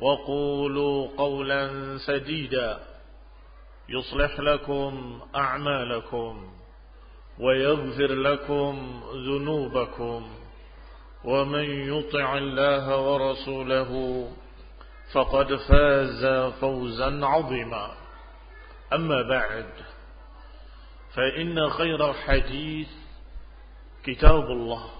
وقولوا قولا سديدا. يصلح لكم أعمالكم ويغفر لكم ذنوبكم. ومن يطع الله ورسوله فقد فاز فوزا عظيما. أما بعد فإن خير الحديث كتاب الله.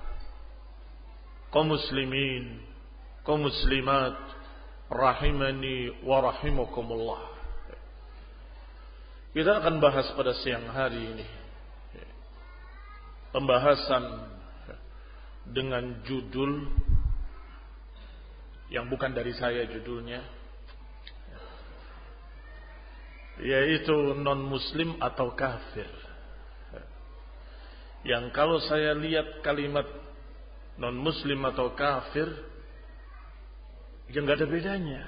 Kaum muslimin, kaum muslimat, rahimani wa rahimakumullah. Kita akan bahas pada siang hari ini pembahasan dengan judul yang bukan dari saya judulnya yaitu non muslim atau kafir. Yang kalau saya lihat kalimat non muslim atau kafir yang nggak ada bedanya.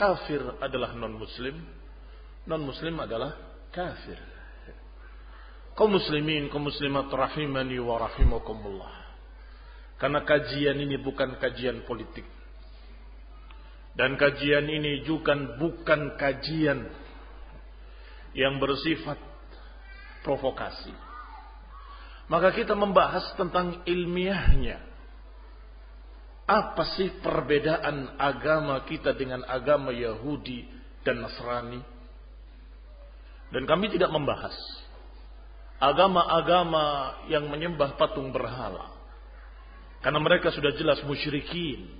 Kafir adalah non muslim, non muslim adalah kafir. Kaum muslimin, kaum muslimat rahimani wa rahimakumullah. Karena kajian ini bukan kajian politik. Dan kajian ini juga bukan kajian yang bersifat provokasi maka kita membahas tentang ilmiahnya. Apa sih perbedaan agama kita dengan agama Yahudi dan Nasrani? Dan kami tidak membahas agama-agama yang menyembah patung berhala. Karena mereka sudah jelas musyrikin.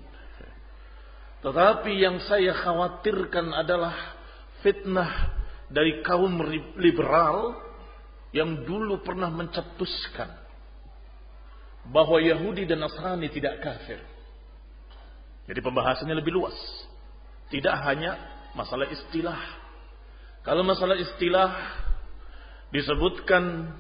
Tetapi yang saya khawatirkan adalah fitnah dari kaum liberal yang dulu pernah mencetuskan bahwa Yahudi dan Nasrani tidak kafir. Jadi pembahasannya lebih luas. Tidak hanya masalah istilah. Kalau masalah istilah disebutkan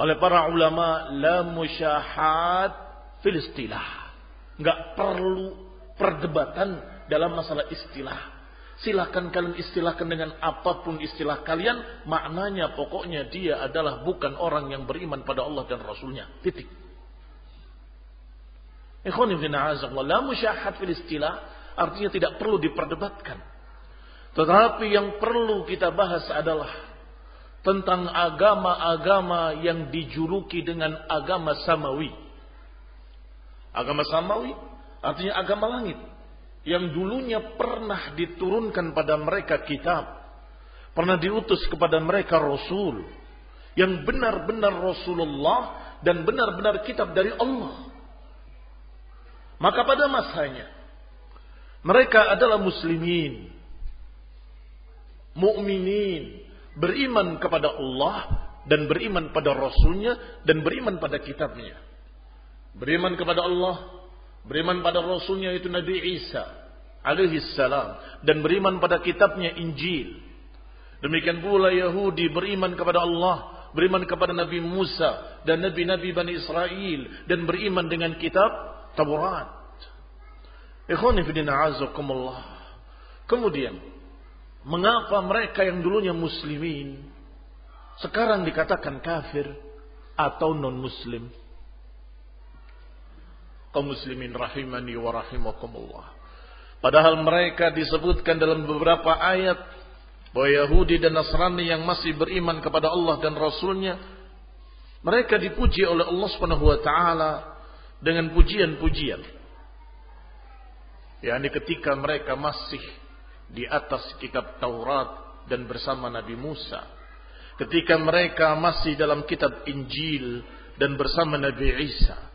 oleh para ulama la musyahat fil istilah. Enggak perlu perdebatan dalam masalah istilah. Silahkan kalian istilahkan dengan apa pun istilah kalian. Maknanya pokoknya dia adalah bukan orang yang beriman pada Allah dan Rasulnya. Titik. La musyahat fil istilah. Artinya tidak perlu diperdebatkan. Tetapi yang perlu kita bahas adalah tentang agama-agama yang dijuluki dengan agama samawi. Agama samawi artinya agama langit yang dulunya pernah diturunkan pada mereka kitab, pernah diutus kepada mereka rasul yang benar-benar Rasulullah dan benar-benar kitab dari Allah. Maka pada masanya mereka adalah muslimin, mukminin, beriman kepada Allah dan beriman pada Rasulnya dan beriman pada kitabnya. Beriman kepada Allah, beriman pada Rasulnya itu Nabi Isa alaihi salam dan beriman pada kitabnya Injil. Demikian pula Yahudi beriman kepada Allah, beriman kepada Nabi Musa dan nabi-nabi Bani Israel dan beriman dengan kitab Taurat. Kemudian Mengapa mereka yang dulunya muslimin sekarang dikatakan kafir atau non muslim? Kaum muslimin rahimani wa rahimakumullah. Padahal mereka disebutkan dalam beberapa ayat bahwa Yahudi dan Nasrani yang masih beriman kepada Allah dan Rasulnya mereka dipuji oleh Allah Subhanahu wa taala dengan pujian-pujian. yakni ketika mereka masih di atas kitab Taurat dan bersama Nabi Musa. Ketika mereka masih dalam kitab Injil dan bersama Nabi Isa.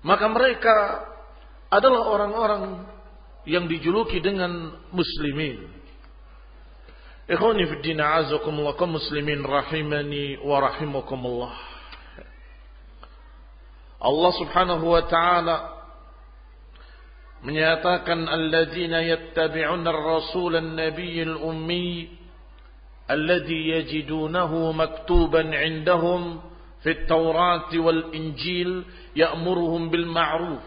Maka mereka adalah orang-orang yang dijuluki dengan muslimin. Ikhwani fi din azakumullah kaum muslimin rahimani wa rahimakumullah. Allah Subhanahu wa taala menyatakan alladzina yattabi'una ar-rasul an-nabiy al-ummi alladhi yajidunahu maktuban 'indahum في التوراة والإنجيل يأمرهم بالمعروف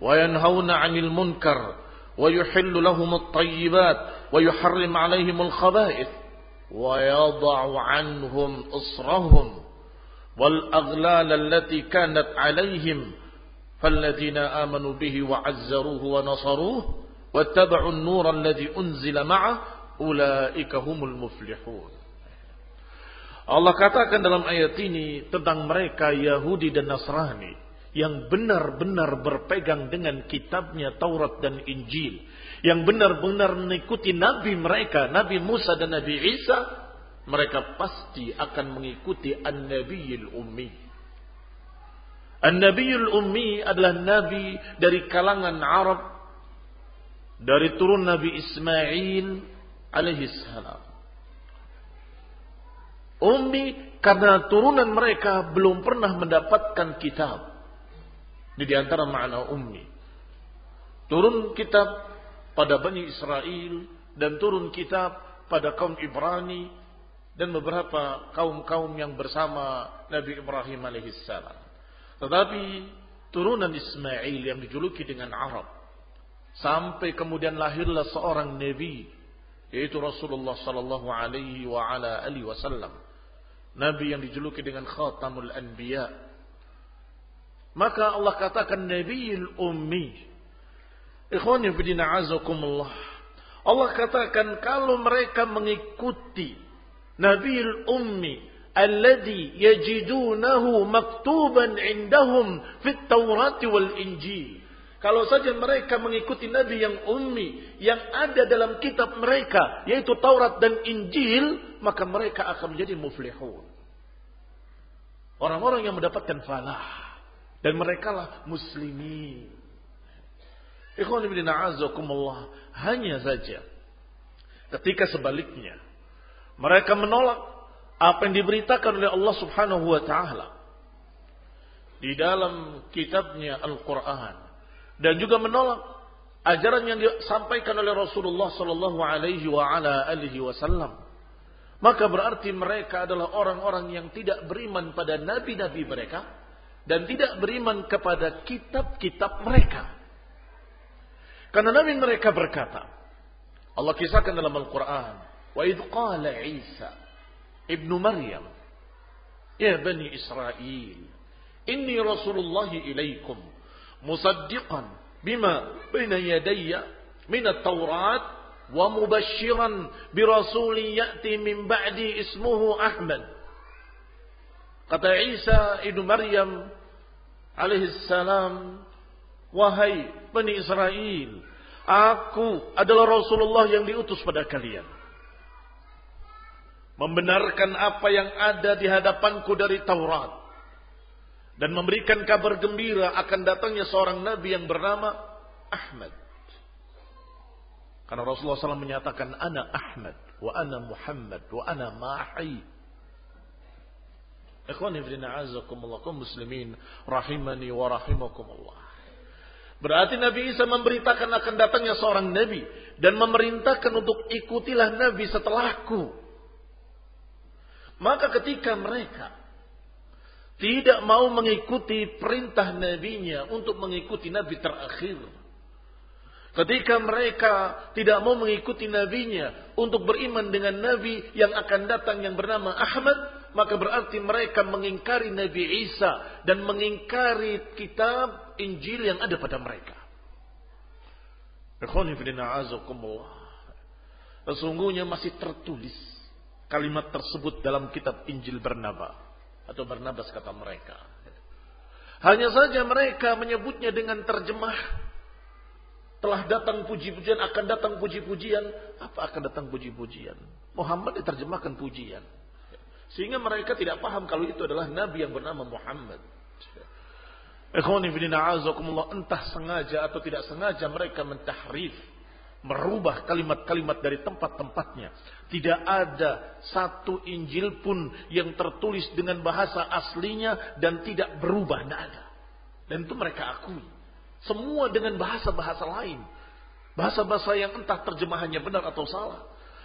وينهون عن المنكر ويحل لهم الطيبات ويحرم عليهم الخبائث ويضع عنهم إصرهم والأغلال التي كانت عليهم فالذين آمنوا به وعزروه ونصروه واتبعوا النور الذي أنزل معه أولئك هم المفلحون. Allah katakan dalam ayat ini tentang mereka Yahudi dan Nasrani yang benar-benar berpegang dengan kitabnya Taurat dan Injil, yang benar-benar mengikuti nabi mereka, Nabi Musa dan Nabi Isa, mereka pasti akan mengikuti An-Nabiyil Ummi. An-Nabiyul Ummi adalah nabi dari kalangan Arab dari turun Nabi Ismail alaihi salam. Ummi karena turunan mereka belum pernah mendapatkan kitab. Ini di antara makna ummi. Turun kitab pada Bani Israel dan turun kitab pada kaum Ibrani dan beberapa kaum-kaum yang bersama Nabi Ibrahim alaihissalam. Tetapi turunan Ismail yang dijuluki dengan Arab. Sampai kemudian lahirlah seorang nabi yaitu Rasulullah sallallahu alaihi wa ala alihi wasallam. Nabi yang dijuluki dengan khatamul anbiya. Maka Allah katakan Nabiul Ummi. Ikhwani bidina azakumullah. Allah katakan kalau mereka mengikuti Nabiul Ummi alladhi yajidunahu maktuban indahum fit Taurat wal Injil. Kalau saja mereka mengikuti Nabi yang ummi, yang ada dalam kitab mereka, yaitu Taurat dan Injil, maka mereka akan menjadi muflihun. Orang-orang yang mendapatkan falah. Dan mereka lah muslimin. Ikhwan ibn a'azakumullah. Hanya saja. Ketika sebaliknya. Mereka menolak apa yang diberitakan oleh Allah Subhanahu wa taala di dalam kitabnya Al-Qur'an dan juga menolak ajaran yang disampaikan oleh Rasulullah sallallahu alaihi wa ala alihi wasallam maka berarti mereka adalah orang-orang yang tidak beriman pada nabi-nabi mereka dan tidak beriman kepada kitab-kitab mereka. Karena nabi mereka berkata, Allah kisahkan dalam Al-Quran, Wa idh qala Isa ibnu Maryam, Ya Bani Israel, Inni Rasulullah ilaikum, musaddiqan bima bina yadaya, Minat Taurat, wa mubashiran bi rasulin ya'ti min ba'di ismuhu Ahmad. Kata Isa ibnu Maryam alaihi salam, wahai Bani Israel, aku adalah Rasulullah yang diutus pada kalian. Membenarkan apa yang ada di hadapanku dari Taurat dan memberikan kabar gembira akan datangnya seorang nabi yang bernama Ahmad. Karena Rasulullah SAW menyatakan, Ana Ahmad, wa ana Muhammad, wa ana Mahi. Ikhwani fidina azakumullah, kum muslimin, rahimani wa rahimakumullah. Berarti Nabi Isa memberitakan akan datangnya seorang Nabi. Dan memerintahkan untuk ikutilah Nabi setelahku. Maka ketika mereka tidak mau mengikuti perintah nabinya untuk mengikuti nabi terakhir. Ketika mereka tidak mau mengikuti nabinya untuk beriman dengan nabi yang akan datang yang bernama Ahmad, maka berarti mereka mengingkari Nabi Isa dan mengingkari kitab Injil yang ada pada mereka. Sesungguhnya masih tertulis kalimat tersebut dalam kitab Injil Bernaba atau Barnabas kata mereka. Hanya saja mereka menyebutnya dengan terjemah telah datang puji-pujian, akan datang puji-pujian. Apa akan datang puji-pujian? Muhammad diterjemahkan pujian. Sehingga mereka tidak paham kalau itu adalah nabi yang bernama Muhammad. Entah sengaja atau tidak sengaja mereka mentahrif merubah kalimat-kalimat dari tempat-tempatnya. Tidak ada satu Injil pun yang tertulis dengan bahasa aslinya dan tidak berubah, tidak ada. Dan itu mereka akui. Semua dengan bahasa-bahasa lain. Bahasa-bahasa yang entah terjemahannya benar atau salah.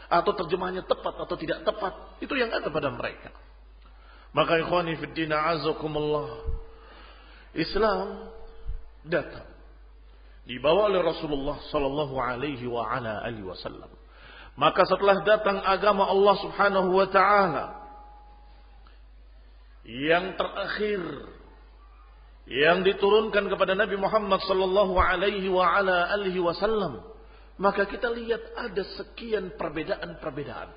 Atau terjemahannya tepat atau tidak tepat. Itu yang ada pada mereka. Maka ikhwani fiddina azakumullah. Islam datang dibawa oleh Rasulullah sallallahu alaihi wa ala alihi wasallam. Maka setelah datang agama Allah Subhanahu wa taala yang terakhir yang diturunkan kepada Nabi Muhammad sallallahu alaihi wa ala alihi wasallam, maka kita lihat ada sekian perbedaan-perbedaan.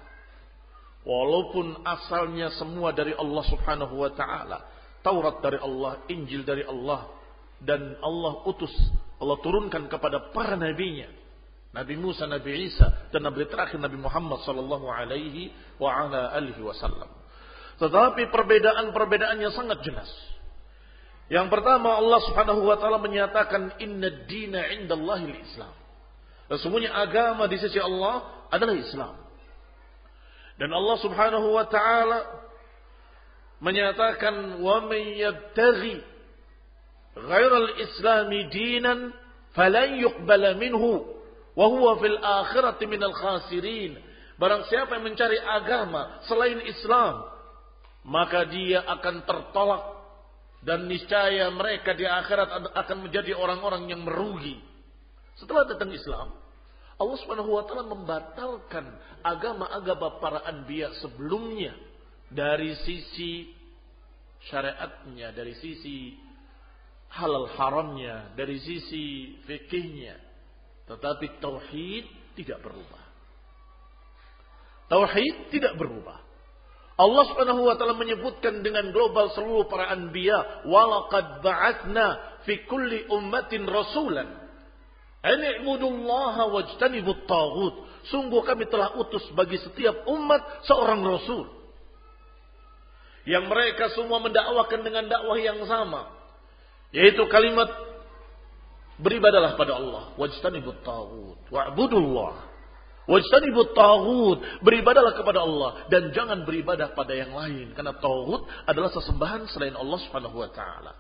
Walaupun asalnya semua dari Allah Subhanahu wa taala, Taurat dari Allah, Injil dari Allah, dan Allah utus Allah turunkan kepada para nabinya. Nabi Musa, Nabi Isa, dan Nabi terakhir Nabi Muhammad sallallahu alaihi wa ala alihi wasallam. Tetapi perbedaan-perbedaannya sangat jelas. Yang pertama Allah Subhanahu wa taala menyatakan inna dina indallahi islam Sesungguhnya agama di sisi Allah adalah Islam. Dan Allah Subhanahu wa taala menyatakan wa may yabtaghi ghairal islami dinan falan yuqbala minhu wa huwa fil akhirati minal khasirin. Barang siapa yang mencari agama selain Islam, maka dia akan tertolak dan niscaya mereka di akhirat akan menjadi orang-orang yang merugi. Setelah datang Islam, Allah Subhanahu wa taala membatalkan agama-agama para anbiya sebelumnya dari sisi syariatnya, dari sisi halal haramnya, dari sisi fikihnya. Tetapi tauhid tidak berubah. Tauhid tidak berubah. Allah Subhanahu wa taala menyebutkan dengan global seluruh para anbiya, "Walaqad ba'atsna fi kulli ummatin rasulan an i'budullaha wajtanibut taghut." Sungguh kami telah utus bagi setiap umat seorang rasul. Yang mereka semua mendakwakan dengan dakwah yang sama. Yaitu kalimat beribadalah pada Allah. Wajtanibut taghut. Wa'budullah. Wajtanibut taghut. Beribadalah kepada Allah. Dan jangan beribadah pada yang lain. Karena taghut adalah sesembahan selain Allah subhanahu wa ta'ala.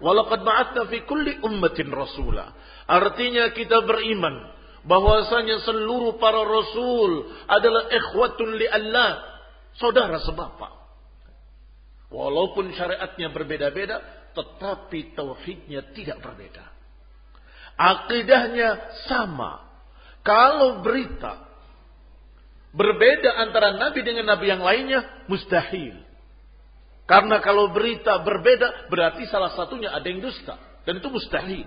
Walaqad ba'atna fi kulli ummatin rasulah. Artinya kita beriman bahwasanya seluruh para rasul adalah ikhwatun li Allah, saudara sebapa. Walaupun syariatnya berbeda-beda, tetapi tauhidnya tidak berbeda. Akidahnya sama. Kalau berita berbeda antara nabi dengan nabi yang lainnya, mustahil. Karena kalau berita berbeda, berarti salah satunya ada yang dusta. Dan itu mustahil.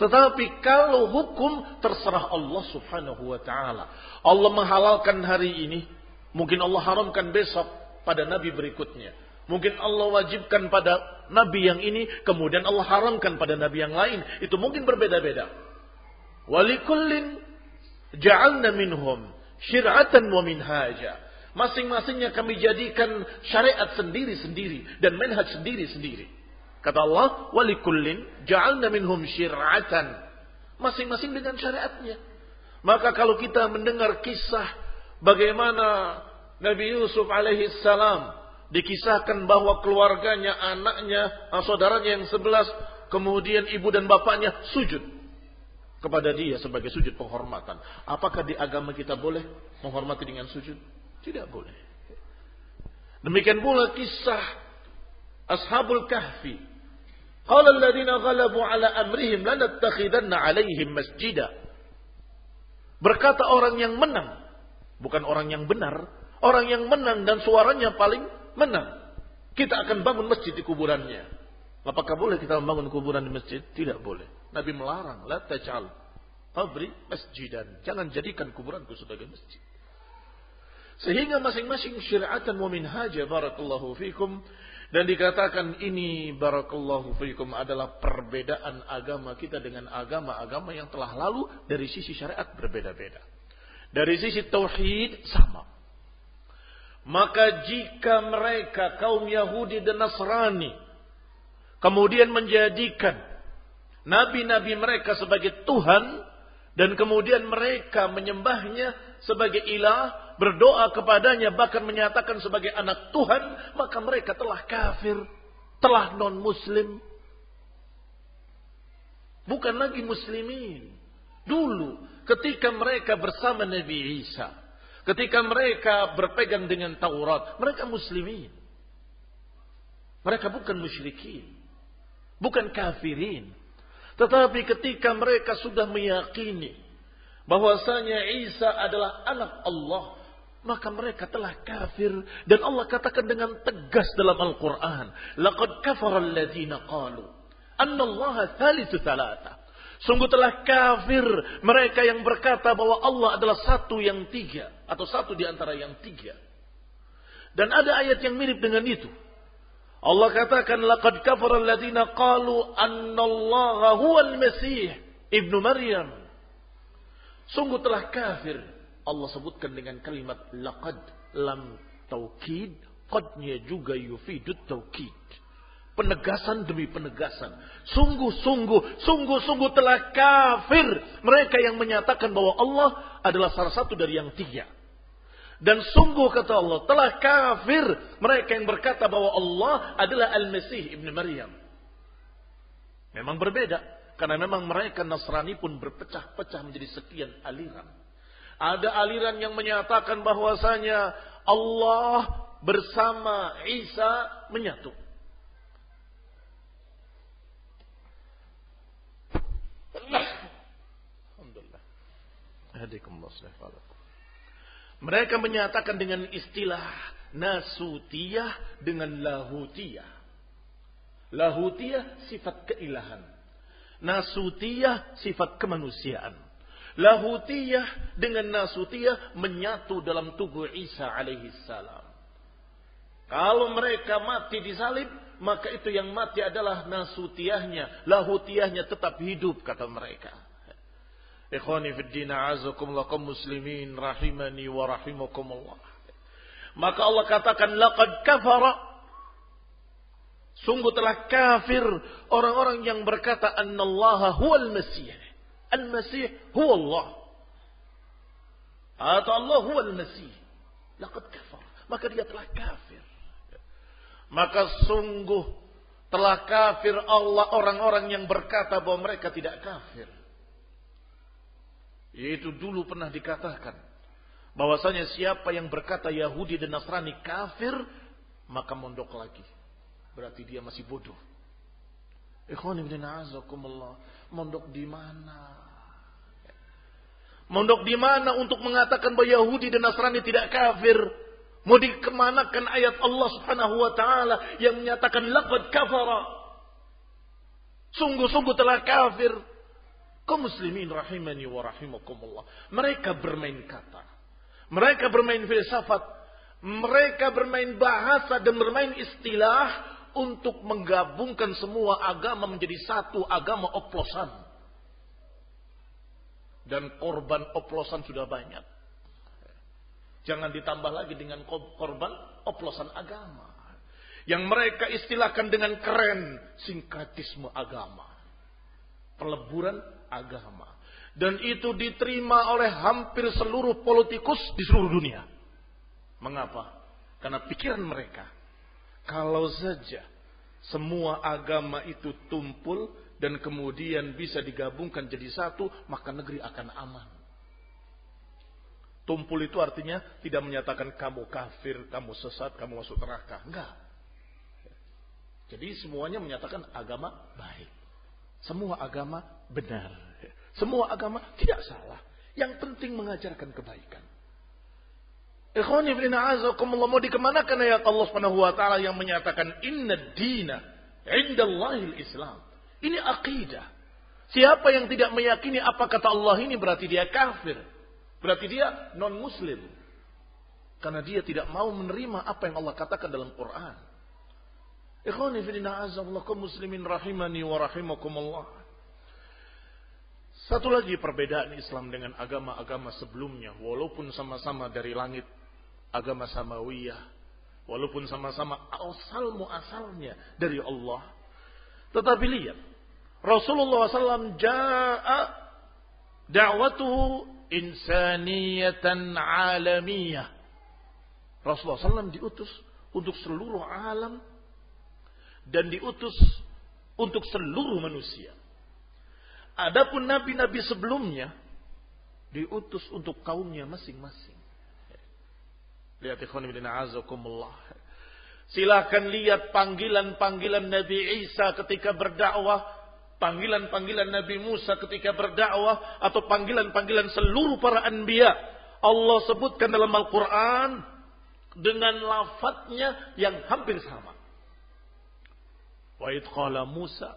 Tetapi kalau hukum terserah Allah subhanahu wa ta'ala. Allah menghalalkan hari ini. Mungkin Allah haramkan besok pada nabi berikutnya. Mungkin Allah wajibkan pada nabi yang ini. Kemudian Allah haramkan pada nabi yang lain. Itu mungkin berbeda-beda. Walikullin ja'alna minhum syir'atan wa minhaja. Masing-masingnya kami jadikan syariat sendiri-sendiri. Dan manhaj sendiri-sendiri. Kata Allah, walikullin ja'alna minhum syir'atan. Masing-masing dengan syariatnya. Maka kalau kita mendengar kisah bagaimana Nabi Yusuf alaihi salam dikisahkan bahwa keluarganya, anaknya, saudaranya yang sebelas, kemudian ibu dan bapaknya sujud kepada dia sebagai sujud penghormatan. Apakah di agama kita boleh menghormati dengan sujud? Tidak boleh. Demikian pula kisah Ashabul Kahfi Qala alladziina ghalabu ala amrihim lanattakhidanna 'alaihim masjida. Berkata orang yang menang, bukan orang yang benar, orang yang menang dan suaranya paling menang. Kita akan bangun masjid di kuburannya. Apakah boleh kita membangun kuburan di masjid? Tidak boleh. Nabi melarang, la taj'al qabri masjidan. Jangan jadikan kuburanku sebagai masjid. Sehingga masing-masing syariatan wa minhaja barakallahu fikum dan dikatakan ini barakallahu fiikum adalah perbedaan agama kita dengan agama-agama yang telah lalu dari sisi syariat berbeda-beda. Dari sisi tauhid sama. Maka jika mereka kaum Yahudi dan Nasrani kemudian menjadikan nabi-nabi mereka sebagai Tuhan dan kemudian mereka menyembahnya sebagai ilah berdoa kepadanya bahkan menyatakan sebagai anak Tuhan, maka mereka telah kafir, telah non-muslim. Bukan lagi muslimin. Dulu ketika mereka bersama Nabi Isa, ketika mereka berpegang dengan Taurat, mereka muslimin. Mereka bukan musyrikin, bukan kafirin. Tetapi ketika mereka sudah meyakini bahwasanya Isa adalah anak Allah, maka mereka telah kafir. Dan Allah katakan dengan tegas dalam Al-Qur'an laqad kafara alladziina qalu anna Allah thalithu thalatha. Sungguh telah kafir mereka yang berkata bahwa Allah adalah satu yang tiga atau satu di antara yang tiga. Dan ada ayat yang mirip dengan itu Allah katakan laqad kafara alladziina qalu anna Allah huwal masih ibnu Maryam. Sungguh telah kafir. Allah sebutkan dengan kalimat laqad lam taukid qadnya juga yufidut taukid penegasan demi penegasan. Sungguh-sungguh sungguh-sungguh telah kafir. Mereka yang menyatakan bahwa Allah adalah salah satu dari yang tiga dan sungguh kata Allah telah kafir mereka yang berkata bahwa Allah adalah Al-Masih Ibn Maryam memang berbeda karena memang mereka Nasrani pun berpecah-pecah menjadi sekian aliran ada aliran yang menyatakan bahwasanya Allah bersama Isa menyatu. Alhamdulillah. Mereka menyatakan dengan istilah nasutiyah dengan lahutiyah. Lahutiyah sifat keilahan. Nasutiyah sifat kemanusiaan. Lahutiyah dengan Nasutiyah menyatu dalam tubuh Isa alaihi salam. Kalau mereka mati di salib, maka itu yang mati adalah Nasutiyahnya. Lahutiyahnya tetap hidup, kata mereka. Ikhwani fiddina azakum lakum muslimin rahimani wa rahimakumullah. Maka Allah katakan, laqad kafara Sungguh telah kafir orang-orang yang berkata annallaha huwal masih. Al-Masih huwa Allah. Atau Allah huwa Al-Masih. Laqad kafar. Maka dia telah kafir. Maka sungguh telah kafir Allah orang-orang yang berkata bahwa mereka tidak kafir. Yaitu dulu pernah dikatakan bahwasanya siapa yang berkata Yahudi dan Nasrani kafir maka mondok lagi. Berarti dia masih bodoh. Ikhwan ibn. Mondok di mana? Mondok di mana untuk mengatakan bahwa Yahudi dan Nasrani tidak kafir? Mau dikemanakan ayat Allah subhanahu wa ta'ala yang menyatakan laqad kafara. Sungguh-sungguh telah kafir. Kau muslimin rahimani wa rahimakumullah. Mereka bermain kata. Mereka bermain filsafat. Mereka bermain bahasa dan bermain istilah untuk menggabungkan semua agama menjadi satu agama oplosan. Dan korban oplosan sudah banyak. Jangan ditambah lagi dengan korban oplosan agama. Yang mereka istilahkan dengan keren sinkretisme agama. Peleburan agama. Dan itu diterima oleh hampir seluruh politikus di seluruh dunia. Mengapa? Karena pikiran mereka. Kalau saja semua agama itu tumpul dan kemudian bisa digabungkan jadi satu, maka negeri akan aman. Tumpul itu artinya tidak menyatakan kamu kafir, kamu sesat, kamu masuk neraka. Enggak. Jadi semuanya menyatakan agama baik. Semua agama benar. Semua agama tidak salah. Yang penting mengajarkan kebaikan. Ikhwani bin a'azakumullah mau dikemanakan ayat Allah Subhanahu wa taala yang menyatakan inna dina indallahil Islam. Ini akidah. Siapa yang tidak meyakini apa kata Allah ini berarti dia kafir. Berarti dia non muslim. Karena dia tidak mau menerima apa yang Allah katakan dalam Quran. Ikhwani bin a'azakumullah muslimin rahimani wa rahimakumullah. Satu lagi perbedaan Islam dengan agama-agama sebelumnya, walaupun sama-sama dari langit, agama samawiyah walaupun sama-sama asal muasalnya dari Allah tetapi lihat Rasulullah SAW jaa da'watuhu insaniyatan alamiyah Rasulullah SAW diutus untuk seluruh alam dan diutus untuk seluruh manusia. Adapun nabi-nabi sebelumnya diutus untuk kaumnya masing-masing. Lihat ikhwan ibn a'azakumullah. Silahkan lihat panggilan-panggilan Nabi Isa ketika berdakwah. Panggilan-panggilan Nabi Musa ketika berdakwah. Atau panggilan-panggilan seluruh para anbiya. Allah sebutkan dalam Al-Quran. Dengan lafadznya yang hampir sama. Wa qala Musa.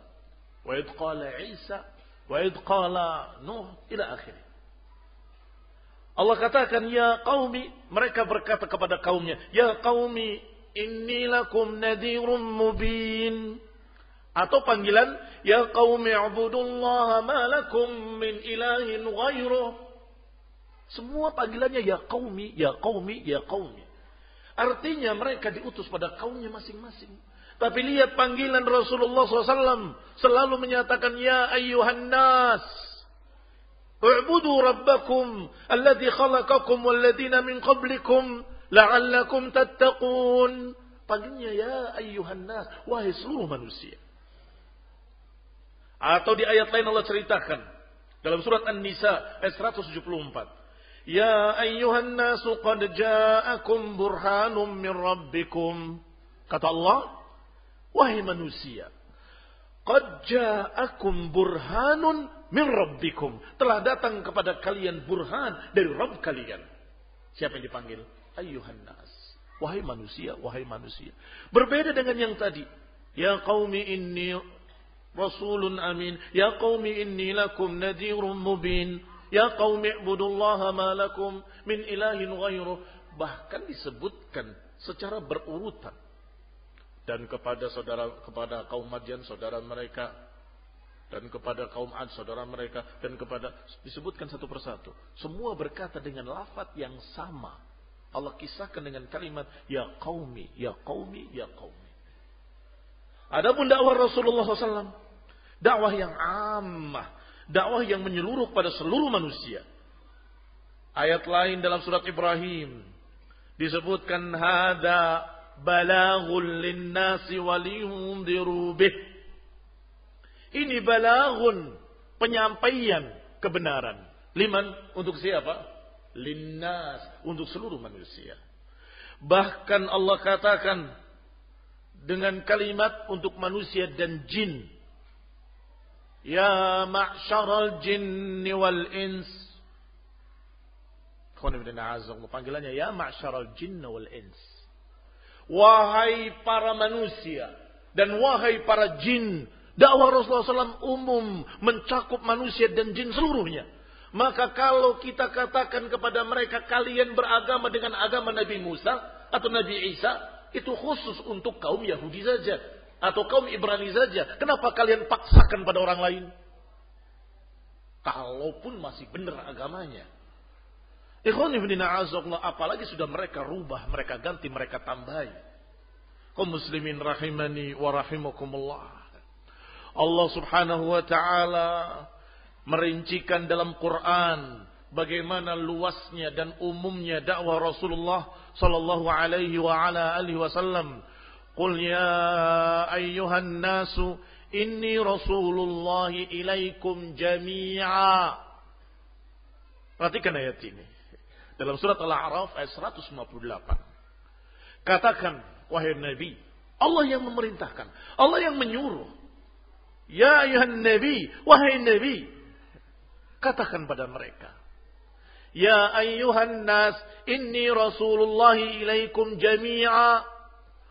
Wa qala Isa. Wa qala Nuh. Ila akhirnya. Allah katakan, Ya qaumi, mereka berkata kepada kaumnya, Ya qaumi, inni lakum nadhirun mubin. Atau panggilan, Ya qaumi abudullaha ma lakum min ilahin ghairuh. Semua panggilannya, Ya qaumi, Ya qaumi, Ya qaumi. Artinya mereka diutus pada kaumnya masing-masing. Tapi lihat panggilan Rasulullah SAW selalu menyatakan ya ayuhan nas. U'budu rabbakum alladhi khalaqakum walladhina min qablikum la'allakum tattaqun. Panggilnya ya ayuhan nas, wahai seluruh manusia. Atau di ayat lain Allah ceritakan dalam surat An-Nisa ayat 174. Ya ayuhan nasu qad ja'akum burhanum min rabbikum. Kata Allah, wahai manusia qad ja'akum burhanun min rabbikum. Telah datang kepada kalian burhan dari Rabb kalian. Siapa yang dipanggil? Ayuhan nas. Wahai manusia, wahai manusia. Berbeda dengan yang tadi. Ya qaumi inni rasulun amin. Ya qaumi inni lakum nadirun mubin. Ya qaumi ibudullaha ma lakum min ilahin ghairuh. Bahkan disebutkan secara berurutan. Dan kepada saudara kepada kaum Madian saudara mereka dan kepada kaum Ad saudara mereka dan kepada disebutkan satu persatu. Semua berkata dengan lafaz yang sama. Allah kisahkan dengan kalimat ya qaumi, ya qaumi, ya qaumi. Adapun dakwah Rasulullah SAW, dakwah yang ammah, dakwah yang menyeluruh pada seluruh manusia. Ayat lain dalam surat Ibrahim disebutkan hada balaghul linnasi waliyundiru bih ini balagun penyampaian kebenaran. Liman untuk siapa? Linnas untuk seluruh manusia. Bahkan Allah katakan dengan kalimat untuk manusia dan jin. Ya ma'syaral jinni wal ins. Panggilannya ya ma'syaral jinni wal ins. Wahai para manusia dan wahai para jin Dakwah Rasulullah SAW umum mencakup manusia dan jin seluruhnya. Maka kalau kita katakan kepada mereka kalian beragama dengan agama Nabi Musa atau Nabi Isa, itu khusus untuk kaum Yahudi saja atau kaum Ibrani saja. Kenapa kalian paksakan pada orang lain? Kalaupun masih benar agamanya. Apalagi sudah mereka rubah, mereka ganti, mereka tambahi. Kaum muslimin rahimani wa rahimakumullah. Allah subhanahu wa ta'ala merincikan dalam Quran bagaimana luasnya dan umumnya dakwah Rasulullah sallallahu alaihi wa ala alihi wasallam. Qul ya ayyuhan nasu inni Rasulullah ilaikum jami'a. Perhatikan ayat ini. Dalam surat Al-A'raf ayat 158. Katakan wahai Nabi, Allah yang memerintahkan, Allah yang menyuruh. Ya ayuhan Nabi, wahai Nabi, Katakan pada mereka. Ya ayyuhan nas, inni Rasulullah ilaikum jami'a.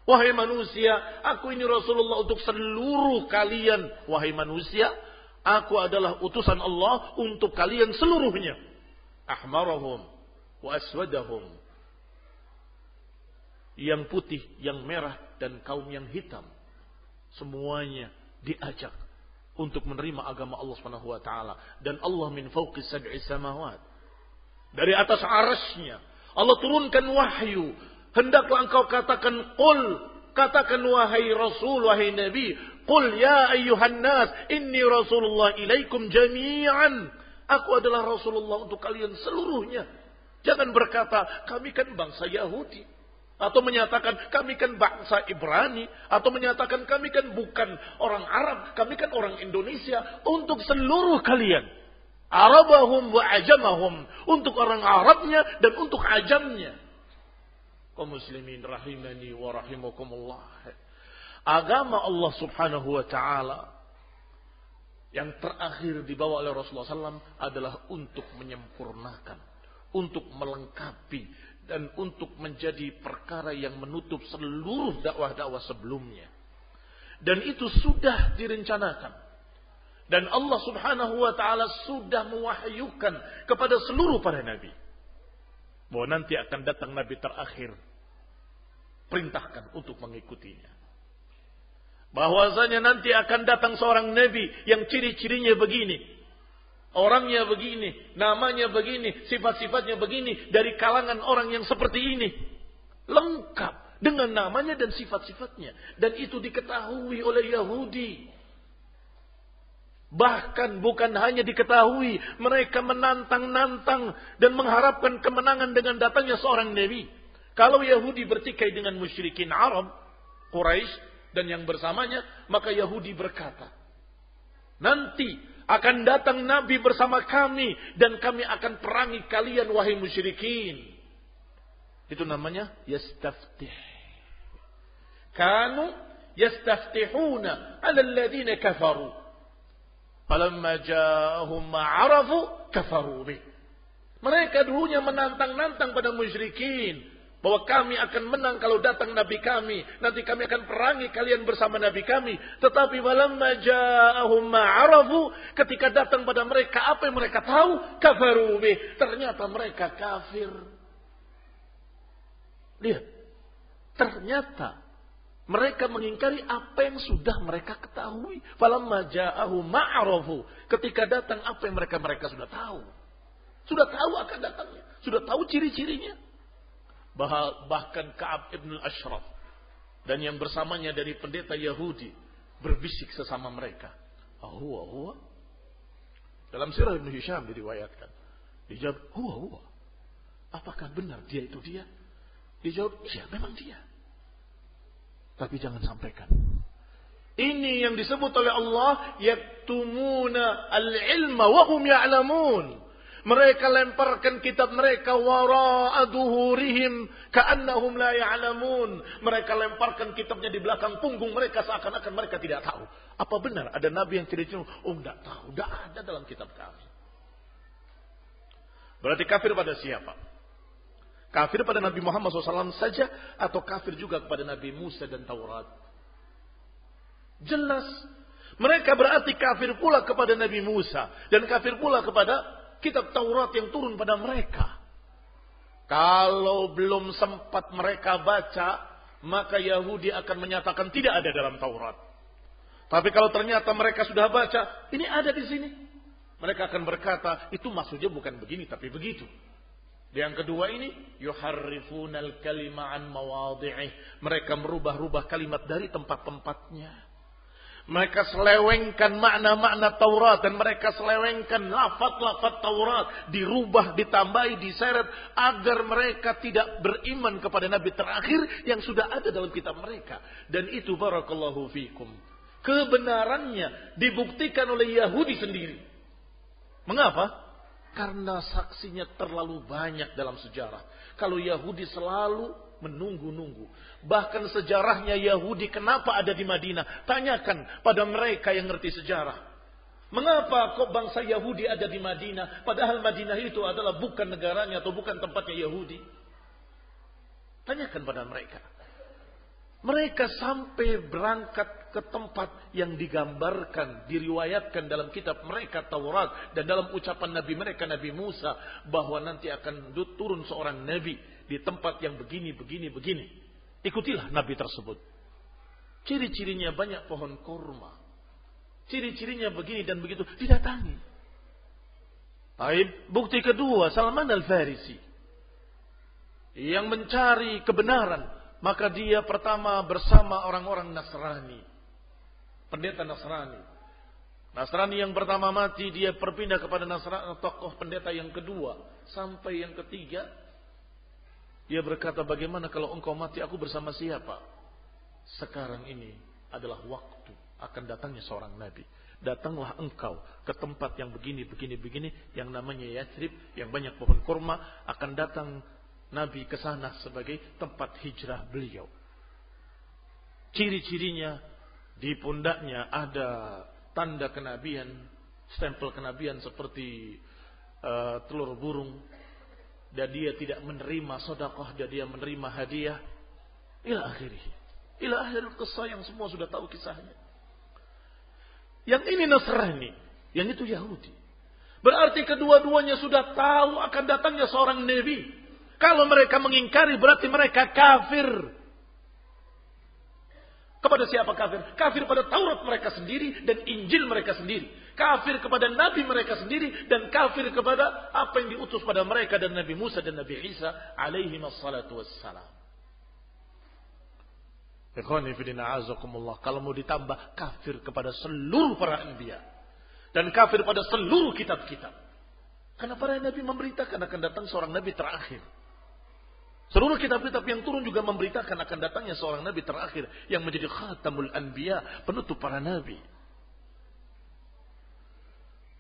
Wahai manusia, aku ini Rasulullah untuk seluruh kalian. Wahai manusia, aku adalah utusan Allah untuk kalian seluruhnya. Ahmarahum wa. Yang putih, yang merah, dan kaum yang hitam. Semuanya diajak untuk menerima agama Allah taala dan Allah min fawqis sab'i samawat. Dari atas arasnya Allah turunkan wahyu. Hendaklah engkau katakan qul, katakan wahai rasul, wahai nabi, qul ya ayyuhan nas, inni rasulullah ilaikum jami'an. Aku adalah Rasulullah untuk kalian seluruhnya. Jangan berkata, kami kan bangsa Yahudi. Atau menyatakan kami kan bangsa Ibrani. Atau menyatakan kami kan bukan orang Arab. Kami kan orang Indonesia. Untuk seluruh kalian. Arabahum wa ajamahum. Untuk orang Arabnya dan untuk ajamnya. Kau muslimin rahimani wa rahimakumullah. Agama Allah subhanahu wa ta'ala. Yang terakhir dibawa oleh Rasulullah SAW adalah untuk menyempurnakan. Untuk melengkapi dan untuk menjadi perkara yang menutup seluruh dakwah-dakwah sebelumnya. Dan itu sudah direncanakan. Dan Allah subhanahu wa ta'ala sudah mewahyukan kepada seluruh para nabi. Bahwa nanti akan datang nabi terakhir. Perintahkan untuk mengikutinya. Bahwasanya nanti akan datang seorang nabi yang ciri-cirinya begini. Orangnya begini, namanya begini, sifat-sifatnya begini dari kalangan orang yang seperti ini. Lengkap dengan namanya dan sifat-sifatnya. Dan itu diketahui oleh Yahudi. Bahkan bukan hanya diketahui, mereka menantang-nantang dan mengharapkan kemenangan dengan datangnya seorang Nabi. Kalau Yahudi bertikai dengan musyrikin Arab, Quraisy dan yang bersamanya, maka Yahudi berkata, nanti akan datang Nabi bersama kami dan kami akan perangi kalian wahai musyrikin. Itu namanya yastaftih. Kanu yastaftihuna ala alladhina kafaru. Falamma ja'ahum ma'arafu kafaru bih. Mereka dulunya menantang-nantang pada musyrikin bahwa kami akan menang kalau datang nabi kami. Nanti kami akan perangi kalian bersama nabi kami. Tetapi walamma ja'ahum ma'arafu ketika datang pada mereka apa yang mereka tahu? Kafaru bih. Ternyata mereka kafir. Lihat. Ternyata mereka mengingkari apa yang sudah mereka ketahui. Falamma ja'ahum ma'arafu ketika datang apa yang mereka mereka sudah tahu. Sudah tahu akan datangnya. Sudah tahu ciri-cirinya bahkan Ka'ab ibn Ashraf dan yang bersamanya dari pendeta Yahudi berbisik sesama mereka. Huwa huwa. Dalam sirah Ibn Hisham diriwayatkan. Dijawab, huwa huwa. Apakah benar dia itu dia? Dijawab, ya memang dia. Tapi jangan sampaikan. Ini yang disebut oleh Allah, yaktumuna al-ilma wa hum ya'lamun. Mereka lemparkan kitab mereka wara'a duhurihim ka'annahum la ya'lamun. Mereka lemparkan kitabnya di belakang punggung mereka seakan-akan mereka tidak tahu. Apa benar ada nabi yang tidak tahu? Oh, tidak tahu. Tidak ada dalam kitab kami. Berarti kafir pada siapa? Kafir pada Nabi Muhammad SAW saja atau kafir juga kepada Nabi Musa dan Taurat? Jelas Mereka berarti kafir pula kepada Nabi Musa dan kafir pula kepada kitab Taurat yang turun pada mereka. Kalau belum sempat mereka baca, maka Yahudi akan menyatakan tidak ada dalam Taurat. Tapi kalau ternyata mereka sudah baca, ini ada di sini. Mereka akan berkata, itu maksudnya bukan begini tapi begitu. Yang kedua ini, yuharrifunal kalima'an mawadhi'ih. Mereka merubah-rubah kalimat dari tempat-tempatnya. Mereka selewengkan makna-makna Taurat dan mereka selewengkan lafat-lafat Taurat dirubah, ditambahi, diseret agar mereka tidak beriman kepada nabi terakhir yang sudah ada dalam kitab mereka. Dan itu barakallahu fikum. Kebenarannya dibuktikan oleh Yahudi sendiri. Mengapa? Karena saksinya terlalu banyak dalam sejarah. Kalau Yahudi selalu menunggu-nunggu. Bahkan sejarahnya Yahudi kenapa ada di Madinah? Tanyakan pada mereka yang ngerti sejarah. Mengapa kok bangsa Yahudi ada di Madinah? Padahal Madinah itu adalah bukan negaranya atau bukan tempatnya Yahudi. Tanyakan pada mereka. Mereka sampai berangkat ke tempat yang digambarkan, diriwayatkan dalam kitab mereka Taurat dan dalam ucapan Nabi mereka Nabi Musa bahwa nanti akan turun seorang nabi di tempat yang begini, begini, begini. Ikutilah Nabi tersebut. Ciri-cirinya banyak pohon kurma. Ciri-cirinya begini dan begitu. Didatangi. Taib. Bukti kedua, Salman Al-Farisi. Yang mencari kebenaran. Maka dia pertama bersama orang-orang Nasrani. Pendeta Nasrani. Nasrani yang pertama mati, dia berpindah kepada Nasrani, tokoh pendeta yang kedua. Sampai yang ketiga, dia berkata, bagaimana kalau engkau mati aku bersama siapa? Sekarang ini adalah waktu akan datangnya seorang nabi. Datanglah engkau ke tempat yang begini, begini, begini, yang namanya Yathrib, yang banyak pohon kurma, akan datang nabi ke sana sebagai tempat hijrah beliau. Ciri-cirinya di pundaknya ada tanda kenabian, stempel kenabian seperti uh, telur burung dan dia tidak menerima sodakoh dan dia menerima hadiah. Ila akhirih. Ila akhir kisah yang semua sudah tahu kisahnya. Yang ini Nasrani yang itu Yahudi. Berarti kedua-duanya sudah tahu akan datangnya seorang Nabi. Kalau mereka mengingkari berarti mereka kafir kepada siapa kafir? Kafir pada Taurat mereka sendiri dan Injil mereka sendiri. Kafir kepada Nabi mereka sendiri dan kafir kepada apa yang diutus pada mereka dan Nabi Musa dan Nabi Isa alaihi wassalatu wassalam. Kalau mau ditambah kafir kepada seluruh para anbiya dan kafir pada seluruh kitab-kitab. Karena para nabi memberitakan akan datang seorang nabi terakhir. Seluruh kitab-kitab yang turun juga memberitakan akan datangnya seorang nabi terakhir yang menjadi khatamul anbiya, penutup para nabi.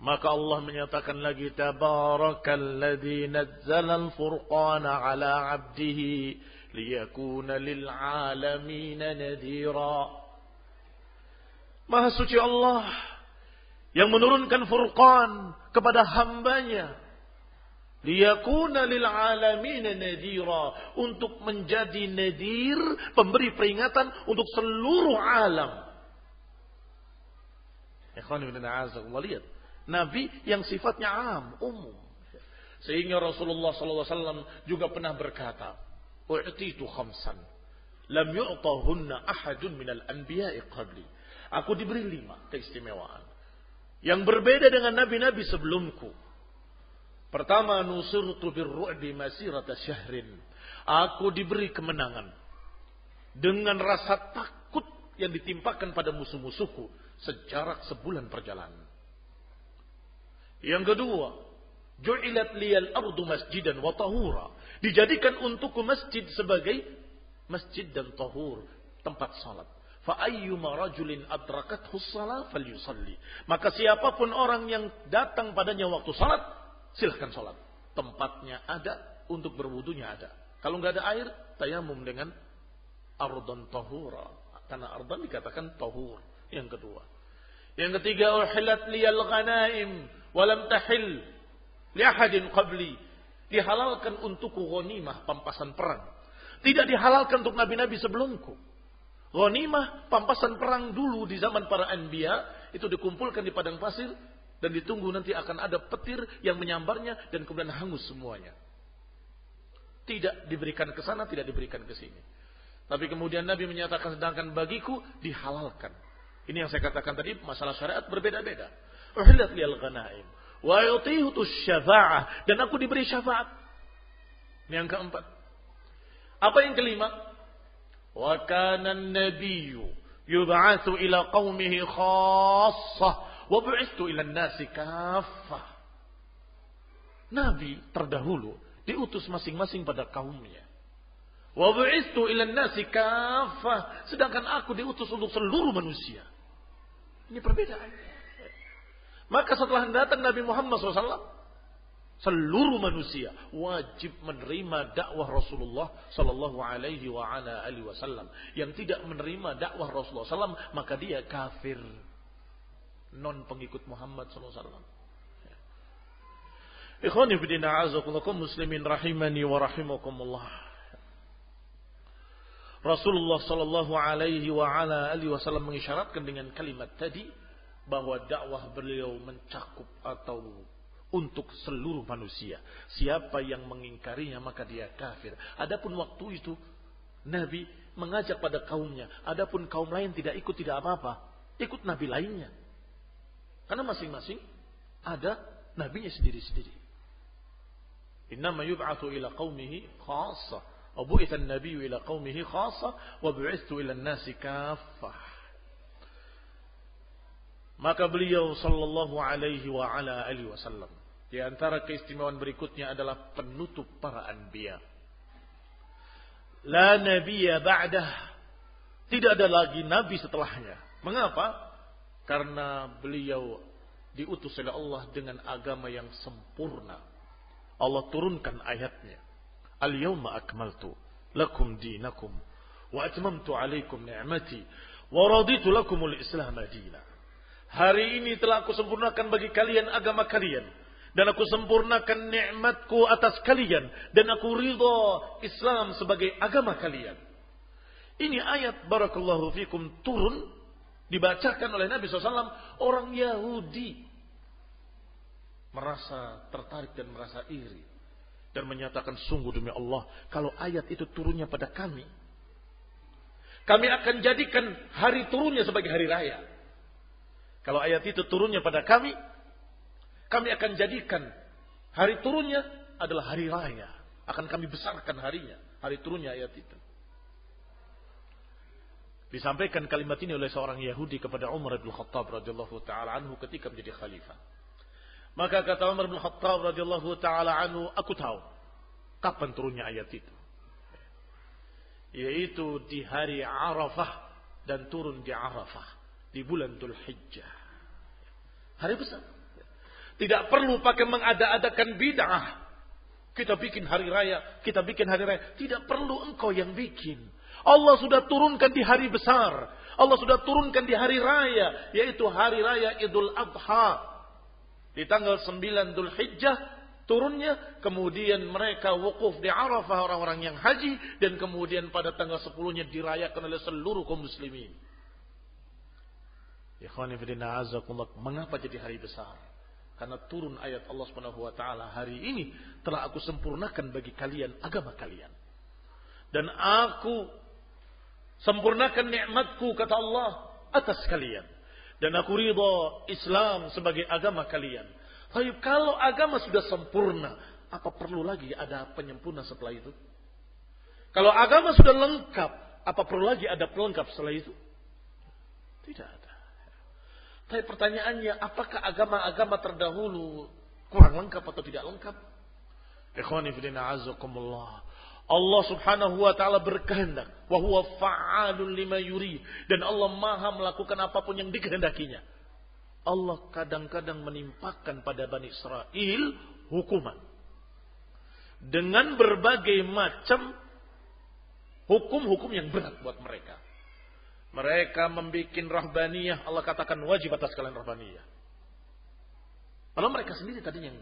Maka Allah menyatakan lagi tabarakalladzi nazzala al-furqana ala 'abdihi liyakuna lil 'alamin nadhira. Maha suci Allah yang menurunkan Furqan kepada hambanya liyakuna lil alamin nadira untuk menjadi nadir pemberi peringatan untuk seluruh alam. Ikhwan ibn lihat nabi yang sifatnya am, umum. Sehingga Rasulullah SAW juga pernah berkata, "U'titu khamsan lam yu'tahunna ahadun minal anbiya'i qabli." Aku diberi lima keistimewaan yang berbeda dengan nabi-nabi sebelumku. Pertama, nusirtu birru'bi masirata syahrin. Aku diberi kemenangan. Dengan rasa takut yang ditimpakan pada musuh-musuhku. Sejarak sebulan perjalanan. Yang kedua, Ju'ilat liyal ardu masjidan wa tahura. Dijadikan untukku masjid sebagai masjid dan tahur. Tempat salat. Fa'ayyuma rajulin adrakathu salat falyusalli. Maka siapa pun orang yang datang padanya waktu salat, silahkan sholat. Tempatnya ada, untuk berwudunya ada. Kalau nggak ada air, tayamum dengan ardon tahura. Karena ardon dikatakan tahur. Yang kedua. Yang ketiga, uhilat liyal ghanaim. Walam tahil liahadin qabli. Dihalalkan untukku ghanimah, pampasan perang. Tidak dihalalkan untuk nabi-nabi sebelumku. Ghanimah, pampasan perang dulu di zaman para anbiya itu dikumpulkan di padang pasir dan ditunggu nanti akan ada petir yang menyambarnya dan kemudian hangus semuanya. Tidak diberikan ke sana, tidak diberikan ke sini. Tapi kemudian Nabi menyatakan sedangkan bagiku dihalalkan. Ini yang saya katakan tadi masalah syariat berbeda-beda. Ghanaim wa syafa'ah dan aku diberi syafaat. Ini yang keempat. Apa yang kelima? Wa kana an-nabiyyu yub'atsu ila qaumihi khassah Wa bu'istu ila nasi kafah. Nabi terdahulu diutus masing-masing pada kaumnya. Wa bu'istu ila nasi kafah. Sedangkan aku diutus untuk seluruh manusia. Ini perbedaan. Maka setelah datang Nabi Muhammad SAW, seluruh manusia wajib menerima dakwah Rasulullah Sallallahu Alaihi Wasallam. Yang tidak menerima dakwah Rasulullah SAW maka dia kafir non pengikut Muhammad SAW. Ikhwani bidina azakullakum muslimin rahimani wa rahimakumullah. Rasulullah sallallahu alaihi wa ala alihi wasallam mengisyaratkan dengan kalimat tadi bahwa dakwah beliau mencakup atau untuk seluruh manusia. Siapa yang mengingkarinya maka dia kafir. Adapun waktu itu Nabi mengajak pada kaumnya. Adapun kaum lain tidak ikut tidak apa-apa. Ikut Nabi lainnya. Karena masing-masing ada nabinya sendiri-sendiri. Innama yub'atsu ila qaumihi khassa. Wa bu'itha an-nabiyyu ila qaumihi khassa wa bu'ithu ila an-nasi kaffah. Maka beliau sallallahu alaihi wa ala alihi wasallam di antara keistimewaan berikutnya adalah penutup para anbiya. La nabiyya ba'dah. Tidak ada lagi nabi setelahnya. Mengapa? Karena beliau diutus oleh Allah dengan agama yang sempurna. Allah turunkan ayatnya. Al-yawma akmaltu lakum dinakum wa atmamtu alaikum ni'mati wa raditu lakumul islam madina. Hari ini telah aku sempurnakan bagi kalian agama kalian dan aku sempurnakan nikmatku atas kalian dan aku ridha Islam sebagai agama kalian. Ini ayat barakallahu fikum turun dibacakan oleh Nabi SAW, orang Yahudi merasa tertarik dan merasa iri. Dan menyatakan sungguh demi Allah, kalau ayat itu turunnya pada kami, kami akan jadikan hari turunnya sebagai hari raya. Kalau ayat itu turunnya pada kami, kami akan jadikan hari turunnya adalah hari raya. Akan kami besarkan harinya, hari turunnya ayat itu. Disampaikan kalimat ini oleh seorang Yahudi kepada Umar bin Khattab radhiyallahu taala anhu ketika menjadi khalifah. Maka kata Umar bin Khattab radhiyallahu taala anhu, aku tahu kapan turunnya ayat itu. Yaitu di hari Arafah dan turun di Arafah di bulan Dhul Hijjah. Hari besar. Tidak perlu pakai mengada-adakan bid'ah. Kita bikin hari raya, kita bikin hari raya. Tidak perlu engkau yang bikin. Allah sudah turunkan di hari besar. Allah sudah turunkan di hari raya. Yaitu hari raya Idul Adha. Di tanggal 9 Dhul Hijjah turunnya. Kemudian mereka wukuf di Arafah orang-orang yang haji. Dan kemudian pada tanggal 10-nya dirayakan oleh seluruh kaum muslimin. Mengapa jadi hari besar? Karena turun ayat Allah Subhanahu wa taala hari ini telah aku sempurnakan bagi kalian agama kalian. Dan aku Sempurnakan nikmatku kata Allah atas kalian. Dan aku ridha Islam sebagai agama kalian. Tapi kalau agama sudah sempurna, apa perlu lagi ada penyempurna setelah itu? Kalau agama sudah lengkap, apa perlu lagi ada pelengkap setelah itu? Tidak ada. Tapi pertanyaannya, apakah agama-agama terdahulu kurang lengkap atau tidak lengkap? Ikhwani fidina azakumullah. Allah subhanahu wa ta'ala berkehendak. Wahuwa fa'alun lima yuri. Dan Allah maha melakukan apa pun yang dikehendakinya. Allah kadang-kadang menimpakan pada Bani Israel hukuman. Dengan berbagai macam hukum-hukum yang berat buat mereka. Mereka membuat rahbaniyah. Allah katakan wajib atas kalian rahbaniyah. Kalau mereka sendiri tadi yang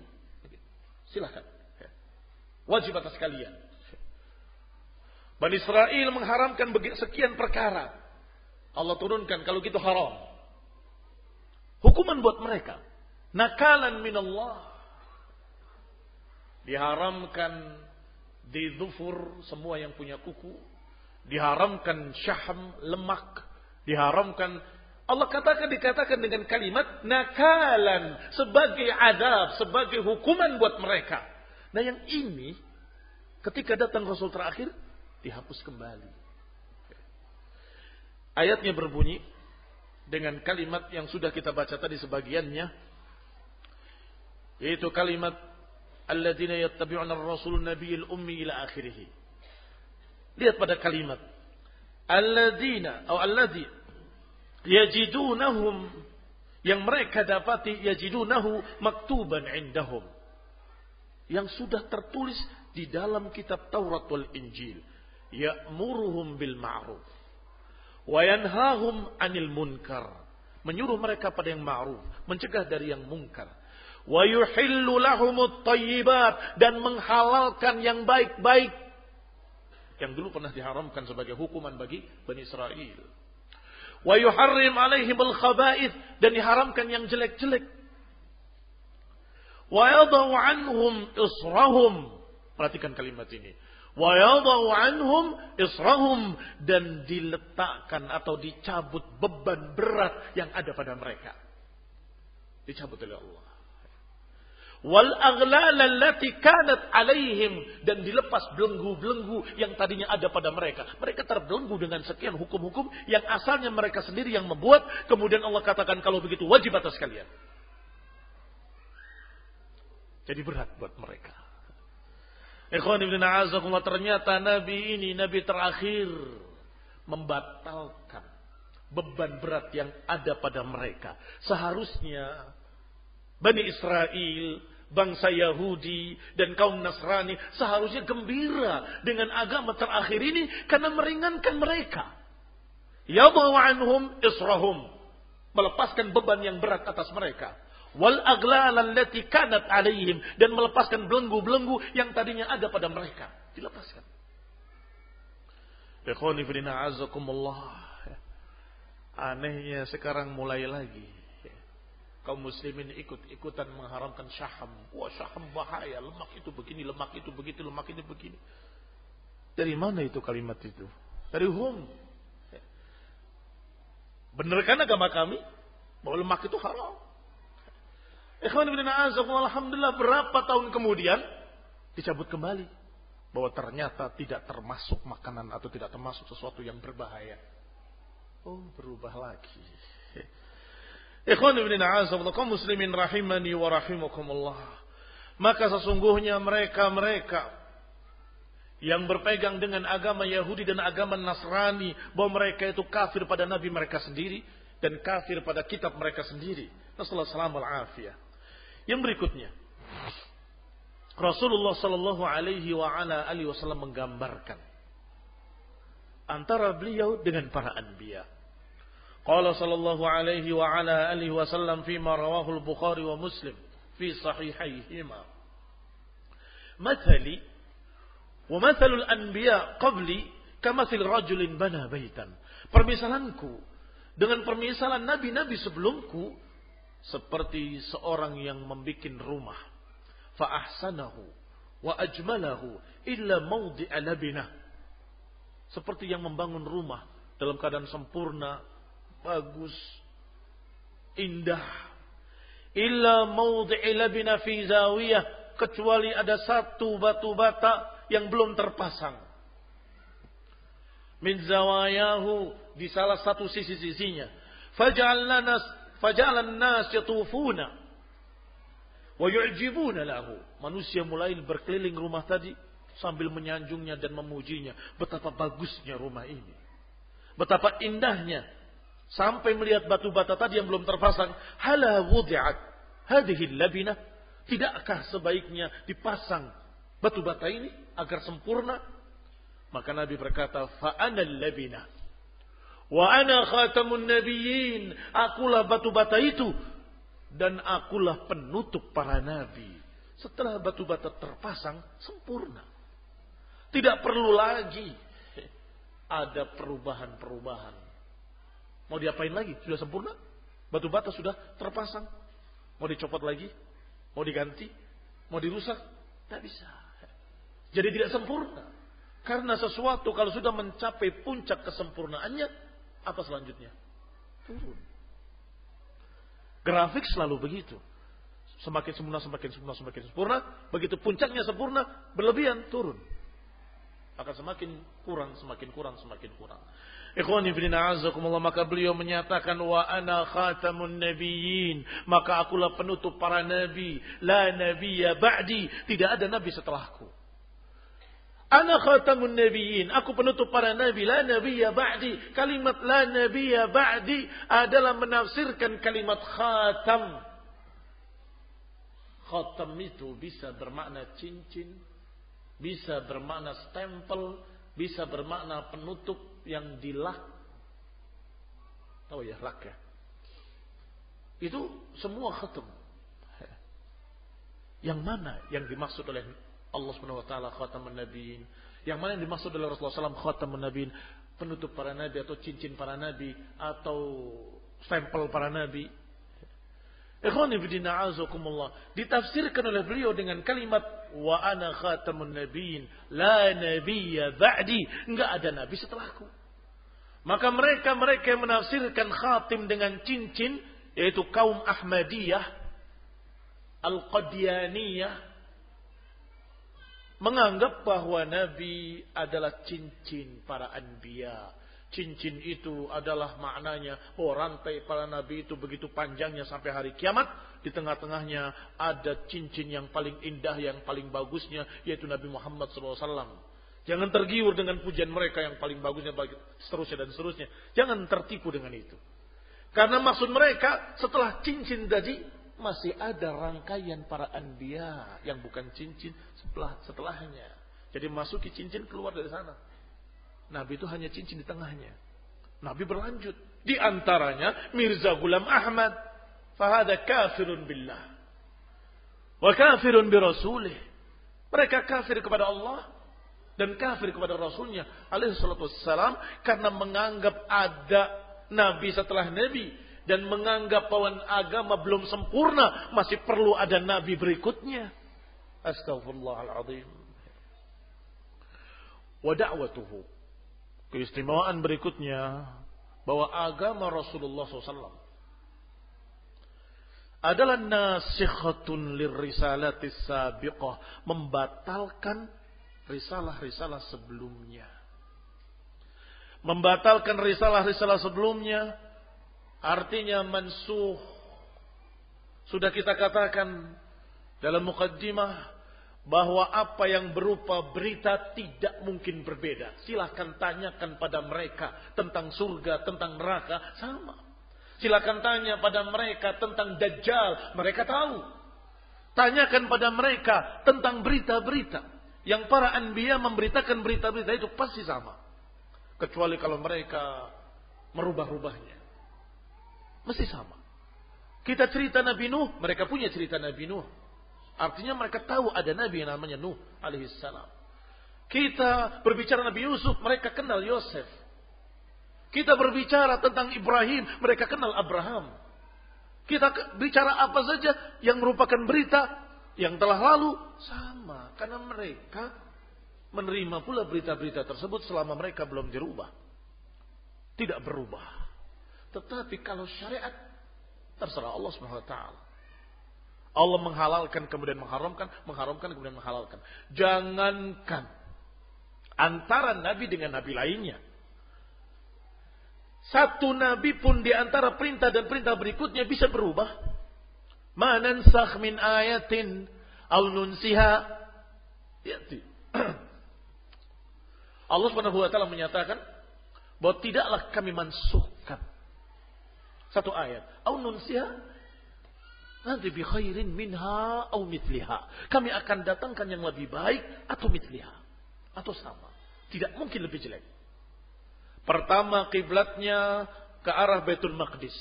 silahkan. Wajib atas kalian. Bani Israel mengharamkan sekian perkara. Allah turunkan kalau gitu haram. Hukuman buat mereka. Nakalan minallah. Diharamkan di dhufur semua yang punya kuku. Diharamkan syaham, lemak. Diharamkan Allah katakan dikatakan dengan kalimat nakalan sebagai adab, sebagai hukuman buat mereka. Nah yang ini ketika datang Rasul terakhir dihapus kembali. Ayatnya berbunyi dengan kalimat yang sudah kita baca tadi sebagiannya yaitu kalimat alladzina yattabi'una ar-rasul nabiyil ummi ila akhirih. Lihat pada kalimat alladzina atau alladzi yajidunahum yang mereka dapati yajidunahu maktuban indahum yang sudah tertulis di dalam kitab Taurat wal Injil ya'muruhum bil ma'ruf wa yanhahum 'anil munkar menyuruh mereka pada yang ma'ruf mencegah dari yang mungkar wa yuhillu lahumut dan menghalalkan yang baik-baik yang dulu pernah diharamkan sebagai hukuman bagi Bani Israel Wa yuharrim alaihim al-khaba'ith dan diharamkan yang jelek-jelek. Wa yadau anhum israhum. Perhatikan kalimat ini. Wa yadau anhum israhum dan diletakkan atau dicabut beban berat yang ada pada mereka. Dicabut oleh Allah wal kanat alaihim dan dilepas belenggu-belenggu yang tadinya ada pada mereka. Mereka terbelenggu dengan sekian hukum-hukum yang asalnya mereka sendiri yang membuat, kemudian Allah katakan kalau begitu wajib atas kalian. Jadi berat buat mereka. Ikhwan ibn a'azakumullah ternyata Nabi ini Nabi terakhir membatalkan beban berat yang ada pada mereka. Seharusnya Bani Israel bangsa Yahudi dan kaum Nasrani seharusnya gembira dengan agama terakhir ini karena meringankan mereka. Yadau anhum israhum. Melepaskan beban yang berat atas mereka. Wal allati kanat alaihim. Dan melepaskan belenggu-belenggu yang tadinya ada pada mereka. Dilepaskan. Anehnya sekarang mulai lagi kaum muslimin ikut-ikutan mengharamkan syaham. Wah syaham bahaya, lemak itu begini, lemak itu begitu, lemak itu begini. Dari mana itu kalimat itu? Dari hum. Benarkan agama kami bahwa lemak itu haram? Ikhwan ibn Alhamdulillah berapa tahun kemudian dicabut kembali. Bahwa ternyata tidak termasuk makanan atau tidak termasuk sesuatu yang berbahaya. Oh berubah lagi. Ikhwan ibn a'azaballah kaum muslimin rahimani wa rahimakumullah. Maka sesungguhnya mereka-mereka yang berpegang dengan agama Yahudi dan agama Nasrani bahwa mereka itu kafir pada nabi mereka sendiri dan kafir pada kitab mereka sendiri. Nasallahu alaihi yang berikutnya, Rasulullah Shallallahu Alaihi Wasallam menggambarkan antara beliau dengan para anbiya. Qala sallallahu alaihi wa ala alihi wa sallam rawahu al-Bukhari wa Muslim fi sahihaihima. Mathali wa mathalul anbiya qabli kamathil rajulin bana baitan. Permisalanku dengan permisalan nabi-nabi sebelumku seperti seorang yang membuat rumah fa ahsanahu wa ajmalahu illa mawdi'a labinah seperti yang membangun rumah dalam keadaan sempurna bagus, indah. Illa maudhi'i labina fi zawiyah. Kecuali ada satu batu bata yang belum terpasang. Min zawayahu di salah satu sisi-sisinya. Faj'alna faj'alan nas yatufuna wa lahu. Manusia mulai berkeliling rumah tadi sambil menyanjungnya dan memujinya. Betapa bagusnya rumah ini. Betapa indahnya Sampai melihat batu bata tadi yang belum terpasang. Hala wudi'at hadhihi labina. Tidakkah sebaiknya dipasang batu bata ini agar sempurna? Maka Nabi berkata, fa'ana labina. Wa ana khatamun nabiyyin. Akulah batu bata itu. Dan akulah penutup para nabi. Setelah batu bata terpasang, sempurna. Tidak perlu lagi ada perubahan-perubahan Mau diapain lagi? Sudah sempurna? Batu bata sudah terpasang. Mau dicopot lagi? Mau diganti? Mau dirusak? Tidak bisa. Jadi tidak sempurna. Karena sesuatu kalau sudah mencapai puncak kesempurnaannya, apa selanjutnya? Turun. Grafik selalu begitu. Semakin sempurna, semakin sempurna, semakin sempurna. Begitu puncaknya sempurna, berlebihan, turun. Akan semakin kurang, semakin kurang, semakin kurang. Ikhwani bin a'azakumullah maka beliau menyatakan wa ana khatamun nabiyyin maka akulah penutup para nabi la nabiyya ba'di tidak ada nabi setelahku Ana khatamun nabiyyin aku penutup para nabi la nabiyya ba'di kalimat la nabiyya ba'di adalah menafsirkan kalimat khatam khatam itu bisa bermakna cincin bisa bermakna stempel bisa bermakna penutup yang dilak. Tahu ya, lak ya. Itu semua khatam. Yang mana yang dimaksud oleh Allah Subhanahu wa taala khatamun nabiyyin? Yang mana yang dimaksud oleh Rasulullah SAW khatamun nabiyyin? Penutup para nabi atau cincin para nabi atau stempel para nabi? Ikhwani bidina azakumullah. Ditafsirkan oleh beliau dengan kalimat wa ana khatamun nabiyyin la nabiyya ba'di. Enggak ada nabi setelahku. Maka mereka-mereka yang menafsirkan khatim dengan cincin yaitu kaum Ahmadiyah, Al-Qadianiyah menganggap bahwa nabi adalah cincin para anbiya Cincin itu adalah maknanya oh rantai para nabi itu begitu panjangnya sampai hari kiamat. Di tengah-tengahnya ada cincin yang paling indah, yang paling bagusnya yaitu Nabi Muhammad SAW. Jangan tergiur dengan pujian mereka yang paling bagusnya, seterusnya dan seterusnya. Jangan tertipu dengan itu. Karena maksud mereka setelah cincin tadi masih ada rangkaian para anbiya yang bukan cincin setelah setelahnya. Jadi masuki cincin keluar dari sana. Nabi itu hanya cincin di tengahnya. Nabi berlanjut. Di antaranya Mirza Ghulam Ahmad. Fahada kafirun billah. Wa kafirun bi. Mereka kafir kepada Allah dan kafir kepada Rasulnya alaihi salatu wassalam karena menganggap ada nabi setelah nabi dan menganggap bahwa agama belum sempurna masih perlu ada nabi berikutnya. Astagfirullahaladzim. Wa da'watuhu. Keistimewaan berikutnya bahwa agama Rasulullah SAW adalah nasikhatun lirrisalatis sabiqah membatalkan risalah-risalah sebelumnya. Membatalkan risalah-risalah sebelumnya artinya mansuh. Sudah kita katakan dalam mukaddimah bahwa apa yang berupa berita tidak mungkin berbeda. Silahkan tanyakan pada mereka tentang surga, tentang neraka, sama. Silahkan tanya pada mereka tentang Dajjal, mereka tahu. Tanyakan pada mereka tentang berita-berita. Yang para anbiya memberitakan berita-berita itu pasti sama. Kecuali kalau mereka merubah-rubahnya. Mesti sama. Kita cerita Nabi Nuh, mereka punya cerita Nabi Nuh. Artinya mereka tahu ada nabi yang namanya Nuh alaihissalam. Kita berbicara Nabi Yusuf, mereka kenal Yosef. Kita berbicara tentang Ibrahim, mereka kenal Abraham. Kita bicara apa saja yang merupakan berita yang telah lalu sama karena mereka menerima pula berita-berita tersebut selama mereka belum dirubah. Tidak berubah. Tetapi kalau syariat terserah Allah taala. Allah menghalalkan kemudian mengharamkan, mengharamkan kemudian menghalalkan. Jangankan antara nabi dengan nabi lainnya. Satu nabi pun di antara perintah dan perintah berikutnya bisa berubah. Manansakh min ayatin au nunsiha yati. Allah Subhanahu wa taala menyatakan bahwa tidaklah kami mansuhkan satu ayat au nunsiha Nanti bi khairin minha au mitliha. Kami akan datangkan yang lebih baik atau mitliha. Atau sama. Tidak mungkin lebih jelek. Pertama kiblatnya ke arah Baitul Maqdis.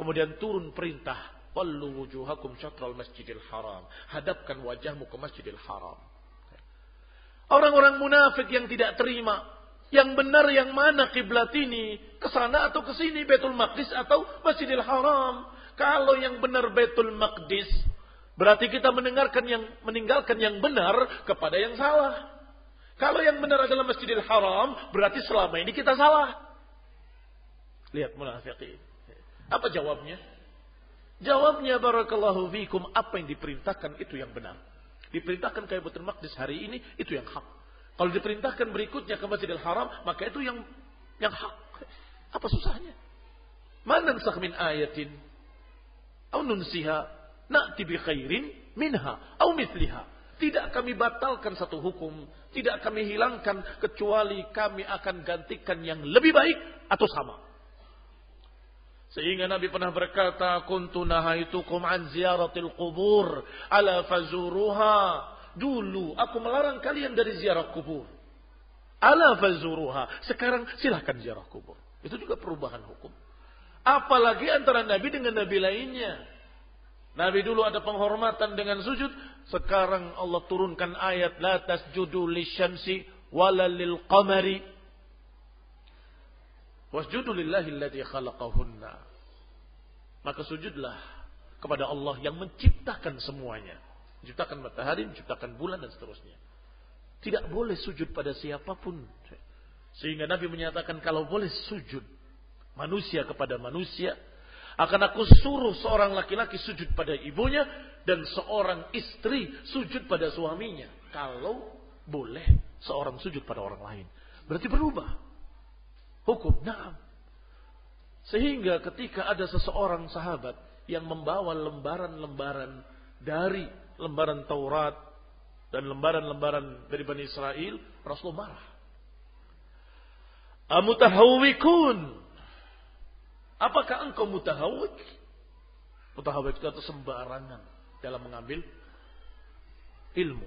Kemudian turun perintah. Wallu wujuhakum syatral masjidil haram. Hadapkan wajahmu ke masjidil haram. Orang-orang munafik yang tidak terima Yang benar yang mana kiblat ini? Ke sana atau ke sini? Betul Maqdis atau Masjidil Haram? Kalau yang benar Betul Maqdis, berarti kita mendengarkan yang meninggalkan yang benar kepada yang salah. Kalau yang benar adalah Masjidil Haram, berarti selama ini kita salah. Lihat munafiqin. Apa jawabnya? Jawabnya barakallahu fikum apa yang diperintahkan itu yang benar. Diperintahkan ke Baitul Maqdis hari ini itu yang hak. Kalau diperintahkan berikutnya ke Masjidil Haram, maka itu yang yang hak. Apa susahnya? Mana min ayatin au nunsiha na'ti bi khairin minha au mithliha. Tidak kami batalkan satu hukum, tidak kami hilangkan kecuali kami akan gantikan yang lebih baik atau sama. Sehingga Nabi pernah berkata, "Kuntu nahaitukum an ziyaratil qubur ala fazuruha." Dulu aku melarang kalian dari ziarah kubur. Ala fazuruha. Sekarang silahkan ziarah kubur. Itu juga perubahan hukum. Apalagi antara Nabi dengan Nabi lainnya. Nabi dulu ada penghormatan dengan sujud. Sekarang Allah turunkan ayat. La tasjudu lisyamsi wala lil qamari Wasjudu lillahi alladhi khalaqahunna. Maka sujudlah kepada Allah yang menciptakan semuanya. Menciptakan matahari, menciptakan bulan dan seterusnya. Tidak boleh sujud pada siapa pun. Sehingga Nabi menyatakan kalau boleh sujud manusia kepada manusia, akan aku suruh seorang laki-laki sujud pada ibunya dan seorang istri sujud pada suaminya. Kalau boleh seorang sujud pada orang lain. Berarti berubah hukum. Nah, sehingga ketika ada seseorang sahabat yang membawa lembaran-lembaran dari lembaran Taurat dan lembaran-lembaran dari Bani Israel, Rasulullah marah. Amutahawikun. Apakah engkau mutahawik? Mutahawik itu sembarangan dalam mengambil ilmu.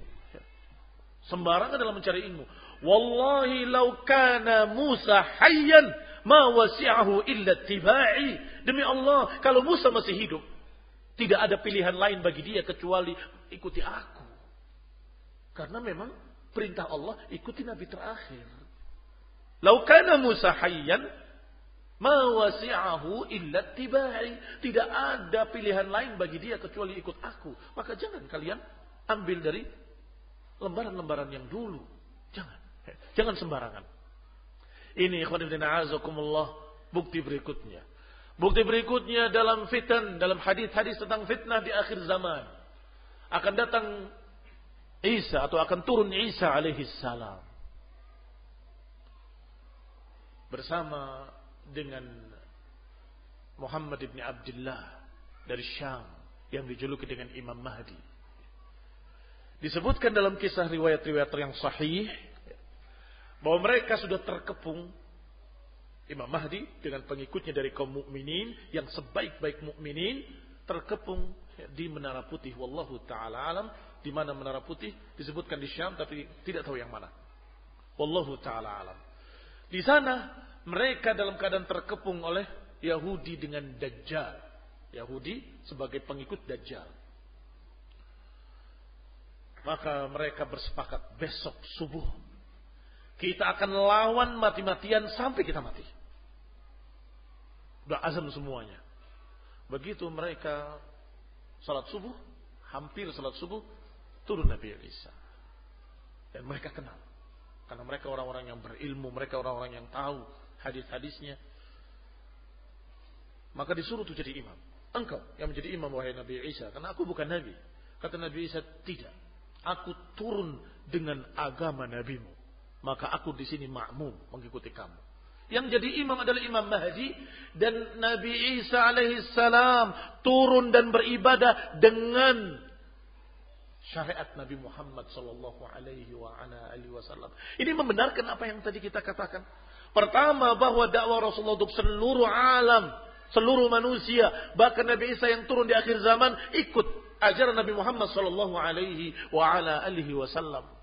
Sembarangan dalam mencari ilmu. Wallahi law kana Musa hayyan ma wasi'ahu illa tibai. Demi Allah, kalau Musa masih hidup, tidak ada pilihan lain bagi dia kecuali ikuti aku. Karena memang perintah Allah ikuti nabi terakhir. Lau kana Musa hayyan ma wasi'ahu illa tibai. Tidak ada pilihan lain bagi dia kecuali ikut aku. Maka jangan kalian ambil dari lembaran-lembaran yang dulu. Jangan. Jangan sembarangan. Ini azakumullah bukti berikutnya. Bukti berikutnya dalam fitan, dalam hadis-hadis tentang fitnah di akhir zaman. Akan datang Isa atau akan turun Isa alaihi salam. Bersama dengan Muhammad ibn Abdullah dari Syam yang dijuluki dengan Imam Mahdi. Disebutkan dalam kisah riwayat-riwayat yang sahih bahwa mereka sudah terkepung Imam Mahdi dengan pengikutnya dari kaum mukminin yang sebaik-baik mukminin terkepung di Menara Putih. Wallahu taala alam di mana Menara Putih disebutkan di Syam tapi tidak tahu yang mana. Wallahu taala alam. Di sana mereka dalam keadaan terkepung oleh Yahudi dengan Dajjal Yahudi sebagai pengikut Dajjal maka mereka bersepakat besok subuh kita akan lawan mati-matian sampai kita mati. Udah azam semuanya. Begitu mereka salat subuh, hampir salat subuh, turun Nabi Isa. Dan mereka kenal. Karena mereka orang-orang yang berilmu, mereka orang-orang yang tahu hadis-hadisnya. Maka disuruh tuh jadi imam. Engkau yang menjadi imam wahai Nabi Isa. Karena aku bukan Nabi. Kata Nabi Isa, tidak. Aku turun dengan agama nabimu maka aku di sini makmum mengikuti kamu. Yang jadi imam adalah Imam Mahdi dan Nabi Isa alaihissalam turun dan beribadah dengan syariat Nabi Muhammad sallallahu alaihi wasallam. Ini membenarkan apa yang tadi kita katakan. Pertama bahwa dakwah Rasulullah untuk seluruh alam, seluruh manusia, bahkan Nabi Isa yang turun di akhir zaman ikut ajaran Nabi Muhammad sallallahu alaihi wasallam.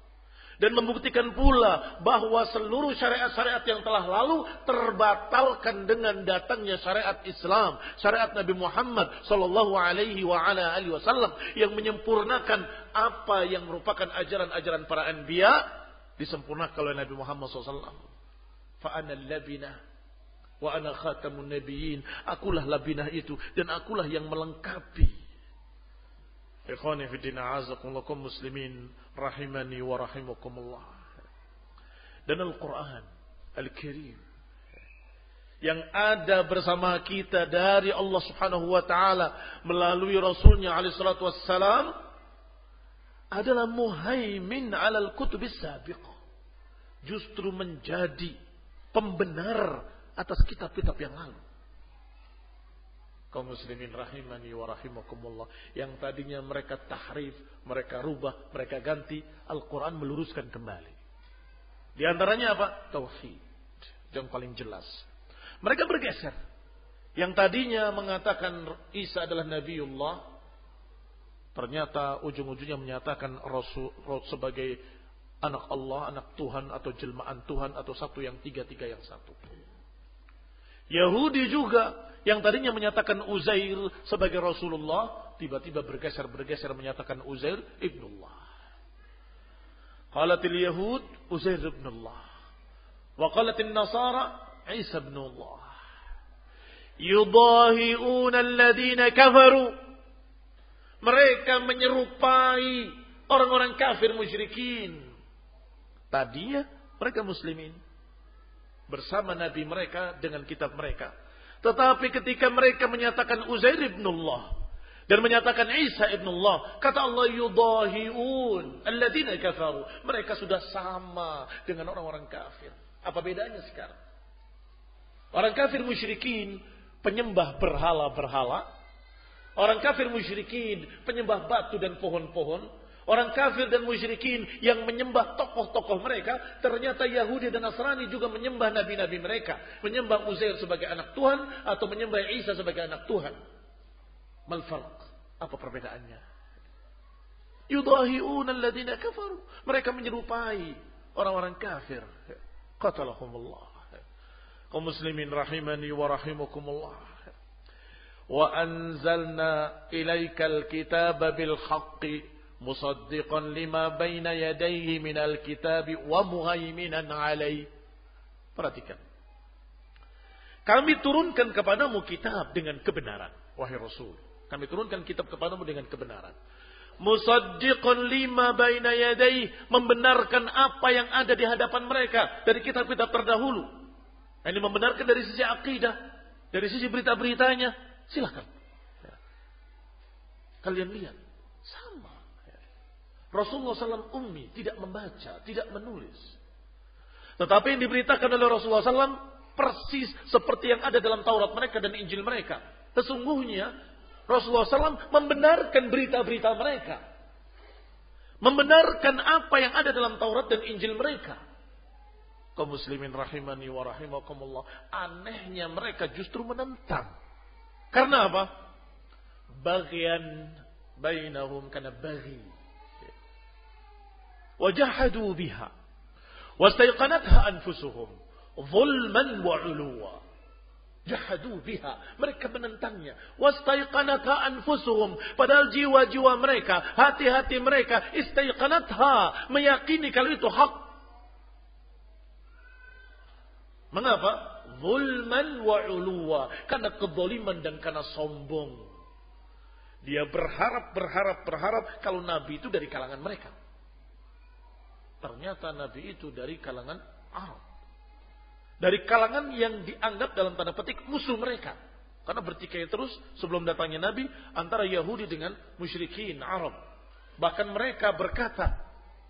Dan membuktikan pula bahwa seluruh syariat-syariat yang telah lalu terbatalkan dengan datangnya syariat Islam, syariat Nabi Muhammad sallallahu alaihi wa ala alihi wasallam yang menyempurnakan apa yang merupakan ajaran-ajaran para anbiya disempurnakan oleh Nabi Muhammad sallallahu fa ana labinah wa ana khatamun nabiyyin. Akulah labinah itu dan akulah yang melengkapi. Ikhwani fi din a'azakumullah muslimin rahimani wa rahimakumullah. Dan Al-Qur'an Al-Karim yang ada bersama kita dari Allah Subhanahu wa taala melalui Rasulnya alaihi salatu wassalam adalah muhaimin alal kutubis sabiqah. Justru menjadi pembenar atas kitab-kitab yang lalu. Kaum muslimin rahimani wa rahimakumullah. Yang tadinya mereka tahrif, mereka rubah, mereka ganti. Al-Quran meluruskan kembali. Di antaranya apa? Tauhid. Yang paling jelas. Mereka bergeser. Yang tadinya mengatakan Isa adalah Nabiullah. Ternyata ujung-ujungnya menyatakan Rasul, sebagai anak Allah, anak Tuhan atau jelmaan Tuhan atau satu yang tiga-tiga yang satu. Yahudi juga yang tadinya menyatakan Uzair sebagai Rasulullah, tiba-tiba bergeser-bergeser menyatakan Uzair ibnullah. Qalatil Yahud Uzair ibnullah. Wa qalatil Nasara Isa ibnullah. Yudahi'una alladhina kafaru mereka menyerupai orang-orang kafir musyrikin. Tadinya mereka muslimin. Bersama Nabi mereka dengan kitab mereka. Tetapi ketika mereka menyatakan Uzair ibnullah. Dan menyatakan Isa ibnullah. Kata Allah yudahiun. Alladina kafaru. Mereka sudah sama dengan orang-orang kafir. Apa bedanya sekarang? Orang kafir musyrikin. Penyembah berhala-berhala Orang kafir musyrikin penyembah batu dan pohon-pohon. Orang kafir dan musyrikin yang menyembah tokoh-tokoh mereka. Ternyata Yahudi dan Nasrani juga menyembah nabi-nabi mereka. Menyembah Uzair sebagai anak Tuhan. Atau menyembah Isa sebagai anak Tuhan. Malfarq. Apa perbedaannya? Yudahi'un alladhina kafaru. Mereka menyerupai orang-orang kafir. Qatalahumullah. Kau muslimin rahimani wa rahimakumullah. وأنزلنا إليك الكتاب بالحق مصدقا لما بين يديه من الكتاب ومهيمنا عليه Perhatikan. Kami turunkan kepadamu kitab dengan kebenaran. Wahai Rasul. Kami turunkan kitab kepadamu dengan kebenaran. Musaddiqun lima baina yadai. Membenarkan apa yang ada di hadapan mereka. Dari kitab-kitab terdahulu. Ini membenarkan dari sisi akidah. Dari sisi berita-beritanya. Silahkan. Ya. Kalian lihat. Sama. Rasulullah SAW ummi. Tidak membaca. Tidak menulis. Tetapi yang diberitakan oleh Rasulullah SAW persis seperti yang ada dalam Taurat mereka dan Injil mereka. Sesungguhnya Rasulullah SAW membenarkan berita-berita mereka. Membenarkan apa yang ada dalam Taurat dan Injil mereka. Kaum muslimin rahimani wa rahimakumullah. Anehnya mereka justru menentang. Karena apa? Bagian bainahum karena bagi. Biha. Wastaiqanatha anfusuhum. Zulman wa uluwa. Jahadu biha. Mereka menentangnya. Wastaiqanatha anfusuhum. Padahal jiwa-jiwa mereka, hati-hati mereka, istaiqanatha. Meyakini kalau itu hak. Mengapa? zulman wa uluwa. Karena kedoliman dan karena sombong. Dia berharap, berharap, berharap kalau Nabi itu dari kalangan mereka. Ternyata Nabi itu dari kalangan Arab. Dari kalangan yang dianggap dalam tanda petik musuh mereka. Karena bertikai terus sebelum datangnya Nabi antara Yahudi dengan musyrikin Arab. Bahkan mereka berkata,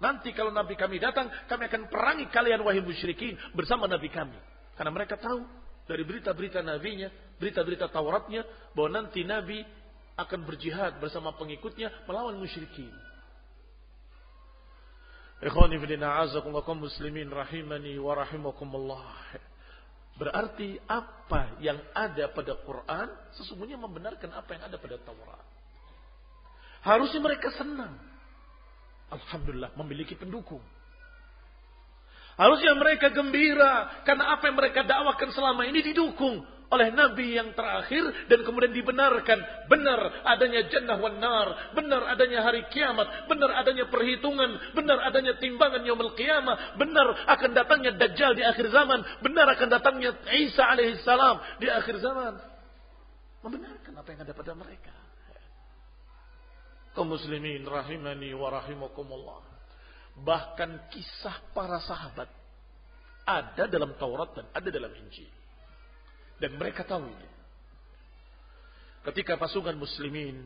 nanti kalau Nabi kami datang, kami akan perangi kalian wahai musyrikin bersama Nabi kami. Karena mereka tahu dari berita-berita nabinya, berita-berita Tauratnya, bahwa nanti Nabi akan berjihad bersama pengikutnya melawan musyrikin. Ikhwani fillah azakumullah muslimin rahimani wa rahimakumullah. Berarti apa yang ada pada Quran sesungguhnya membenarkan apa yang ada pada Taurat. Harusnya mereka senang. Alhamdulillah memiliki pendukung. Harusnya mereka gembira karena apa yang mereka dakwakan selama ini didukung oleh Nabi yang terakhir dan kemudian dibenarkan. Benar adanya jannah wan nar, benar adanya hari kiamat, benar adanya perhitungan, benar adanya timbangan yaumul qiyamah, benar akan datangnya dajjal di akhir zaman, benar akan datangnya Isa alaihissalam di akhir zaman. Membenarkan apa yang ada pada mereka. Kaum muslimin rahimani wa rahimakumullah. Bahkan kisah para sahabat ada dalam Taurat dan ada dalam Injil. Dan mereka tahu itu. Ketika pasukan muslimin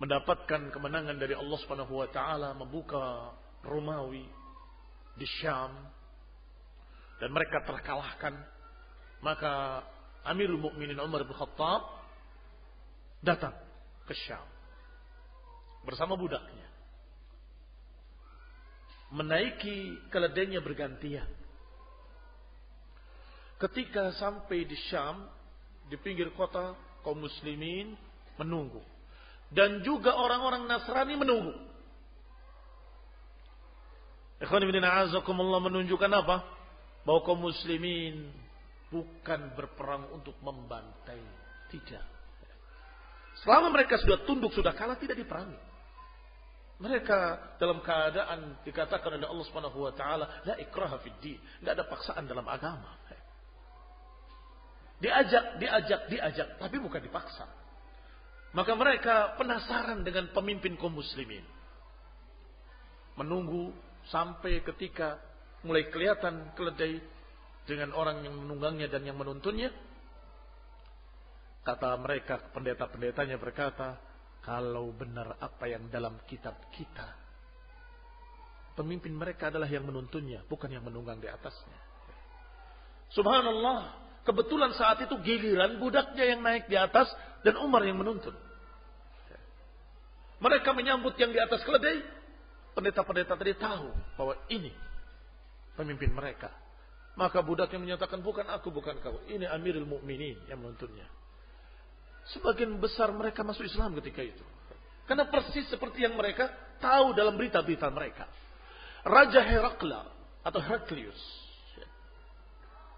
mendapatkan kemenangan dari Allah Subhanahu wa taala membuka Romawi di Syam dan mereka terkalahkan maka Amirul Mukminin Umar bin Khattab datang ke Syam bersama budaknya menaiki keledainya bergantian Ketika sampai di Syam, di pinggir kota, kaum muslimin menunggu. Dan juga orang-orang Nasrani menunggu. Ikhwan ibn a'azakumullah menunjukkan apa? Bahwa kaum muslimin bukan berperang untuk membantai. Tidak. Selama mereka sudah tunduk, sudah kalah, tidak diperangi. Mereka dalam keadaan dikatakan oleh Allah Subhanahu wa taala, la ikraha fid din. Ada paksaan dalam agama. Diajak, diajak, diajak, tapi bukan dipaksa. Maka mereka penasaran dengan pemimpin kaum muslimin. Menunggu sampai ketika mulai kelihatan keledai dengan orang yang menunggangnya dan yang menuntunnya. Kata mereka, pendeta-pendetanya berkata, kalau benar apa yang dalam kitab kita, pemimpin mereka adalah yang menuntunnya, bukan yang menunggang di atasnya. Subhanallah, Kebetulan saat itu giliran budaknya yang naik di atas dan Umar yang menuntun. Mereka menyambut yang di atas keledai. Pendeta-pendeta tadi tahu bahwa ini pemimpin mereka. Maka budak yang menyatakan bukan aku, bukan kau. Ini Amirul Mukminin yang menuntunnya. Sebagian besar mereka masuk Islam ketika itu. Karena persis seperti yang mereka tahu dalam berita-berita mereka. Raja Herakla atau Heraklius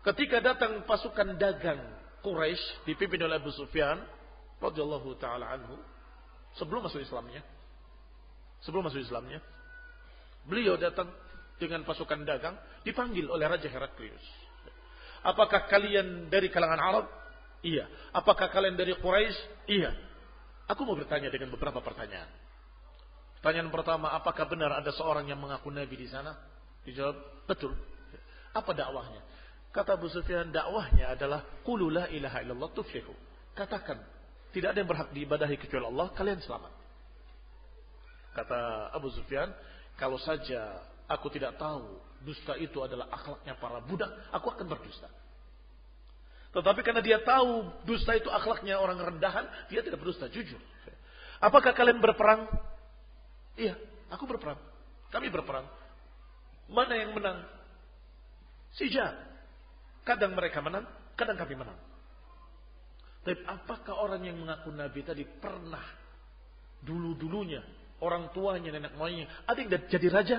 Ketika datang pasukan dagang Quraisy dipimpin oleh Abu Sufyan radhiyallahu taala anhu sebelum masuk Islamnya. Sebelum masuk Islamnya. Beliau datang dengan pasukan dagang dipanggil oleh Raja Heraklius. Apakah kalian dari kalangan Arab? Iya. Apakah kalian dari Quraisy? Iya. Aku mau bertanya dengan beberapa pertanyaan. Pertanyaan pertama, apakah benar ada seorang yang mengaku nabi di sana? Dijawab, betul. Apa dakwahnya? Kata Abu Sufyan, dakwahnya adalah qulu la ilaha illallah tuflihu. Katakan, tidak ada yang berhak diibadahi kecuali Allah, kalian selamat. Kata Abu Sufyan, kalau saja aku tidak tahu dusta itu adalah akhlaknya para budak, aku akan berdusta. Tetapi karena dia tahu dusta itu akhlaknya orang rendahan, dia tidak berdusta, jujur. Apakah kalian berperang? Iya, aku berperang. Kami berperang. Mana yang menang? Si Jah. Kadang mereka menang, kadang kami menang. Tapi apakah orang yang mengaku Nabi tadi pernah dulu-dulunya orang tuanya, nenek moyangnya, ada yang jadi raja?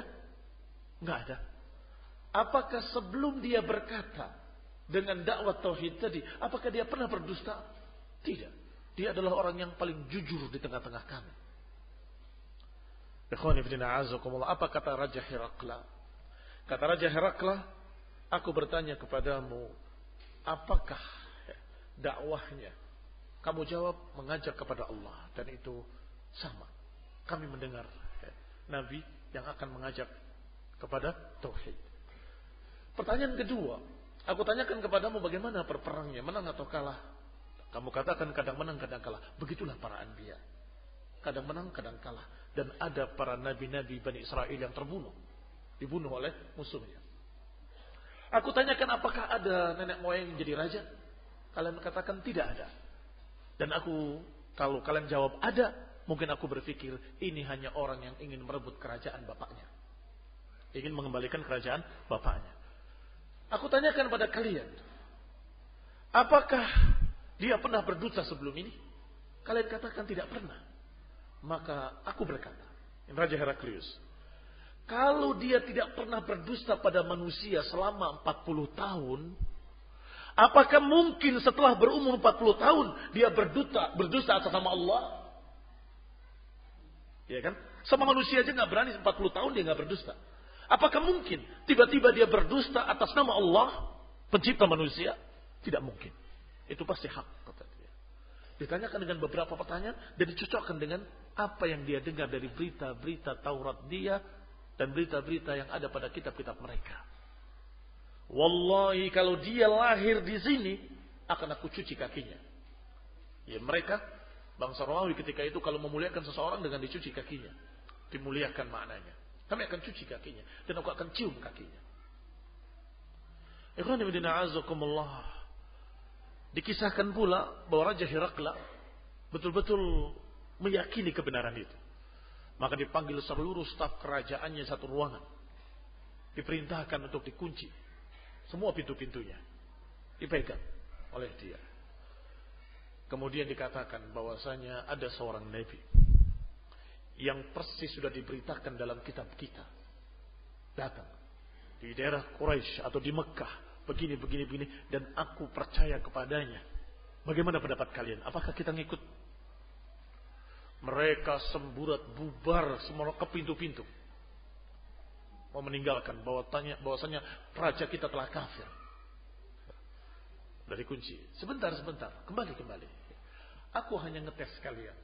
Enggak ada. Apakah sebelum dia berkata dengan dakwah tauhid tadi, apakah dia pernah berdusta? Tidak. Dia adalah orang yang paling jujur di tengah-tengah kami. Apa kata Raja Herakla? Kata Raja Herakla, Aku bertanya kepadamu, apakah dakwahnya? Kamu jawab mengajak kepada Allah dan itu sama. Kami mendengar Nabi yang akan mengajak kepada tauhid. Pertanyaan kedua, aku tanyakan kepadamu bagaimana perperangnya, menang atau kalah? Kamu katakan kadang menang, kadang kalah. Begitulah para anbiya. Kadang menang, kadang kalah. Dan ada para nabi-nabi Bani Israel yang terbunuh. Dibunuh oleh musuhnya. Aku tanyakan apakah ada nenek moyang yang jadi raja? Kalian katakan tidak ada. Dan aku kalau kalian jawab ada, mungkin aku berpikir ini hanya orang yang ingin merebut kerajaan bapaknya. Ingin mengembalikan kerajaan bapaknya. Aku tanyakan pada kalian, apakah dia pernah berdusta sebelum ini? Kalian katakan tidak pernah. Maka aku berkata, Raja Heraklius, kalau dia tidak pernah berdusta pada manusia selama 40 tahun, Apakah mungkin setelah berumur 40 tahun dia berdusta, berdusta atas nama Allah? Ya kan? Sama manusia aja nggak berani 40 tahun dia nggak berdusta. Apakah mungkin tiba-tiba dia berdusta atas nama Allah, pencipta manusia? Tidak mungkin. Itu pasti hak kata dia. Ditanyakan dengan beberapa pertanyaan dan dicocokkan dengan apa yang dia dengar dari berita-berita Taurat dia dan berita-berita yang ada pada kitab-kitab mereka. Wallahi kalau dia lahir di sini akan aku cuci kakinya. Ya mereka bangsa Romawi ketika itu kalau memuliakan seseorang dengan dicuci kakinya. Dimuliakan maknanya. Kami akan cuci kakinya dan aku akan cium kakinya. Dikisahkan pula bahwa Raja Herakla betul-betul meyakini kebenaran itu. Maka dipanggil seluruh staf kerajaannya satu ruangan. Diperintahkan untuk dikunci. Semua pintu-pintunya. Dipegang oleh dia. Kemudian dikatakan bahwasanya ada seorang nabi yang persis sudah diberitakan dalam kitab kita. Datang di daerah Quraisy atau di Mekah begini begini begini dan aku percaya kepadanya. Bagaimana pendapat kalian? Apakah kita ngikut mereka semburat bubar semua ke pintu-pintu. Mau meninggalkan bahwa tanya bahwasanya raja kita telah kafir. Dari kunci. Sebentar, sebentar. Kembali, kembali. Aku hanya ngetes kalian.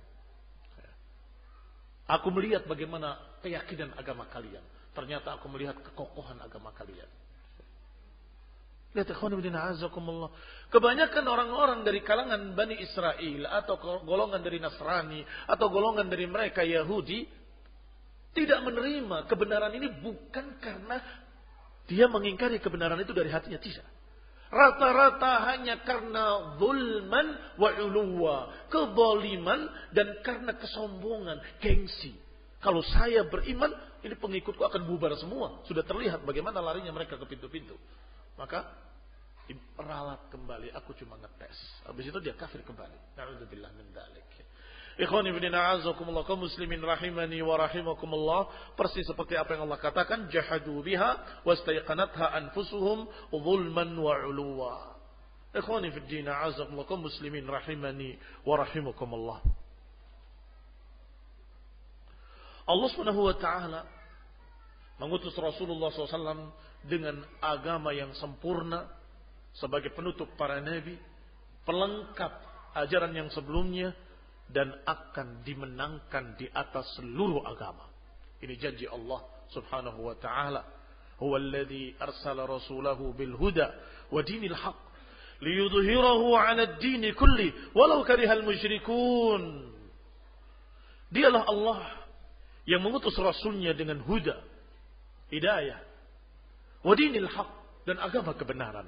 Aku melihat bagaimana keyakinan agama kalian. Ternyata aku melihat kekokohan agama kalian. Lihat azakumullah. Kebanyakan orang-orang dari kalangan Bani Israel atau golongan dari Nasrani atau golongan dari mereka Yahudi tidak menerima kebenaran ini bukan karena dia mengingkari kebenaran itu dari hatinya tidak. Rata-rata hanya karena zulman wa uluwa, keboliman dan karena kesombongan, gengsi. Kalau saya beriman, ini pengikutku akan bubar semua. Sudah terlihat bagaimana larinya mereka ke pintu-pintu. Maka diperalat kembali. Aku cuma ngetes. Habis itu dia kafir kembali. Na'udzubillah min dalik. Ikhwani bin a'azakumullah kaum muslimin rahimani wa rahimakumullah persis seperti apa yang Allah katakan jahadu biha wastaiqanatha anfusuhum zulman wa uluwa. Ikhwani fi din a'azakumullah kaum muslimin rahimani wa rahimakumullah. Allah Subhanahu wa taala mengutus Rasulullah SAW dengan agama yang sempurna sebagai penutup para nabi, pelengkap ajaran yang sebelumnya dan akan dimenangkan di atas seluruh agama. Ini janji Allah Subhanahu wa taala. Huwa alladhi arsala rasulahu bil huda wa dinil haq liyudhhirahu 'ala ad-din kulli walau karihal musyrikun. Dialah Allah yang mengutus rasulnya dengan huda, hidayah, wadinil haq dan agama kebenaran.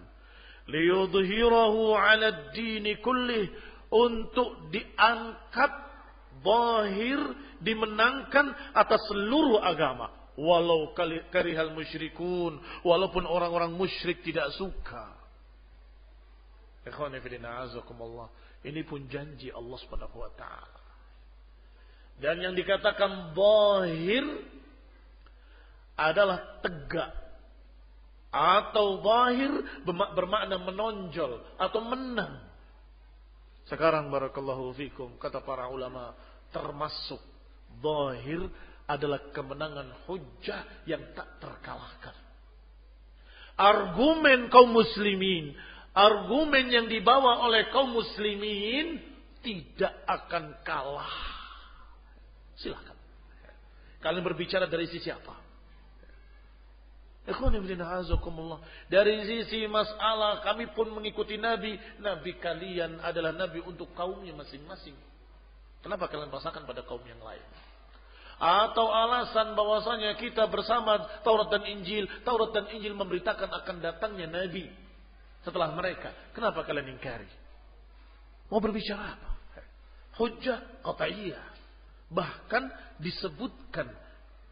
Liyudhhirahu 'ala ad-din kullih untuk diangkat bahir dimenangkan atas seluruh agama. Walau karihal musyrikun walaupun orang-orang musyrik tidak suka. Ini pun janji Allah Subhanahu wa taala. Dan yang dikatakan bahir adalah tegak atau zahir bermakna menonjol atau menang. Sekarang barakallahu fikum kata para ulama termasuk zahir adalah kemenangan hujah yang tak terkalahkan. Argumen kaum muslimin, argumen yang dibawa oleh kaum muslimin tidak akan kalah. Silakan. Kalian berbicara dari sisi apa? Dari sisi masalah kami pun mengikuti Nabi. Nabi kalian adalah Nabi untuk kaumnya masing-masing. Kenapa kalian rasakan pada kaum yang lain? Atau alasan bahwasanya kita bersama Taurat dan Injil. Taurat dan Injil memberitakan akan datangnya Nabi. Setelah mereka. Kenapa kalian ingkari? Mau berbicara apa? Hujjah qat'iyah. Bahkan disebutkan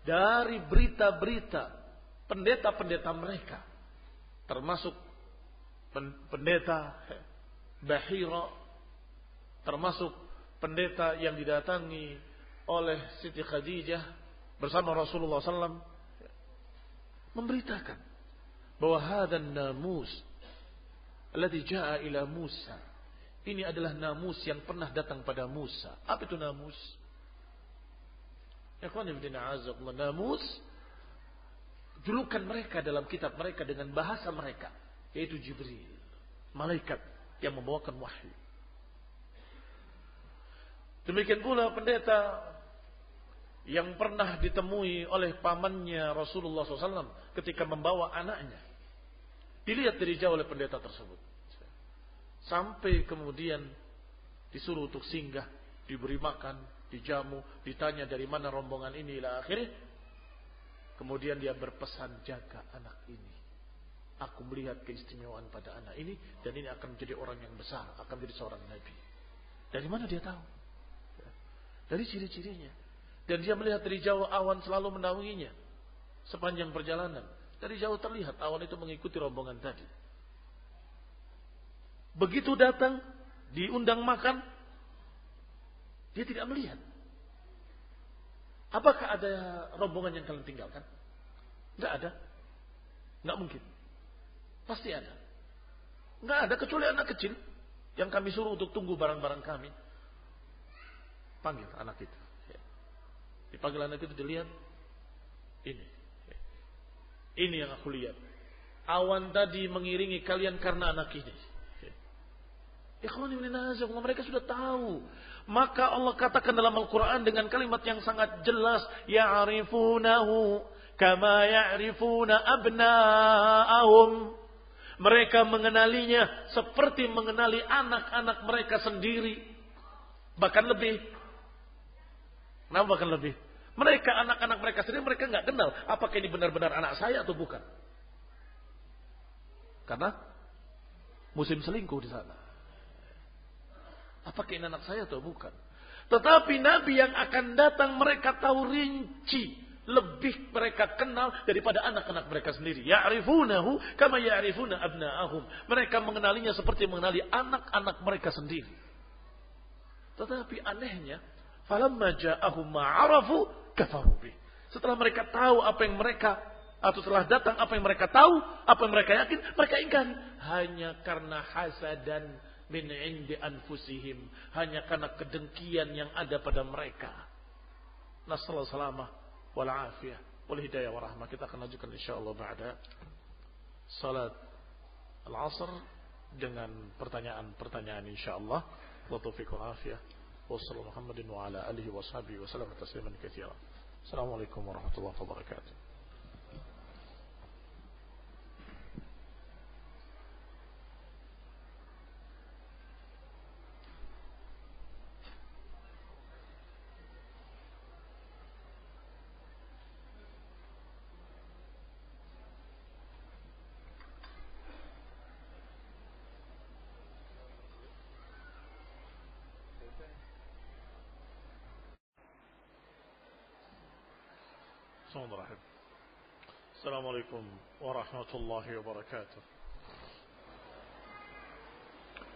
dari berita-berita pendeta-pendeta mereka. Termasuk pendeta Bahira. Termasuk pendeta yang didatangi oleh Siti Khadijah bersama Rasulullah SAW. Memberitakan bahwa hadan namus Alladhi ja'a ila Musa. Ini adalah namus yang pernah datang pada Musa. Apa itu namus? Namus julukan mereka dalam kitab mereka dengan bahasa mereka yaitu Jibril, malaikat yang membawakan wahyu. Demikian pula pendeta yang pernah ditemui oleh pamannya Rasulullah SAW ketika membawa anaknya. Dilihat dari jauh oleh pendeta tersebut. Sampai kemudian disuruh untuk singgah, diberi makan, dijamu, ditanya dari mana rombongan ini ila akhirnya. Kemudian dia berpesan jaga anak ini. Aku melihat keistimewaan pada anak ini dan ini akan menjadi orang yang besar, akan menjadi seorang nabi. Dari mana dia tahu? Dari ciri-cirinya. Dan dia melihat dari jauh awan selalu menaunginya. Sepanjang perjalanan. Dari jauh terlihat awan itu mengikuti rombongan tadi. Begitu datang, diundang makan, dia tidak melihat. Apakah ada rombongan yang kalian tinggalkan? Tidak ada. Tidak mungkin. Pasti ada. Tidak ada kecuali anak kecil yang kami suruh untuk tunggu barang-barang kami. Panggil anak itu. Ya. Dipanggil anak itu dilihat. Ini. Ini yang aku lihat. Awan tadi mengiringi kalian karena anak ini. Ya. mereka sudah tahu. Maka Allah katakan dalam Al-Quran dengan kalimat yang sangat jelas. Ya'rifunahu kama ya'rifuna abna'ahum. Mereka mengenalinya seperti mengenali anak-anak mereka sendiri. Bahkan lebih. Kenapa bahkan lebih? Mereka anak-anak mereka sendiri mereka nggak kenal apakah ini benar-benar anak saya atau bukan. Karena musim selingkuh di sana. Apakah ini anak saya atau bukan? Tetapi Nabi yang akan datang mereka tahu rinci. Lebih mereka kenal daripada anak-anak mereka sendiri. Ya'rifunahu kama ya'rifuna abna'ahum. Mereka mengenalinya seperti mengenali anak-anak mereka sendiri. Tetapi anehnya, Falamma ja'ahum ma'arafu kafaru Setelah mereka tahu apa yang mereka atau setelah datang apa yang mereka tahu, apa yang mereka yakin, mereka ingkari. Hanya karena hasadan min indi anfusihim hanya karena kedengkian yang ada pada mereka. Nasallahu salama wal afiyah wal hidayah wa rahmah. Kita akan lanjutkan insyaallah ba'da salat al-asr dengan pertanyaan-pertanyaan insyaallah. Wa taufiq wal afiyah. Wassallallahu Muhammadin wa ala alihi wa sahbihi wa sallam tasliman katsiran. Assalamualaikum warahmatullahi wabarakatuh. عليكم ورحمة السلام عليكم ورحمة الله وبركاته.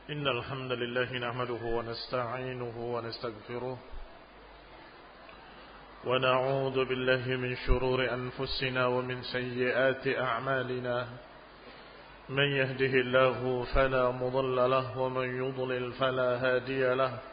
إن الحمد لله نحمده ونستعينه ونستغفره ونعوذ بالله من شرور أنفسنا ومن سيئات أعمالنا. من يهده الله فلا مضل له ومن يضلل فلا هادي له.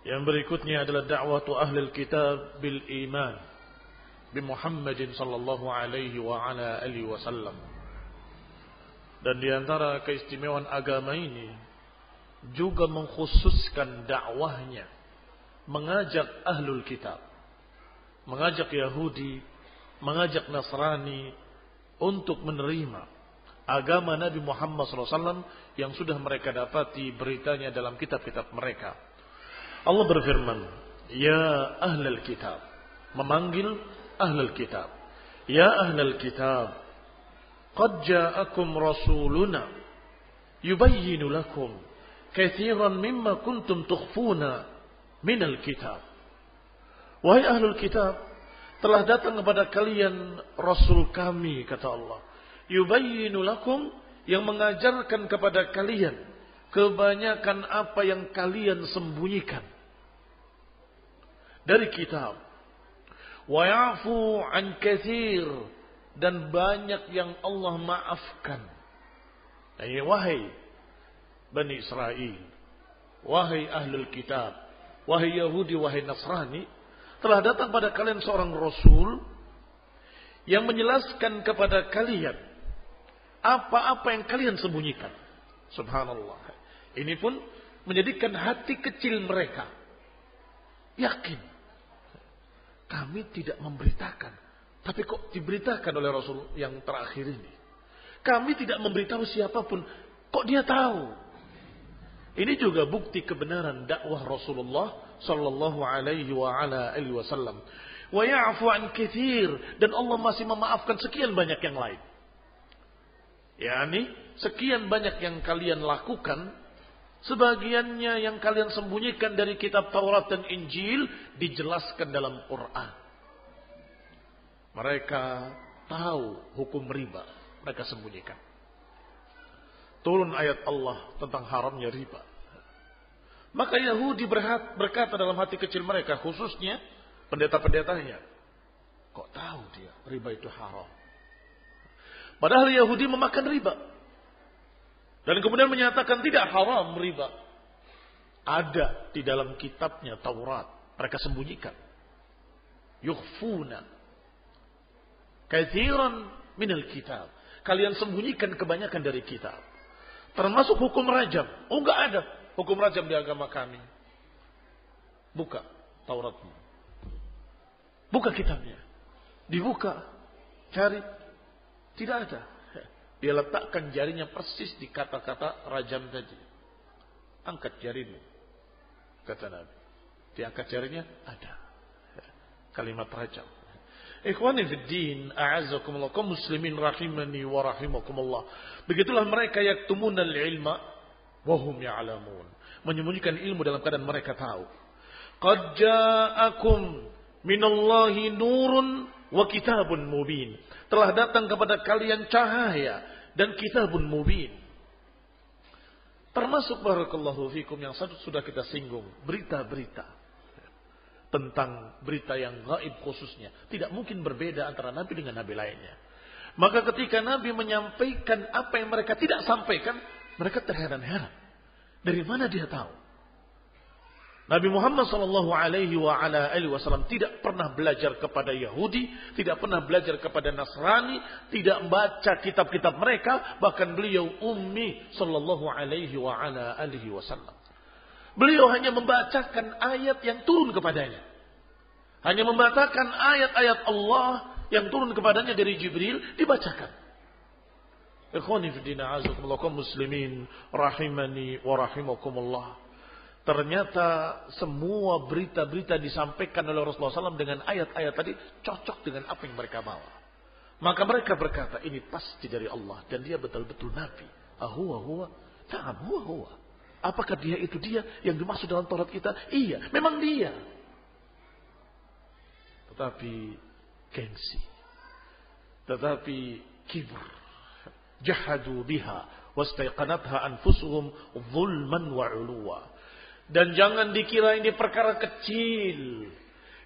Yang berikutnya adalah dakwah ahli kitab bil iman bi Muhammadin sallallahu alaihi wa ala alihi wasallam. Dan di antara keistimewaan agama ini juga mengkhususkan dakwahnya mengajak ahlul kitab, mengajak Yahudi, mengajak Nasrani untuk menerima agama Nabi Muhammad SAW yang sudah mereka dapati beritanya dalam kitab-kitab mereka. Allah berfirman, "Ya ahlal kitab." Memanggil ahlal kitab. "Ya ahlal kitab, qad ja'akum rasuluna yubayyinu lakum Kethiran mimma kuntum tukfuna. minal kitab." Wahai ahlul kitab, telah datang kepada kalian rasul kami kata Allah. Yubayyinu lakum yang mengajarkan kepada kalian kebanyakan apa yang kalian sembunyikan dari kitab. Wa yafu an kathir, dan banyak yang Allah maafkan. Ini wahai Bani Israel, wahai Ahlul Kitab, wahai Yahudi, wahai Nasrani, telah datang pada kalian seorang Rasul yang menjelaskan kepada kalian apa-apa yang kalian sembunyikan. Subhanallah. Ini pun menjadikan hati kecil mereka yakin kami tidak memberitakan tapi kok diberitakan oleh Rasul yang terakhir ini? Kami tidak memberitahu siapa pun. Kok dia tahu? Ini juga bukti kebenaran dakwah Rasulullah sallallahu alaihi wasallam. Wa ya'fu dan Allah masih memaafkan sekian banyak yang lain. Yani sekian banyak yang kalian lakukan sebagiannya yang kalian sembunyikan dari kitab Taurat dan Injil dijelaskan dalam Quran. Mereka tahu hukum riba. Mereka sembunyikan. Turun ayat Allah tentang haramnya riba. Maka Yahudi berkata dalam hati kecil mereka, khususnya pendeta-pendetanya. Kok tahu dia riba itu haram? Padahal Yahudi memakan riba. Dan kemudian menyatakan tidak haram riba. Ada di dalam kitabnya Taurat. Mereka sembunyikan. Yukhfuna Kathiran minal kitab. Kalian sembunyikan kebanyakan dari kitab. Termasuk hukum rajam. Oh enggak ada hukum rajam di agama kami. Buka Tauratmu. Buka kitabnya. Dibuka. Cari. Tidak ada. Dia letakkan jarinya persis di kata-kata rajam tadi. Angkat jarimu. Kata Nabi. Diangkat jarinya ada. Kalimat rajam. Ikhwani fi din, a'azzakumullah, kaum muslimin rahimani wa rahimakumullah. Begitulah mereka yaktumunal ilma wa hum ya'lamun. Menyembunyikan ilmu dalam keadaan mereka tahu. Qad ja'akum minallahi nurun wa kitabun mubin. Telah datang kepada kalian cahaya dan kitabun mubin. Termasuk barakallahu fikum yang sudah kita singgung, berita-berita tentang berita yang gaib khususnya. Tidak mungkin berbeda antara Nabi dengan Nabi lainnya. Maka ketika Nabi menyampaikan apa yang mereka tidak sampaikan, mereka terheran-heran. Dari mana dia tahu? Nabi Muhammad Shallallahu Alaihi Wasallam tidak pernah belajar kepada Yahudi, tidak pernah belajar kepada Nasrani, tidak membaca kitab-kitab mereka, bahkan beliau ummi Shallallahu Alaihi Wasallam. Beliau hanya membacakan ayat yang turun kepadanya. Hanya membacakan ayat-ayat Allah yang turun kepadanya dari Jibril dibacakan. Ikhwani fi din muslimin rahimani wa rahimakumullah. Ternyata semua berita-berita disampaikan oleh Rasulullah SAW dengan ayat-ayat tadi cocok dengan apa yang mereka bawa. Maka mereka berkata ini pasti dari Allah dan dia betul-betul nabi. Ahuwa huwa, ta'am huwa huwa. Apakah dia itu dia yang dimaksud dalam Taurat kita? Iya, memang dia. Tetapi gengsi. Tetapi kibur. Jahadu biha. Wastaiqanatha anfusuhum zulman wa uluwa. Dan jangan dikira ini perkara kecil.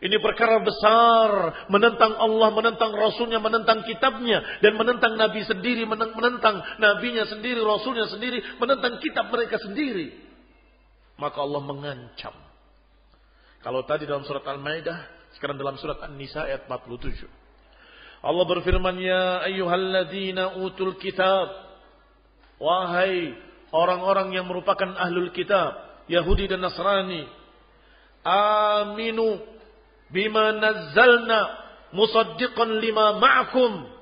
Ini perkara besar. Menentang Allah, menentang Rasulnya, menentang kitabnya. Dan menentang Nabi sendiri, menentang Nabinya sendiri, Rasulnya sendiri. Menentang kitab mereka sendiri. Maka Allah mengancam. Kalau tadi dalam surat Al-Maidah, sekarang dalam surat An-Nisa ayat 47. Allah berfirman, Ya ayyuhalladzina utul kitab. Wahai orang-orang yang merupakan ahlul kitab. Yahudi dan Nasrani. Aminu bima nazzalna musaddiqan lima ma'akum.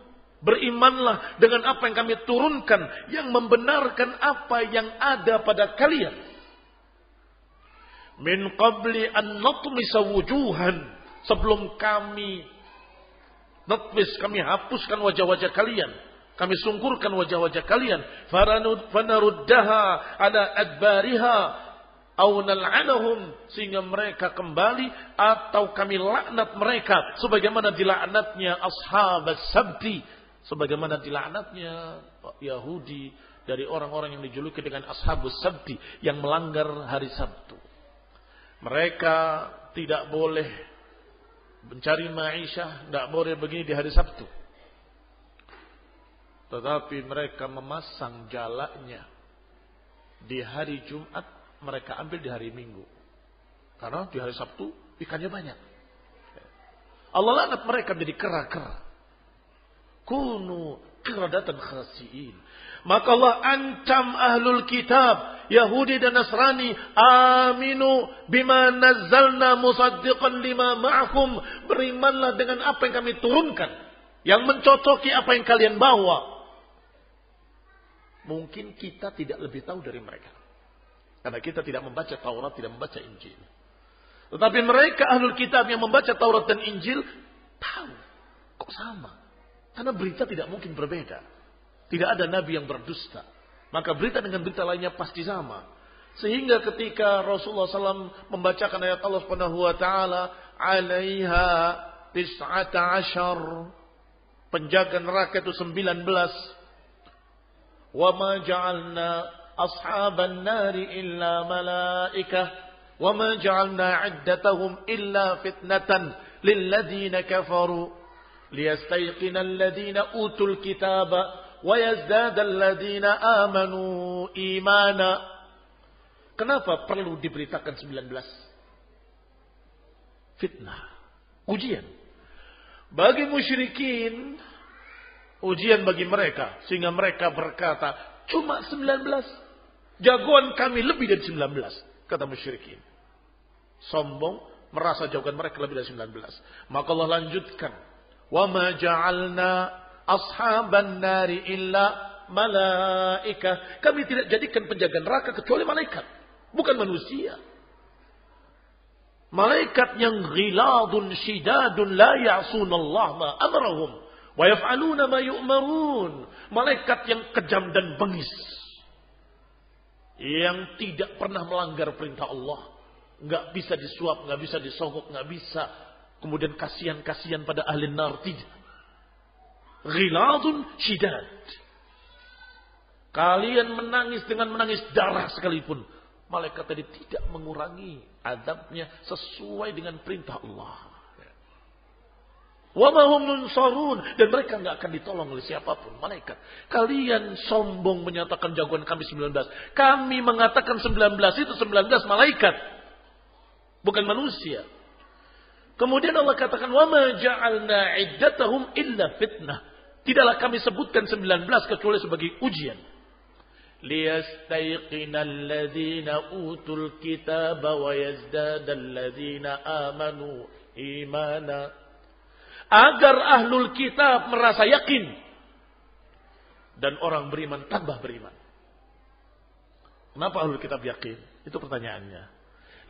Berimanlah dengan apa yang kami turunkan yang membenarkan apa yang ada pada kalian. Min qabli an natmisa wujuhan sebelum kami netwis, kami hapuskan wajah-wajah kalian. Kami sungkurkan wajah-wajah kalian. Fanaruddaha ala adbariha. Sehingga mereka kembali. Atau kami laknat mereka. Sebagaimana dilaknatnya ashab sabti. Sebagaimana dilaknatnya Yahudi. Dari orang-orang yang dijuluki dengan ashab sabti. Yang melanggar hari Sabtu. Mereka tidak boleh mencari maisha tidak boleh begini di hari Sabtu. Tetapi mereka memasang jalaknya di hari Jumat, mereka ambil di hari Minggu. Karena di hari Sabtu ikannya banyak. Allah laknat mereka menjadi kera-kera. Kunu keradatan khasiin. Maka Allah ancam ahlul kitab, Yahudi dan Nasrani, aminu bima nazzalna musaddiqan lima ma'akum. Berimanlah dengan apa yang kami turunkan. Yang mencocoki apa yang kalian bawa. Mungkin kita tidak lebih tahu dari mereka. Karena kita tidak membaca Taurat, tidak membaca Injil. Tetapi mereka ahlul kitab yang membaca Taurat dan Injil, tahu. Kok sama? Karena berita tidak mungkin berbeda. Tidak ada nabi yang berdusta. Maka berita dengan berita lainnya pasti sama. Sehingga ketika Rasulullah SAW membacakan ayat Allah Subhanahu wa taala, "Alaiha tis'ata ashar." Penjaga neraka itu 19. "Wa ma ja'alna ashaban nari illa malaikah wa ma ja'alna 'iddatahum illa fitnatan lil kafaru liyastayqina alladhina utul kitaba وَيَزْدَادَ الَّذِينَ آمَنُوا إِيمَانًا Kenapa perlu diberitakan 19? Fitnah. Ujian. Bagi musyrikin, ujian bagi mereka. Sehingga mereka berkata, cuma 19. Jagoan kami lebih dari 19. Kata musyrikin. Sombong, merasa jagoan mereka lebih dari 19. Maka Allah lanjutkan. وَمَا جَعَلْنَا ashaban nari illa malaika. Kami tidak jadikan penjaga neraka kecuali malaikat. Bukan manusia. Malaikat yang ghiladun shidadun la Allah ma amrahum. Wa yaf'aluna ma yu'marun. Malaikat yang kejam dan bengis. yang tidak pernah melanggar perintah Allah. Nggak bisa disuap, nggak bisa disogok, nggak bisa. Kemudian kasihan-kasihan pada ahli nar. Tidak. Ghiladun syidad. Kalian menangis dengan menangis darah sekalipun. Malaikat tadi tidak mengurangi adabnya sesuai dengan perintah Allah. Wamahum nunsarun. Dan mereka nggak akan ditolong oleh siapapun. Malaikat. Kalian sombong menyatakan jagoan kami 19. Kami mengatakan 19 itu 19 malaikat. Bukan manusia. Kemudian Allah katakan, وَمَا جَعَلْنَا عِدَّتَهُمْ إِلَّا fitnah. Tidaklah kami sebutkan 19 kecuali sebagai ujian. لِيَسْتَيْقِنَ الَّذِينَ أُوتُوا الْكِتَابَ وَيَزْدَادَ الَّذِينَ آمَنُوا إِيمَانًا Agar ahlul kitab merasa yakin. dan orang beriman tambah beriman. Kenapa ahlul kitab yakin? Itu pertanyaannya.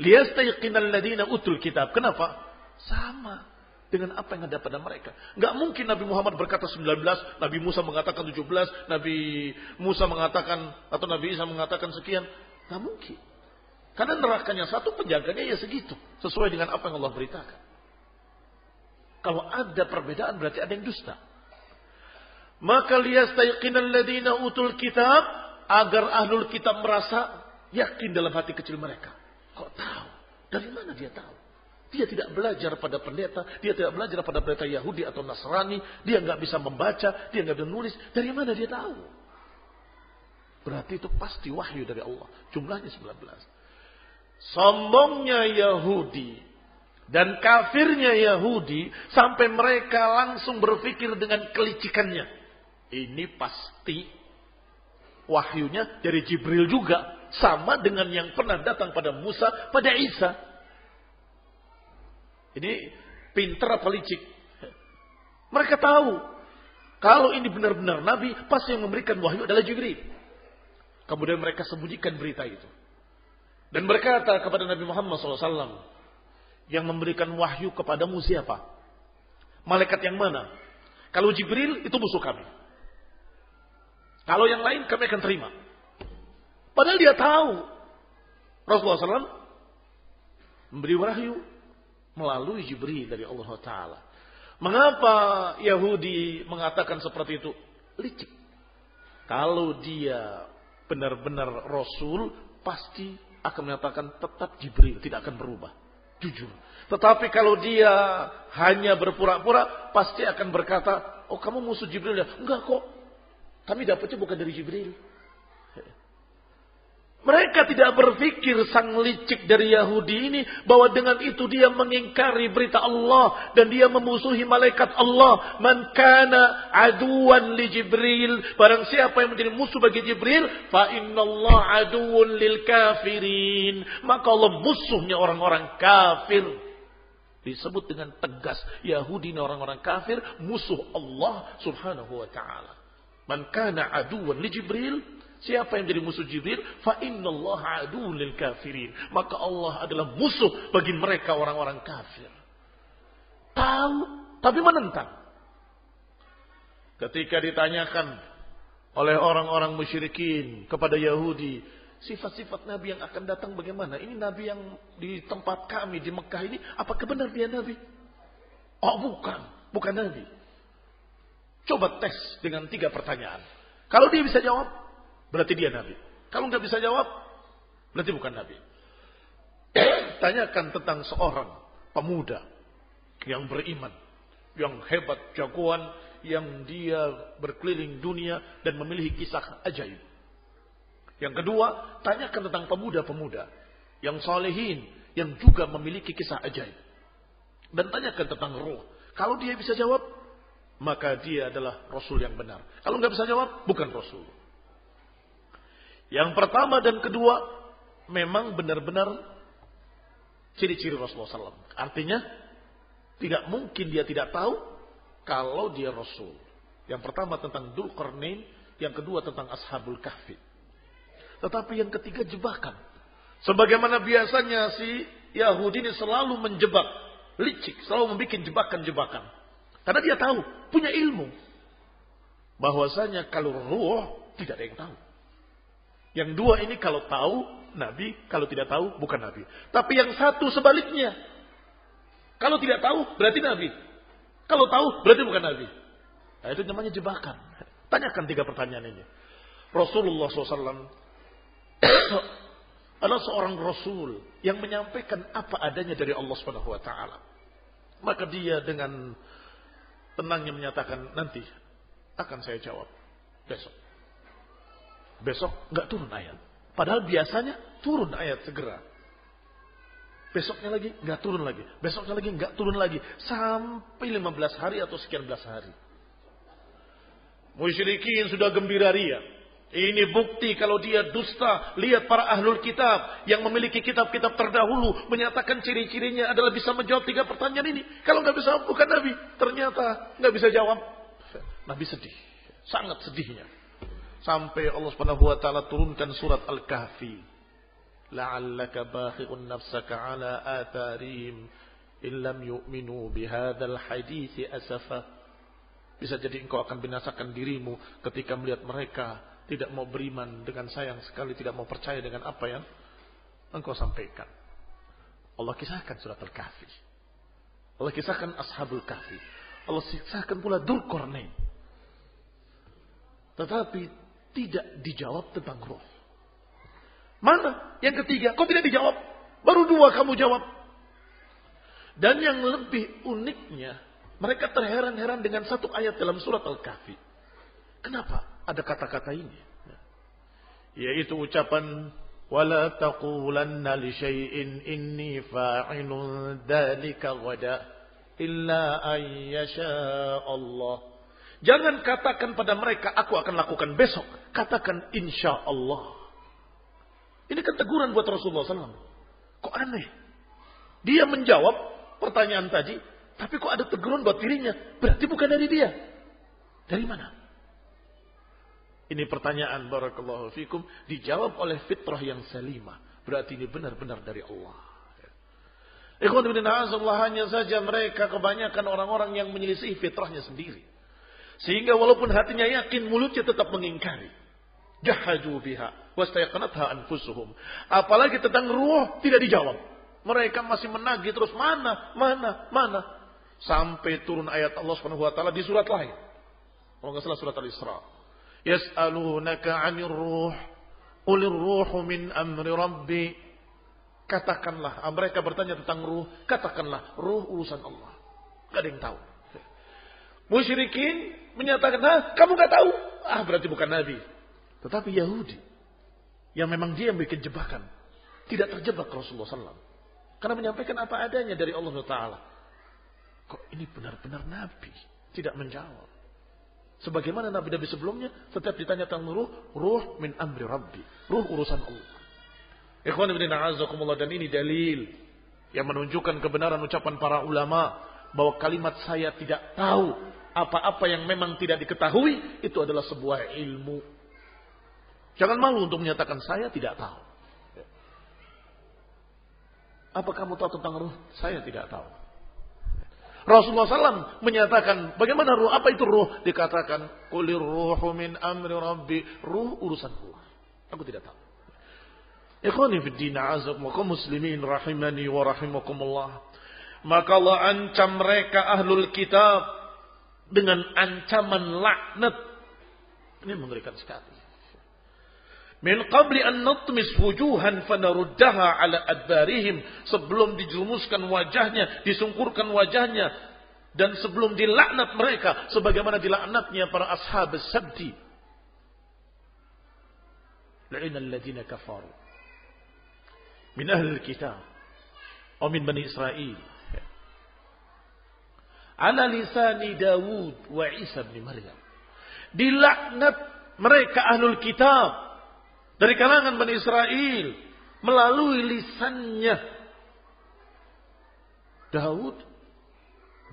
Liyastayqinal ladina utul kitab. Kenapa? Sama dengan apa yang ada pada mereka. Enggak mungkin Nabi Muhammad berkata 19, Nabi Musa mengatakan 17, Nabi Musa mengatakan atau Nabi Isa mengatakan sekian. Enggak mungkin. Karena nerakanya satu penjaganya ya segitu. Sesuai dengan apa yang Allah beritakan. Kalau ada perbedaan berarti ada yang dusta. Maka liyastayqinal ladina utul kitab agar ahlul kitab merasa yakin dalam hati kecil mereka. Kok tahu? Dari mana dia tahu? Dia tidak belajar pada pendeta, dia tidak belajar pada pendeta Yahudi atau Nasrani, dia nggak bisa membaca, dia nggak bisa nulis. Dari mana dia tahu? Berarti itu pasti wahyu dari Allah. Jumlahnya 19. Sombongnya Yahudi dan kafirnya Yahudi sampai mereka langsung berpikir dengan kelicikannya. Ini pasti wahyunya dari Jibril juga sama dengan yang pernah datang pada Musa, pada Isa. Ini pintar apa licik? Mereka tahu kalau ini benar-benar Nabi, pasti yang memberikan wahyu adalah Jibril. Kemudian mereka sembunyikan berita itu. Dan berkata kepada Nabi Muhammad SAW, yang memberikan wahyu kepadamu siapa? Malaikat yang mana? Kalau Jibril itu musuh kami. Kalau yang lain kami akan terima. Padahal dia tahu Rasulullah SAW memberi wahyu melalui Jibril dari Allah Taala. Mengapa Yahudi mengatakan seperti itu? Licik. Kalau dia benar-benar Rasul, pasti akan menyatakan tetap Jibril, tidak akan berubah. Jujur. Tetapi kalau dia hanya berpura-pura, pasti akan berkata, oh kamu musuh Jibril ya? Enggak kok. Kami dapatnya bukan dari Jibril. Mereka tidak berpikir sang licik dari Yahudi ini bahwa dengan itu dia mengingkari berita Allah dan dia memusuhi malaikat Allah. Man kana aduan li Jibril, barang siapa yang menjadi musuh bagi Jibril, fa Allah aduun lil kafirin. Maka Allah musuhnya orang-orang kafir. Disebut dengan tegas Yahudi ini orang-orang kafir musuh Allah Subhanahu wa taala. Man kana aduan li Jibril, Siapa yang jadi musuh Jibril? Fa innallaha lil kafirin. Maka Allah adalah musuh bagi mereka orang-orang kafir. Tahu, tapi menentang. Ketika ditanyakan oleh orang-orang musyrikin kepada Yahudi, sifat-sifat Nabi yang akan datang bagaimana? Ini Nabi yang di tempat kami di Mekah ini, apakah benar dia Nabi? Oh bukan, bukan Nabi. Coba tes dengan tiga pertanyaan. Kalau dia bisa jawab, berarti dia nabi. Kalau nggak bisa jawab, berarti bukan nabi. Tanyakan tentang seorang pemuda yang beriman, yang hebat, jagoan, yang dia berkeliling dunia dan memiliki kisah ajaib. Yang kedua, tanyakan tentang pemuda-pemuda yang solehin, yang juga memiliki kisah ajaib. Dan tanyakan tentang roh. Kalau dia bisa jawab, maka dia adalah Rasul yang benar. Kalau nggak bisa jawab, bukan Rasul. Yang pertama dan kedua memang benar-benar ciri-ciri Rasulullah SAW. Artinya tidak mungkin dia tidak tahu kalau dia Rasul. Yang pertama tentang Dulkarnain, yang kedua tentang Ashabul Kahfi. Tetapi yang ketiga jebakan. Sebagaimana biasanya si Yahudi ini selalu menjebak, licik, selalu membuat jebakan-jebakan. Karena dia tahu, punya ilmu. Bahwasanya kalau ruh tidak ada yang tahu. Yang dua ini kalau tahu Nabi, kalau tidak tahu bukan Nabi. Tapi yang satu sebaliknya. Kalau tidak tahu berarti Nabi. Kalau tahu berarti bukan Nabi. Nah, itu namanya jebakan. Tanyakan tiga pertanyaan ini. Rasulullah SAW adalah seorang Rasul yang menyampaikan apa adanya dari Allah Subhanahu Wa Taala. Maka dia dengan tenangnya menyatakan nanti akan saya jawab besok. Besok nggak turun ayat. Padahal biasanya turun ayat segera. Besoknya lagi nggak turun lagi. Besoknya lagi nggak turun lagi. Sampai 15 hari atau sekian belas hari. Musyrikin sudah gembira ria. Ini bukti kalau dia dusta. Lihat para ahlul kitab yang memiliki kitab-kitab terdahulu menyatakan ciri-cirinya adalah bisa menjawab tiga pertanyaan ini. Kalau nggak bisa bukan Nabi, ternyata nggak bisa jawab. Nabi sedih, sangat sedihnya. Sampai Allah Subhanahu wa taala turunkan surat Al-Kahfi. La'allaka bakhi'un nafsaka ala atharihim illam yu'minu bihadzal hadithi asafa. Bisa jadi engkau akan binasakan dirimu ketika melihat mereka tidak mau beriman dengan sayang sekali tidak mau percaya dengan apa yang engkau sampaikan. Allah kisahkan surat Al-Kahfi. Allah kisahkan Ashabul Kahfi. Allah kisahkan pula Dulkornain. Tetapi tidak dijawab tentang roh. Mana? Yang ketiga, kok tidak dijawab? Baru dua kamu jawab. Dan yang lebih uniknya, mereka terheran-heran dengan satu ayat dalam surat Al-Kahfi. Kenapa ada kata-kata ini? Yaitu ucapan ay Allah. Jangan katakan pada mereka, aku akan lakukan besok. Katakan insya Allah. Ini kan teguran buat Rasulullah SAW. Kok aneh? Dia menjawab pertanyaan tadi, tapi kok ada teguran buat dirinya? Berarti bukan dari dia. Dari mana? Ini pertanyaan barakallahu fikum dijawab oleh fitrah yang salimah. Berarti ini benar-benar dari Allah. Ikhwan bin hanya saja mereka kebanyakan orang-orang yang menyelisih fitrahnya sendiri. Sehingga walaupun hatinya yakin, mulutnya tetap mengingkari. Jahaju biha. Wastayaqanatha anfusuhum. Apalagi tentang ruh tidak dijawab. Mereka masih menagih terus mana, mana, mana. Sampai turun ayat Allah Subhanahu wa taala di surat lain. Kalau nggak salah surat Al-Isra. Yas'alunaka 'anir ruh. Qulir ruhu min amri rabbi. Katakanlah, mereka bertanya tentang ruh, katakanlah ruh urusan Allah. Gak ada yang tahu. Musyrikin menyatakan, "Hah, kamu nggak tahu?" Ah, berarti bukan nabi. Tetapi Yahudi yang memang dia yang bikin jebakan, tidak terjebak Rasulullah SAW. Karena menyampaikan apa adanya dari Allah Taala. Kok ini benar-benar nabi? Tidak menjawab. Sebagaimana nabi-nabi sebelumnya, setiap ditanya tentang ruh, ruh min amri rabbi. Ruh urusan Allah. Ikhwan ibn a'azakumullah dan ini dalil yang menunjukkan kebenaran ucapan para ulama bahwa kalimat saya tidak tahu apa-apa yang memang tidak diketahui itu adalah sebuah ilmu. Jangan malu untuk menyatakan saya tidak tahu. Apa kamu tahu tentang ruh? Saya tidak tahu. Rasulullah SAW menyatakan bagaimana ruh? Apa itu ruh? Dikatakan kulir ruhu min amri rabbi. Ruh urusan Allah. Aku tidak tahu. Ikhwani fi din azakum muslimin rahimani wa rahimakumullah. Maka Allah ancam mereka ahlul kitab dengan ancaman laknat. Ini mengerikan sekali. Min qabli an natmis wujuhan fanaruddaha ala adbarihim. Sebelum dijerumuskan wajahnya, disungkurkan wajahnya. Dan sebelum dilaknat mereka. Sebagaimana dilaknatnya para ashab sabti. La'ina alladhina kafaru. Min ahli kitab. Atau min Bani Israel ala lisani Dawud wa Isa bin Maryam. Dilaknat mereka ahlul kitab dari kalangan Bani Israel melalui lisannya Daud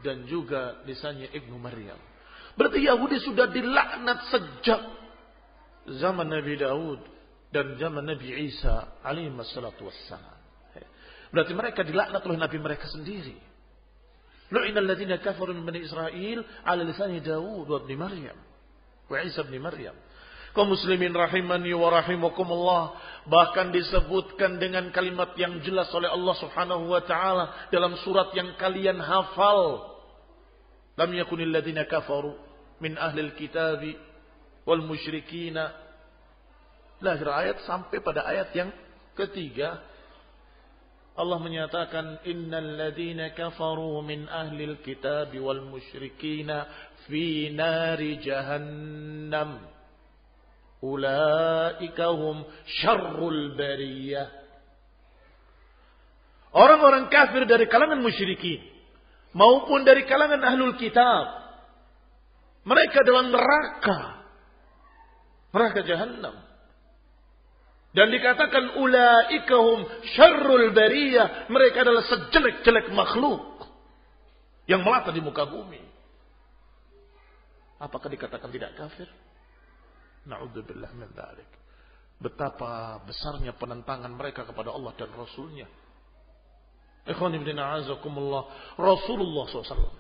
dan juga lisannya Ibnu Maryam. Berarti Yahudi sudah dilaknat sejak zaman Nabi Daud dan zaman Nabi Isa alaihi wassalatu wassalam. Berarti mereka dilaknat oleh Nabi mereka sendiri. Lu'ina alladhina kafaru min Bani Israel ala lisani Dawud wa ibn Maryam. Wa Isa ibn Maryam. Kaum muslimin rahimani wa rahimakumullah. Bahkan disebutkan dengan kalimat yang jelas oleh Allah subhanahu wa ta'ala. Dalam surat yang kalian hafal. Lam yakunil ladhina kafaru min ahlil kitabi wal musyrikina. Lahir ayat sampai pada ayat yang ketiga Allah menyatakan innal ladzina kafaru min ahlil kitab wal musyrikina fi nari jahannam ulaika hum syarrul bariyah Orang-orang kafir dari kalangan musyrikin maupun dari kalangan ahlul kitab mereka dalam neraka neraka jahannam dan dikatakan ulaikahum syarrul bariyah. Mereka adalah sejelek-jelek makhluk. Yang melata di muka bumi. Apakah dikatakan tidak kafir? Na'udzubillah min dzalik. Betapa besarnya penentangan mereka kepada Allah dan Rasulnya. Ikhwan ibn a'azakumullah. Rasulullah SAW.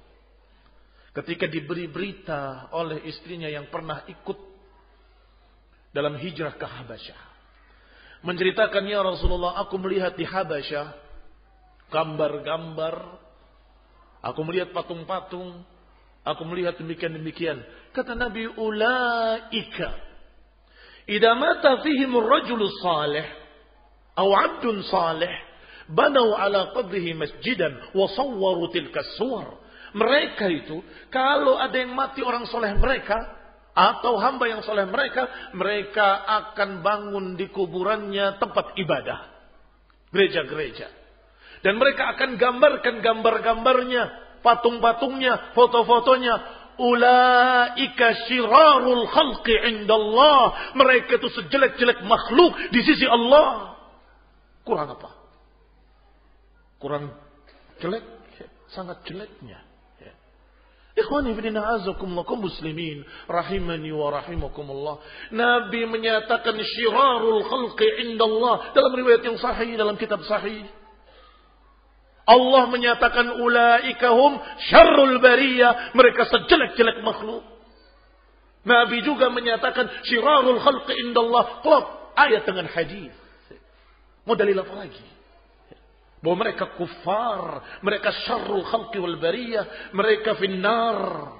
Ketika diberi berita oleh istrinya yang pernah ikut dalam hijrah ke Habasyah. Menceritakan ya Rasulullah aku melihat di Habasyah gambar-gambar. Aku melihat patung-patung. Aku melihat demikian-demikian. Kata Nabi, ulaika. Idza mata fihim ar-rajulu salih atau 'abdun salih, banau ala qabrihi masjidan wa sawwaru tilka. Mereka itu kalau ada yang mati orang soleh mereka atau hamba yang soleh mereka, mereka akan bangun di kuburannya tempat ibadah. Gereja-gereja. Dan mereka akan gambarkan gambar-gambarnya, patung-patungnya, foto-fotonya. Ulaika syirarul khalqi indallah. Mereka itu sejelek-jelek makhluk di sisi Allah. Kurang apa? Kurang jelek? Sangat jeleknya. Ikhwani fidina azakumullah kaum muslimin rahimani wa rahimakumullah. Nabi menyatakan syirarul khalqi indallah dalam riwayat yang sahih dalam kitab sahih. Allah menyatakan ulaikahum syarrul bariyah, mereka sejelek-jelek makhluk. Nabi juga menyatakan syirarul khalqi indallah. Klop ayat dengan hadis. Mau dalil apa lagi? Bahwa mereka kufar, mereka syarrul khalqi wal bariyah, mereka finnar.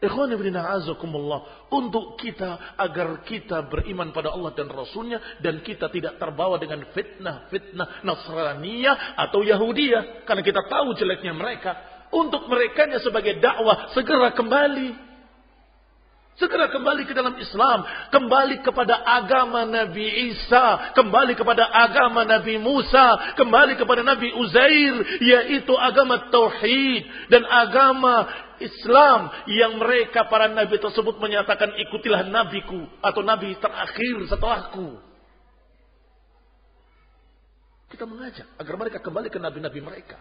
Ikhwan ibn a'azakumullah. Untuk kita, agar kita beriman pada Allah dan Rasulnya. Dan kita tidak terbawa dengan fitnah-fitnah Nasraniyah atau Yahudiyah. Karena kita tahu jeleknya mereka. Untuk mereka sebagai dakwah segera kembali Segera kembali ke dalam Islam. Kembali kepada agama Nabi Isa. Kembali kepada agama Nabi Musa. Kembali kepada Nabi Uzair. Yaitu agama Tauhid. Dan agama Islam. Yang mereka para Nabi tersebut menyatakan ikutilah Nabiku. Atau Nabi terakhir setelahku. Kita mengajak agar mereka kembali ke Nabi-Nabi mereka.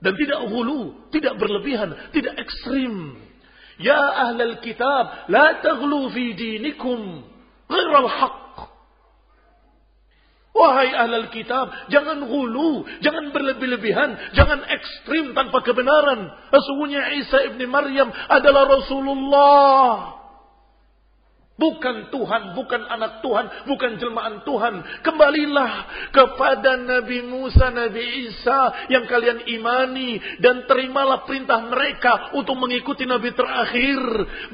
Dan tidak hulu, tidak berlebihan, tidak ekstrim. Ya ahlal kitab, la taghlu fi dinikum ghairal haq. Wahai ahlal kitab, jangan hulu, jangan berlebih-lebihan, jangan ekstrim tanpa kebenaran. Sesungguhnya Isa ibni Maryam adalah Rasulullah. Bukan Tuhan, bukan anak Tuhan, bukan jelmaan Tuhan. Kembalilah kepada Nabi Musa, Nabi Isa yang kalian imani dan terimalah perintah mereka untuk mengikuti Nabi terakhir.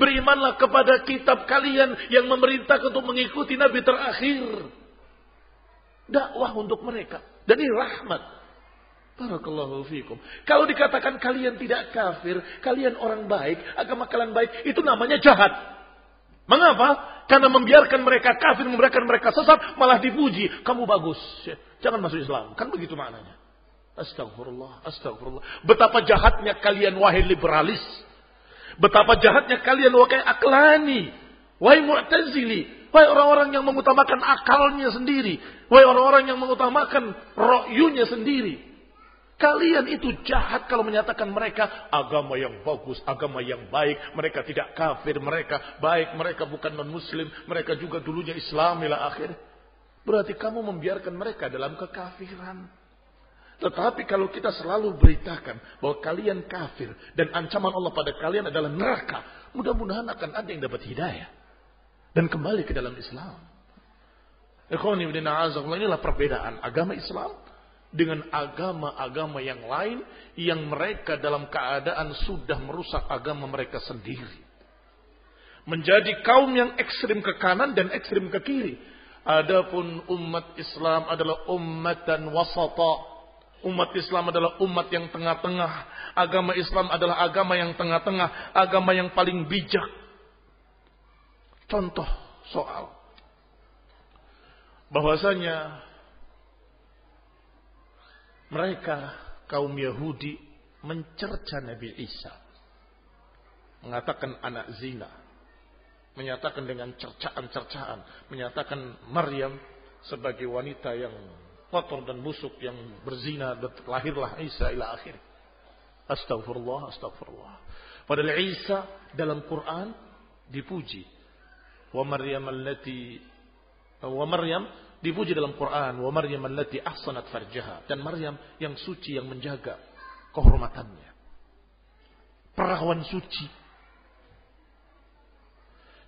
Berimanlah kepada kitab kalian yang memerintahkan untuk mengikuti Nabi terakhir. Dakwah untuk mereka. Dan ini rahmat. Barakallahu fikum. Kalau dikatakan kalian tidak kafir, kalian orang baik, agama kalian baik, itu namanya jahat. Mengapa? Karena membiarkan mereka kafir, membiarkan mereka sesat, malah dipuji. Kamu bagus. Jangan masuk Islam. Kan begitu maknanya. Astagfirullah, astagfirullah. Betapa jahatnya kalian wahai liberalis. Betapa jahatnya kalian wahai aklani. Wahai mu'tazili. Wahai orang-orang yang mengutamakan akalnya sendiri. Wahai orang-orang yang mengutamakan ro'yunya sendiri. Kalian itu jahat kalau menyatakan mereka agama yang bagus, agama yang baik. Mereka tidak kafir, mereka baik, mereka bukan non-muslim. Mereka juga dulunya Islam, ila akhir. Berarti kamu membiarkan mereka dalam kekafiran. Tetapi kalau kita selalu beritakan bahwa kalian kafir dan ancaman Allah pada kalian adalah neraka, mudah-mudahan akan ada yang dapat hidayah dan kembali ke dalam Islam. Inilah perbedaan agama Islam dengan agama-agama yang lain yang mereka dalam keadaan sudah merusak agama mereka sendiri. Menjadi kaum yang ekstrim ke kanan dan ekstrim ke kiri. Adapun umat Islam adalah umat dan wasata. Umat Islam adalah umat yang tengah-tengah. Agama Islam adalah agama yang tengah-tengah. Agama yang paling bijak. Contoh soal. Bahwasanya mereka kaum Yahudi mencerca Nabi Isa. Mengatakan anak zina. Menyatakan dengan cercaan-cercaan. Menyatakan Maryam sebagai wanita yang kotor dan busuk yang berzina dan lahirlah Isa ila akhir. Astagfirullah, astagfirullah. Padahal Isa dalam Quran dipuji Wa Maryam allati wa Maryam dipuji dalam Quran wa Maryam allati ahsanat farjaha dan Maryam yang suci yang menjaga kehormatannya. Perawan suci.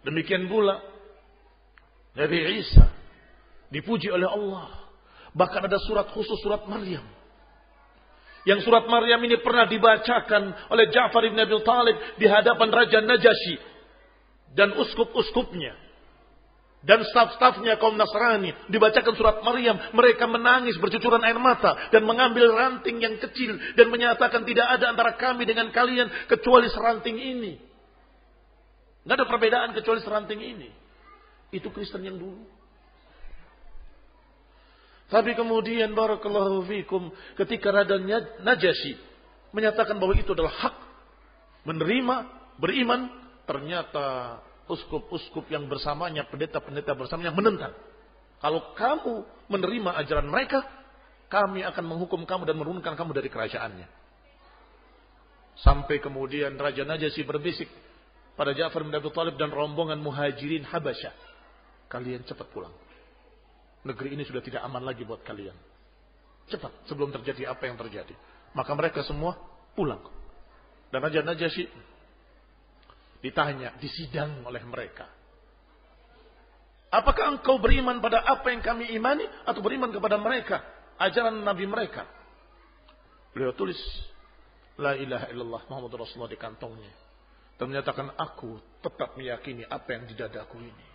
Demikian pula Nabi Isa dipuji oleh Allah. Bahkan ada surat khusus surat Maryam. Yang surat Maryam ini pernah dibacakan oleh Ja'far ibn Abi Talib di hadapan Raja Najasyi dan uskup-uskupnya. Dan staf-stafnya kaum Nasrani dibacakan surat Maryam. Mereka menangis bercucuran air mata dan mengambil ranting yang kecil dan menyatakan tidak ada antara kami dengan kalian kecuali seranting ini. Nggak ada perbedaan kecuali seranting ini. Itu Kristen yang dulu. Tapi kemudian barakallahu fikum ketika Raja Najasyi menyatakan bahwa itu adalah hak menerima beriman ternyata uskup-uskup yang bersamanya, pendeta-pendeta bersamanya menentang. Kalau kamu menerima ajaran mereka, kami akan menghukum kamu dan menurunkan kamu dari kerajaannya. Sampai kemudian Raja Najasyi berbisik pada Ja'far bin Abi Talib dan rombongan muhajirin Habasyah. Kalian cepat pulang. Negeri ini sudah tidak aman lagi buat kalian. Cepat sebelum terjadi apa yang terjadi. Maka mereka semua pulang. Dan Raja Najasyi Ditanya, disidang oleh mereka. Apakah engkau beriman pada apa yang kami imani atau beriman kepada mereka, ajaran nabi mereka? Beliau tulis La ilaha illallah Muhammad Rasulullah di kantongnya. Dan menyatakan aku tetap meyakini apa yang di dadaku ini.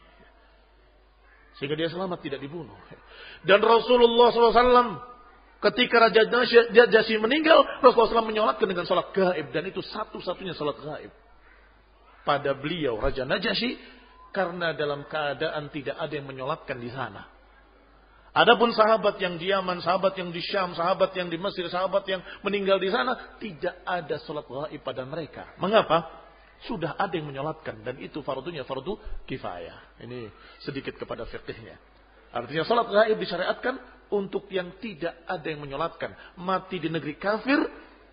Sehingga dia selamat tidak dibunuh. Dan Rasulullah SAW ketika Raja Najasyi meninggal, Rasulullah SAW menyolatkan dengan sholat gaib. Dan itu satu-satunya sholat gaib pada beliau Raja Najasyi karena dalam keadaan tidak ada yang menyolatkan di sana. Adapun sahabat yang di Yaman, sahabat yang di Syam, sahabat yang di Mesir, sahabat yang meninggal di sana, tidak ada sholat gaib pada mereka. Mengapa? Sudah ada yang menyolatkan dan itu fardunya fardu kifayah. Ini sedikit kepada fikihnya. Artinya sholat gaib disyariatkan untuk yang tidak ada yang menyolatkan. Mati di negeri kafir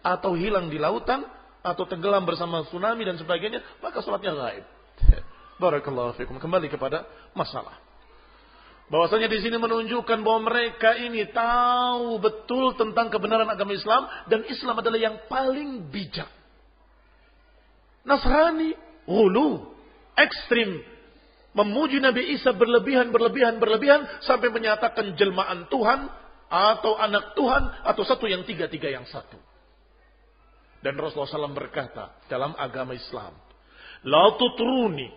atau hilang di lautan atau tenggelam bersama tsunami dan sebagainya, maka sholatnya gaib. Barakallahu fikum. Kembali kepada masalah. Bahwasanya di sini menunjukkan bahwa mereka ini tahu betul tentang kebenaran agama Islam dan Islam adalah yang paling bijak. Nasrani, ulu, ekstrim, memuji Nabi Isa berlebihan, berlebihan, berlebihan sampai menyatakan jelmaan Tuhan atau anak Tuhan atau satu yang tiga, tiga yang satu. Dan Rasulullah SAW berkata dalam agama Islam. La tutruni.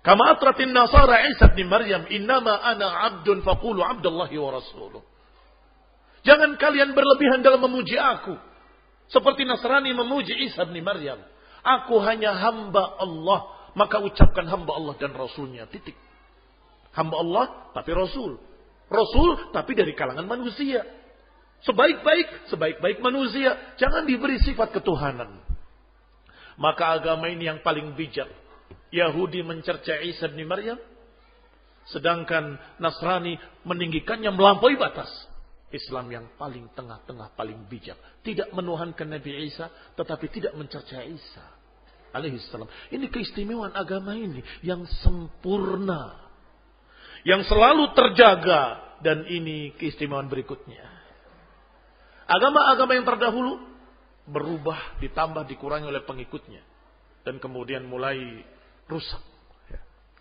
Kama atratin nasara Isa bin Maryam. Innama ana abdun faqulu abdullahi wa rasuluh. Jangan kalian berlebihan dalam memuji aku. Seperti Nasrani memuji Isa bin Maryam. Aku hanya hamba Allah. Maka ucapkan hamba Allah dan Rasulnya. Titik. Hamba Allah tapi Rasul. Rasul tapi dari kalangan manusia. Sebaik-baik, sebaik-baik manusia. Jangan diberi sifat ketuhanan. Maka agama ini yang paling bijak. Yahudi mencerca Isa bin Maryam. Sedangkan Nasrani meninggikannya melampaui batas. Islam yang paling tengah-tengah, paling bijak. Tidak menuhankan Nabi Isa, tetapi tidak mencerca Isa. Alaihissalam. Ini keistimewaan agama ini yang sempurna. Yang selalu terjaga. Dan ini keistimewaan berikutnya. Agama-agama yang terdahulu berubah, ditambah, dikurangi oleh pengikutnya. Dan kemudian mulai rusak.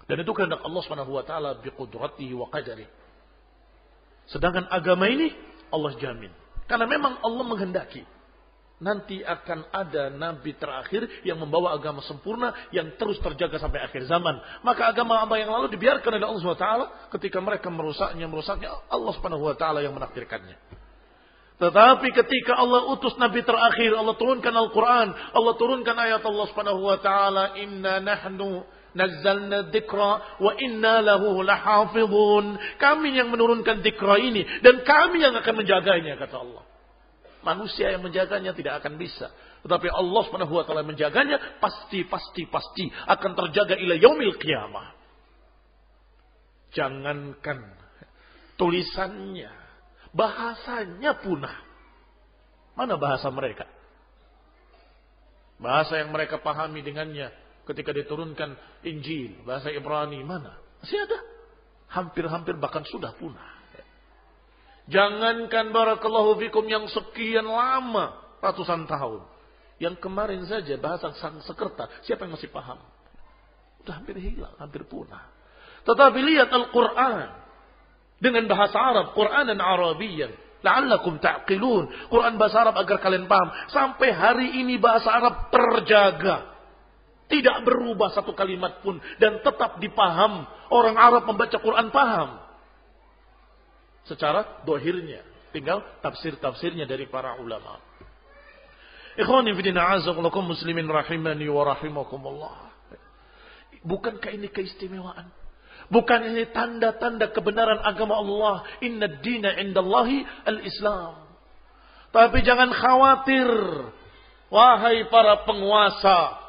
Dan itu kehendak Allah Subhanahu wa taala biqudratihi wa qadari. Sedangkan agama ini Allah jamin. Karena memang Allah menghendaki nanti akan ada nabi terakhir yang membawa agama sempurna yang terus terjaga sampai akhir zaman. Maka agama-agama yang lalu dibiarkan oleh Allah taala ketika mereka merusaknya, merusaknya Allah taala yang menakdirkannya. Tetapi ketika Allah utus Nabi terakhir, Allah turunkan Al-Quran, Allah turunkan ayat Allah subhanahu wa ta'ala, Inna nahnu nazzalna dzikra wa inna lahu lahafidhun. Kami yang menurunkan dzikra ini dan kami yang akan menjaganya kata Allah. Manusia yang menjaganya tidak akan bisa. Tetapi Allah subhanahu wa ta'ala menjaganya pasti, pasti, pasti akan terjaga ila yaumil qiyamah. Jangankan tulisannya, bahasanya punah. Mana bahasa mereka? Bahasa yang mereka pahami dengannya ketika diturunkan Injil bahasa Ibrani mana? Masih ada. Hampir-hampir bahkan sudah punah. Jangankan barakallahu fikum yang sekian lama, ratusan tahun. Yang kemarin saja bahasa sang sekerta, siapa yang masih paham? Sudah hampir hilang, hampir punah. Tetapi lihat Al-Quran. Dengan bahasa Arab, Quran dan Arabian. La'allakum ta'qilun. Quran bahasa Arab agar kalian paham. Sampai hari ini bahasa Arab terjaga. Tidak berubah satu kalimat pun. Dan tetap dipaham. Orang Arab membaca Quran paham secara dohirnya. Tinggal tafsir-tafsirnya dari para ulama. Ikhwani fidina muslimin rahimani wa rahimakumullah. Bukankah ini keistimewaan? Bukan ini tanda-tanda kebenaran agama Allah. Inna dina indallahi al-Islam. Tapi jangan khawatir. Wahai para penguasa.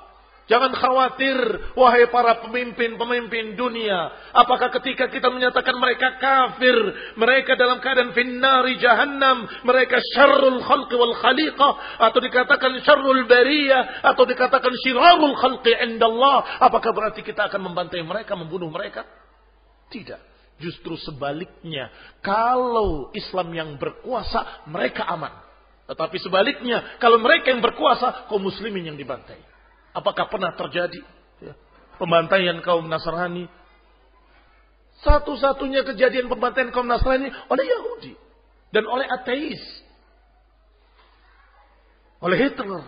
Jangan khawatir, wahai para pemimpin-pemimpin dunia. Apakah ketika kita menyatakan mereka kafir, mereka dalam keadaan finnari jahannam, mereka syarrul khalqi wal khaliqah, atau dikatakan syarrul bariyah, atau dikatakan syirarul khalqi indallah. Apakah berarti kita akan membantai mereka, membunuh mereka? Tidak. Justru sebaliknya, kalau Islam yang berkuasa, mereka aman. Tetapi sebaliknya, kalau mereka yang berkuasa, kaum muslimin yang dibantai. Apakah pernah terjadi ya, pembantaian kaum Nasrani? Satu-satunya kejadian pembantaian kaum Nasrani oleh Yahudi dan oleh ateis. Oleh Hitler.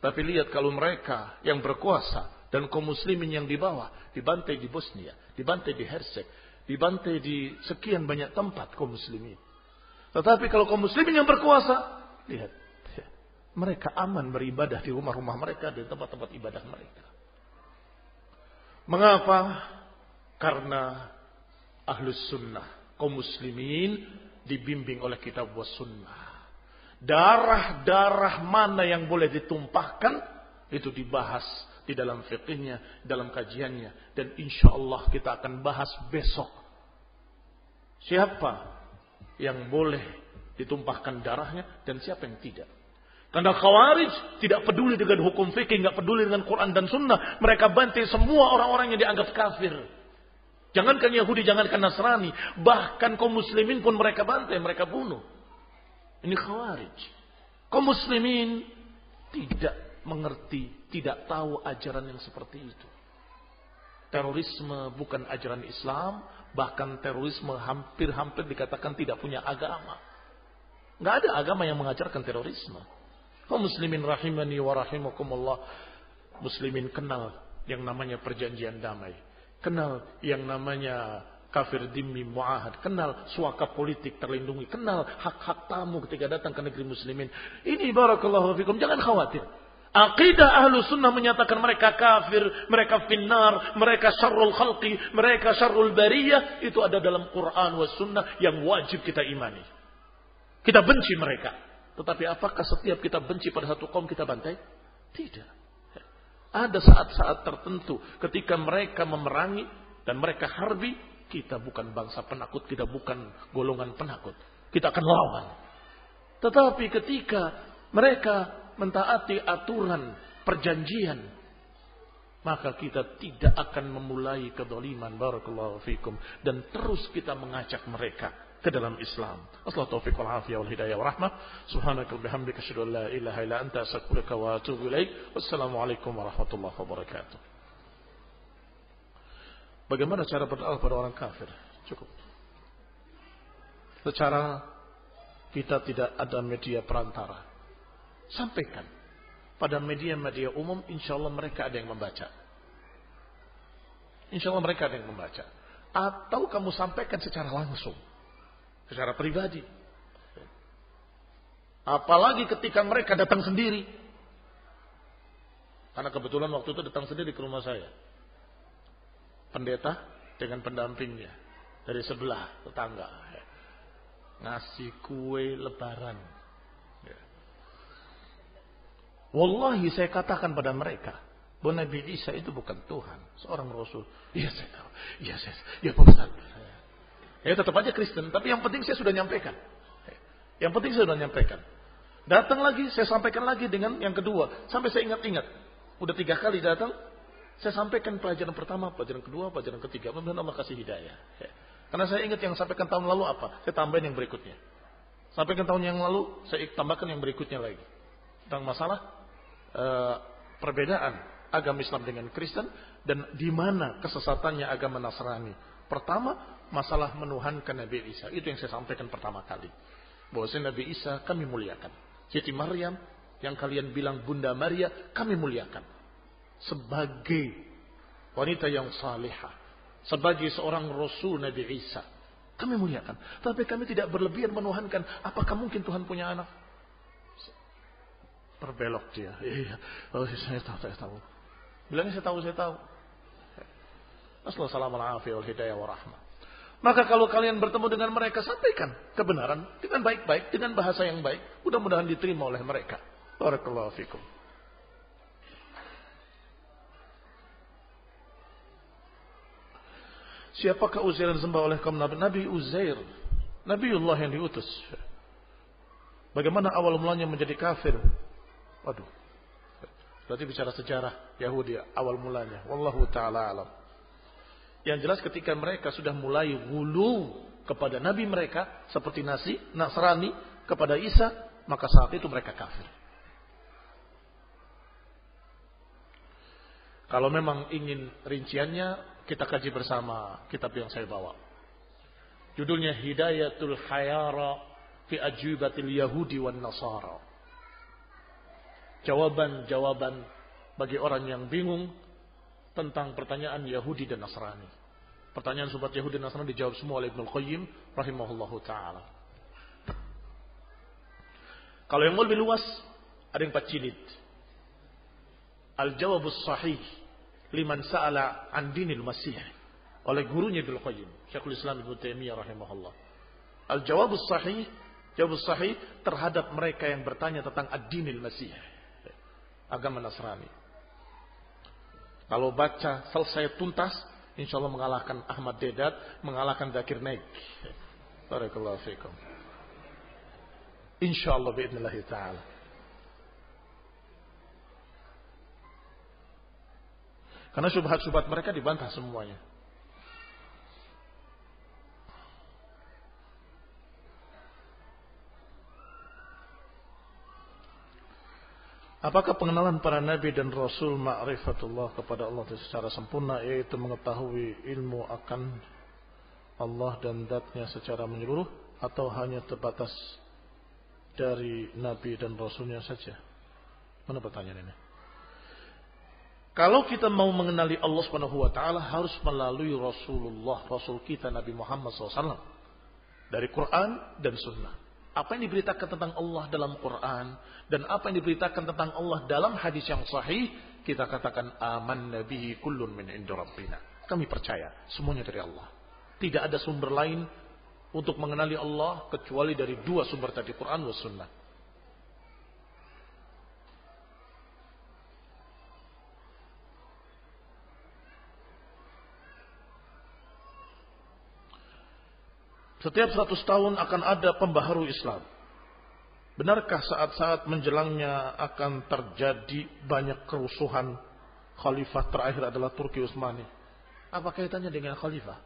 Tapi lihat kalau mereka yang berkuasa dan kaum muslimin yang di bawah dibantai di Bosnia, dibantai di Hersek, dibantai di sekian banyak tempat kaum muslimin. Tetapi kalau kaum muslimin yang berkuasa, lihat mereka aman beribadah di rumah-rumah mereka, di tempat-tempat ibadah mereka. Mengapa? Karena ahlus sunnah, kaum muslimin dibimbing oleh kitab was sunnah. Darah-darah mana yang boleh ditumpahkan, itu dibahas di dalam fikihnya, dalam kajiannya. Dan insya Allah kita akan bahas besok. Siapa yang boleh ditumpahkan darahnya dan siapa yang tidak. Karena Khawarij tidak peduli dengan hukum fikih, nggak peduli dengan Quran dan Sunnah. Mereka bantai semua orang-orang yang dianggap kafir. Jangankan Yahudi, jangankan Nasrani. Bahkan kaum muslimin pun mereka bantai, mereka bunuh. Ini Khawarij. Kaum muslimin tidak mengerti, tidak tahu ajaran yang seperti itu. Terorisme bukan ajaran Islam, bahkan terorisme hampir-hampir dikatakan tidak punya agama. Nggak ada agama yang mengajarkan terorisme. Kaum muslimin rahimani wa rahimakumullah. Muslimin kenal yang namanya perjanjian damai. Kenal yang namanya kafir dimi muahad. Kenal suaka politik terlindungi. Kenal hak-hak tamu ketika datang ke negeri muslimin. Ini barakallahu fikum. Jangan khawatir. Aqidah ahlu sunnah menyatakan mereka kafir, mereka finnar, mereka syarrul khalqi, mereka syarrul bariyah. Itu ada dalam Quran wa sunnah yang wajib kita imani. Kita benci mereka. Tetapi apakah setiap kita benci pada satu kaum kita bantai? Tidak. Ada saat-saat tertentu ketika mereka memerangi dan mereka harbi, kita bukan bangsa penakut, kita bukan golongan penakut. Kita akan lawan. Tetapi ketika mereka mentaati aturan perjanjian, maka kita tidak akan memulai kedoliman barakallahu fikum dan terus kita mengajak mereka ke dalam Islam. Asal taufik wal afiyah wal hidayah wa rahmah. Subhanaka bihamdika asyhadu an la ilaha illa anta astaghfiruka wa atubu ilaik. Wassalamualaikum warahmatullahi wabarakatuh. Bagaimana cara berdoa pada orang kafir? Cukup. Secara kita tidak ada media perantara. Sampaikan. Pada media-media umum, insya Allah mereka ada yang membaca. Insya Allah mereka ada yang membaca. Atau kamu sampaikan secara langsung secara pribadi. Apalagi ketika mereka datang sendiri. Karena kebetulan waktu itu datang sendiri ke rumah saya. Pendeta dengan pendampingnya. Dari sebelah tetangga. Ngasih kue lebaran. Wallahi saya katakan pada mereka. Bahwa Nabi Isa itu bukan Tuhan. Seorang Rasul. Iya saya tahu. Iya saya. Ya Pak Ustaz. Ya tetap aja Kristen, tapi yang penting saya sudah nyampaikan. Yang penting saya sudah nyampaikan. Datang lagi, saya sampaikan lagi dengan yang kedua. Sampai saya ingat-ingat. Udah tiga kali datang, saya sampaikan pelajaran pertama, pelajaran kedua, pelajaran ketiga. Mudah-mudahan Allah kasih hidayah. Ya. Karena saya ingat yang sampaikan tahun lalu apa, saya tambahin yang berikutnya. Sampaikan tahun yang lalu, saya tambahkan yang berikutnya lagi. Tentang masalah uh, perbedaan agama Islam dengan Kristen dan di mana kesesatannya agama Nasrani. Pertama, masalah menuhankan Nabi Isa. Itu yang saya sampaikan pertama kali. Bahwa Nabi Isa kami muliakan. Siti Maryam yang kalian bilang Bunda Maria kami muliakan. Sebagai wanita yang salihah. Sebagai seorang Rasul Nabi Isa. Kami muliakan. Tapi kami tidak berlebihan menuhankan. Apakah mungkin Tuhan punya anak? Terbelok dia. Iya. Oh, saya tahu, saya tahu. Bilangnya saya tahu, saya tahu. Assalamualaikum warahmatullahi wabarakatuh. Maka kalau kalian bertemu dengan mereka, sampaikan kebenaran dengan baik-baik, dengan bahasa yang baik. Mudah-mudahan diterima oleh mereka. Barakallahu fikum. Siapakah Uzair yang disembah oleh kaum Nabi? Nabi Uzair. Nabiullah yang diutus. Bagaimana awal mulanya menjadi kafir? Waduh. Berarti bicara sejarah Yahudi awal mulanya. Wallahu ta'ala alam. Yang jelas ketika mereka sudah mulai gulu kepada nabi mereka seperti nasi Nasrani kepada Isa, maka saat itu mereka kafir. Kalau memang ingin rinciannya, kita kaji bersama kitab yang saya bawa. Judulnya Hidayatul Khayara fi Ajubatil Yahudi wan Nasara. Jawaban-jawaban bagi orang yang bingung tentang pertanyaan Yahudi dan Nasrani. Pertanyaan sobat Yahudi dan Nasrani dijawab semua oleh Ibnu Qayyim rahimahullahu taala. Kalau yang lebih luas ada yang empat jilid. Al-jawabus sahih liman sa'ala an dinil masih oleh gurunya Ibnu Qayyim, Syekhul Islam Ibnu Taimiyah rahimahullah. Al-jawabus sahih, jawabus sahih terhadap mereka yang bertanya tentang ad-dinil masih. Agama Nasrani. Kalau baca selesai tuntas, insya Allah mengalahkan Ahmad Dedat, mengalahkan Zakir Naik. Barakallahu. Insya Allah biidnillah ta'ala. Karena syubhat-syubhat mereka dibantah semuanya. Apakah pengenalan para nabi dan rasul ma'rifatullah kepada Allah secara sempurna yaitu mengetahui ilmu akan Allah dan datnya secara menyeluruh atau hanya terbatas dari nabi dan rasulnya saja? Mana pertanyaan ini? Kalau kita mau mengenali Allah Subhanahu wa taala harus melalui Rasulullah, Rasul kita Nabi Muhammad SAW dari Quran dan Sunnah. Apa yang diberitakan tentang Allah dalam Quran dan apa yang diberitakan tentang Allah dalam hadis yang sahih, kita katakan aman nabihi kullun min inda rabbina. Kami percaya semuanya dari Allah. Tidak ada sumber lain untuk mengenali Allah kecuali dari dua sumber tadi Quran dan Sunnah. Setiap 100 tahun akan ada pembaharu Islam. Benarkah saat-saat menjelangnya akan terjadi banyak kerusuhan? Khalifah terakhir adalah Turki Utsmani. Apa kaitannya dengan khalifah?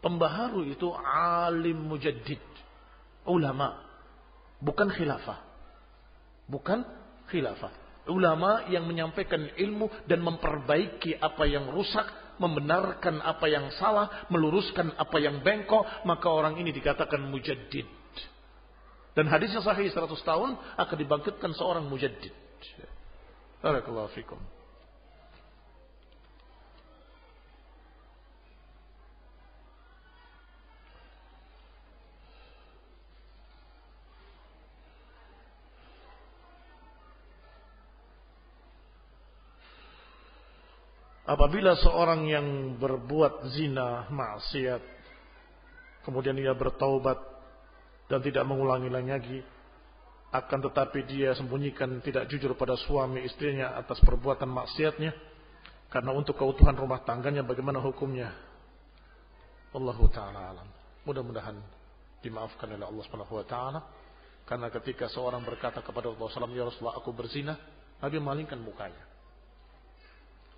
Pembaharu itu alim mujaddid. Ulama. Bukan khilafah. Bukan khilafah. Ulama yang menyampaikan ilmu dan memperbaiki apa yang rusak membenarkan apa yang salah, meluruskan apa yang bengkok, maka orang ini dikatakan mujaddid. Dan hadisnya sahih 100 tahun akan dibangkitkan seorang mujaddid. Barakallahu fikum. Apabila seorang yang berbuat zina, maksiat, kemudian ia bertaubat dan tidak mengulangi lagi, akan tetapi dia sembunyikan tidak jujur pada suami istrinya atas perbuatan maksiatnya, karena untuk keutuhan rumah tangganya bagaimana hukumnya? Allah taala alam. Mudah-mudahan dimaafkan oleh Allah Subhanahu wa taala Karena ketika seorang berkata kepada Rasulullah SAW, Ya Rasulullah aku berzina, Nabi malingkan mukanya.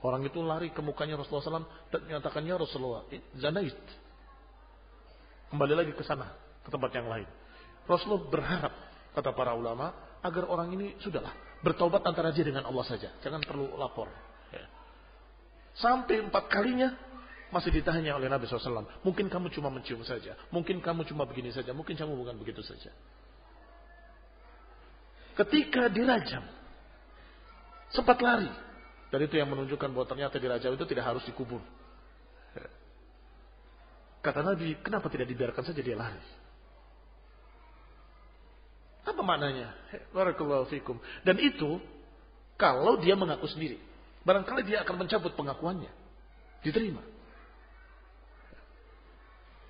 Orang itu lari ke mukanya Rasulullah SAW dan menyatakan, Ya Rasulullah, zanait. Kembali lagi ke sana, ke tempat yang lain. Rasulullah berharap, kata para ulama, agar orang ini sudahlah bertobat antara dia dengan Allah saja. Jangan perlu lapor. Ya. Sampai empat kalinya masih ditanya oleh Nabi SAW. Mungkin kamu cuma mencium saja. Mungkin kamu cuma begini saja. Mungkin kamu bukan begitu saja. Ketika dirajam, sempat lari. Dan itu yang menunjukkan bahwa ternyata dirajam itu tidak harus dikubur. Kata Nabi, kenapa tidak dibiarkan saja dia lari? Apa maknanya? Barakallahu fikum. Dan itu kalau dia mengaku sendiri. Barangkali dia akan mencabut pengakuannya. Diterima.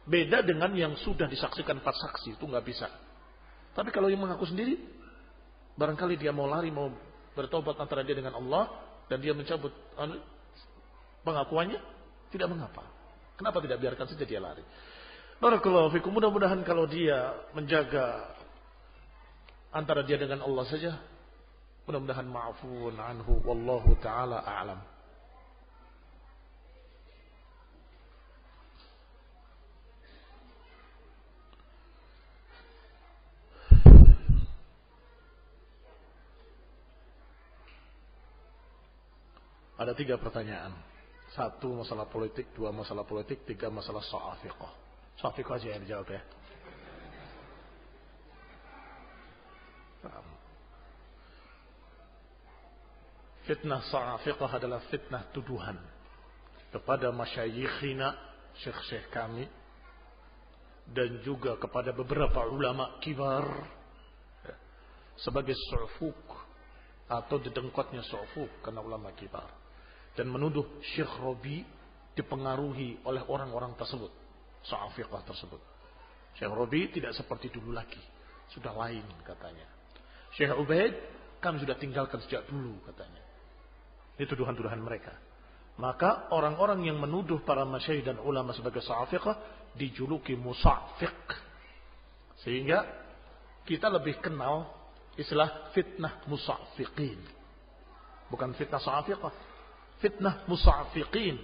Beda dengan yang sudah disaksikan empat saksi. Itu nggak bisa. Tapi kalau yang mengaku sendiri. Barangkali dia mau lari, mau bertobat antara dia dengan Allah. Dan dia mencabut anu, pengakuannya. Tidak mengapa. Kenapa tidak biarkan saja dia lari? Barakallahu fikum. Mudah-mudahan kalau dia menjaga antara dia dengan Allah saja. Mudah-mudahan ma'fun anhu. Wallahu ta'ala a'lam. Ada tiga pertanyaan. Satu masalah politik, dua masalah politik, tiga masalah soal fiqh. Soal aja yang dijawab ya. Fitnah sa'afiqah adalah fitnah tuduhan kepada masyayikhina, syekh-syekh kami dan juga kepada beberapa ulama kibar sebagai su'fuk atau didengkotnya su'fuk karena ulama kibar dan menuduh Syekh Robi dipengaruhi oleh orang-orang tersebut sa'afiqah tersebut Syekh Robi tidak seperti dulu lagi sudah lain katanya Syekh Ubaid kami sudah tinggalkan sejak dulu katanya. Ini tuduhan-tuduhan mereka. Maka orang-orang yang menuduh para masyayikh dan ulama sebagai sa'afiqah dijuluki musafiq. Sehingga kita lebih kenal istilah fitnah musafiqin. Bukan fitnah sa'afiqah. Fitnah musafiqin.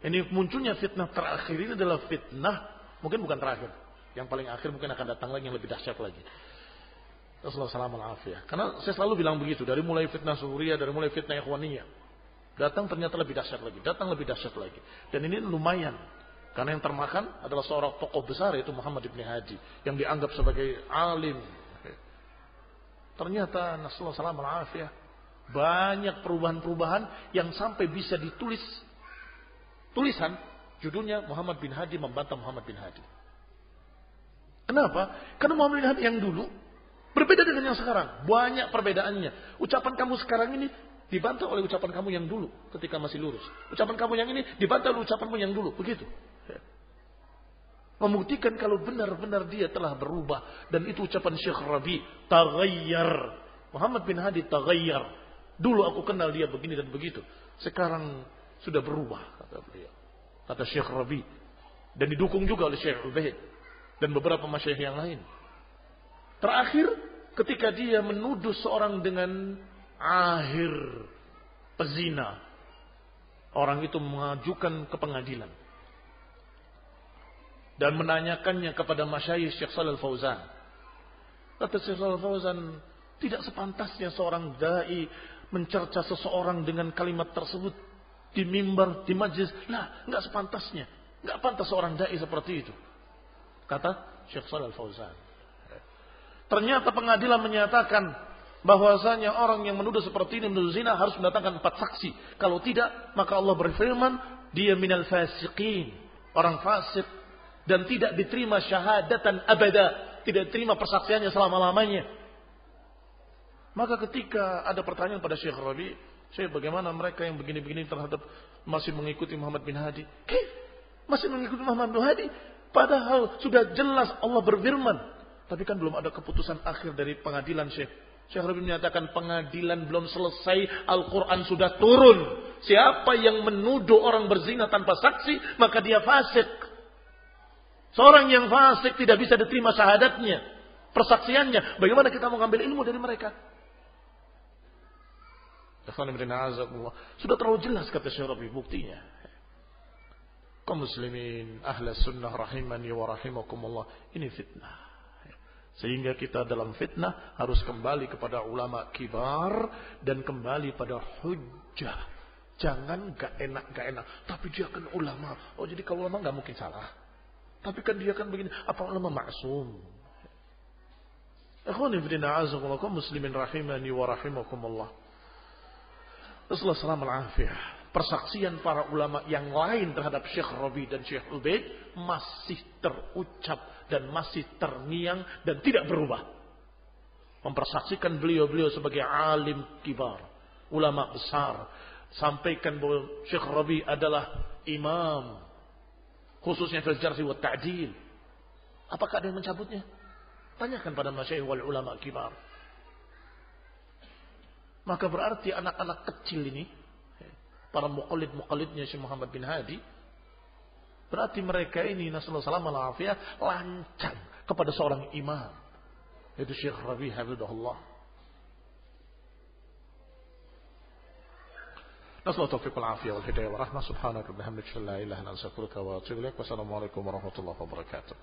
Ini munculnya fitnah terakhir ini adalah fitnah, mungkin bukan terakhir. Yang paling akhir mungkin akan datang lagi yang lebih dahsyat lagi. Rasulullah SAW Karena saya selalu bilang begitu. Dari mulai fitnah Suriah, dari mulai fitnah Ikhwaniyah. Datang ternyata lebih dahsyat lagi. Datang lebih dahsyat lagi. Dan ini lumayan. Karena yang termakan adalah seorang tokoh besar yaitu Muhammad ibn Hadi. Yang dianggap sebagai alim. Ternyata Rasulullah SAW banyak perubahan-perubahan yang sampai bisa ditulis. Tulisan judulnya Muhammad bin Hadi membantah Muhammad bin Hadi. Kenapa? Karena Muhammad bin Hadi yang dulu Berbeda dengan yang sekarang. Banyak perbedaannya. Ucapan kamu sekarang ini dibantah oleh ucapan kamu yang dulu ketika masih lurus. Ucapan kamu yang ini dibantah oleh ucapanmu yang dulu. Begitu. Membuktikan kalau benar-benar dia telah berubah. Dan itu ucapan Syekh Rabi. Taghayyar. Muhammad bin Hadi taghayyar. Dulu aku kenal dia begini dan begitu. Sekarang sudah berubah. Kata beliau. Kata Syekh Rabi. Dan didukung juga oleh Syekh Ubaid. Dan beberapa masyayikh yang lain. Terakhir ketika dia menuduh seorang dengan akhir pezina. Orang itu mengajukan ke pengadilan. Dan menanyakannya kepada masyayikh Syekh Salil Fauzan. Kata Syekh Salil Fauzan, tidak sepantasnya seorang da'i mencerca seseorang dengan kalimat tersebut di mimbar, di majlis. Lah, nggak sepantasnya. Nggak pantas seorang da'i seperti itu. Kata Syekh Salil Fauzan. Ternyata pengadilan menyatakan bahwasanya orang yang menuduh seperti ini menuduh zina harus mendatangkan empat saksi. Kalau tidak, maka Allah berfirman, dia minal fasiqin, orang fasik dan tidak diterima syahadatan abada, tidak diterima persaksiannya selama-lamanya. Maka ketika ada pertanyaan pada Syekh Rabi, Syekh bagaimana mereka yang begini-begini terhadap masih mengikuti Muhammad bin Hadi? Masih mengikuti Muhammad bin Hadi? Padahal sudah jelas Allah berfirman, tapi kan belum ada keputusan akhir dari pengadilan Syekh. Syekh Rabi menyatakan pengadilan belum selesai, Al-Quran sudah turun. Siapa yang menuduh orang berzina tanpa saksi, maka dia fasik. Seorang yang fasik tidak bisa diterima syahadatnya. persaksiannya. Bagaimana kita mau ngambil ilmu dari mereka? Sudah terlalu jelas kata Syarabi buktinya. Kaum muslimin, ahla sunnah rahimani wa rahimakumullah. Ini fitnah. Sehingga kita dalam fitnah harus kembali kepada ulama kibar dan kembali pada hujjah. Jangan gak enak, gak enak. Tapi dia kan ulama. Oh jadi kalau ulama gak mungkin salah. Tapi kan dia kan begini. Apa ulama maksum? Ikhwan ibn a'azakumullah. Muslimin rahimani wa rahimakumullah. Rasulullah SAW persaksian para ulama yang lain terhadap Syekh Rabi dan Syekh Ubaid masih terucap dan masih terngiang dan tidak berubah. Mempersaksikan beliau-beliau sebagai alim kibar, ulama besar. Sampaikan bahwa Syekh Rabi adalah imam. Khususnya fil jarhi wa ta'dil. Apakah ada yang mencabutnya? Tanyakan pada masyayikh wal ulama kibar. Maka berarti anak-anak kecil ini para muqallid-muqallidnya Syekh Muhammad bin Hadi berarti mereka ini nasallahu salam alafiyah lancang kepada seorang imam yaitu Syekh Rabi Hafizahullah نسأل التوفيق والعافية والهداية والرحمة سبحانك وبحمدك لا إله إلا أنت أستغفرك وأتوب إليك والسلام عليكم ورحمة الله وبركاته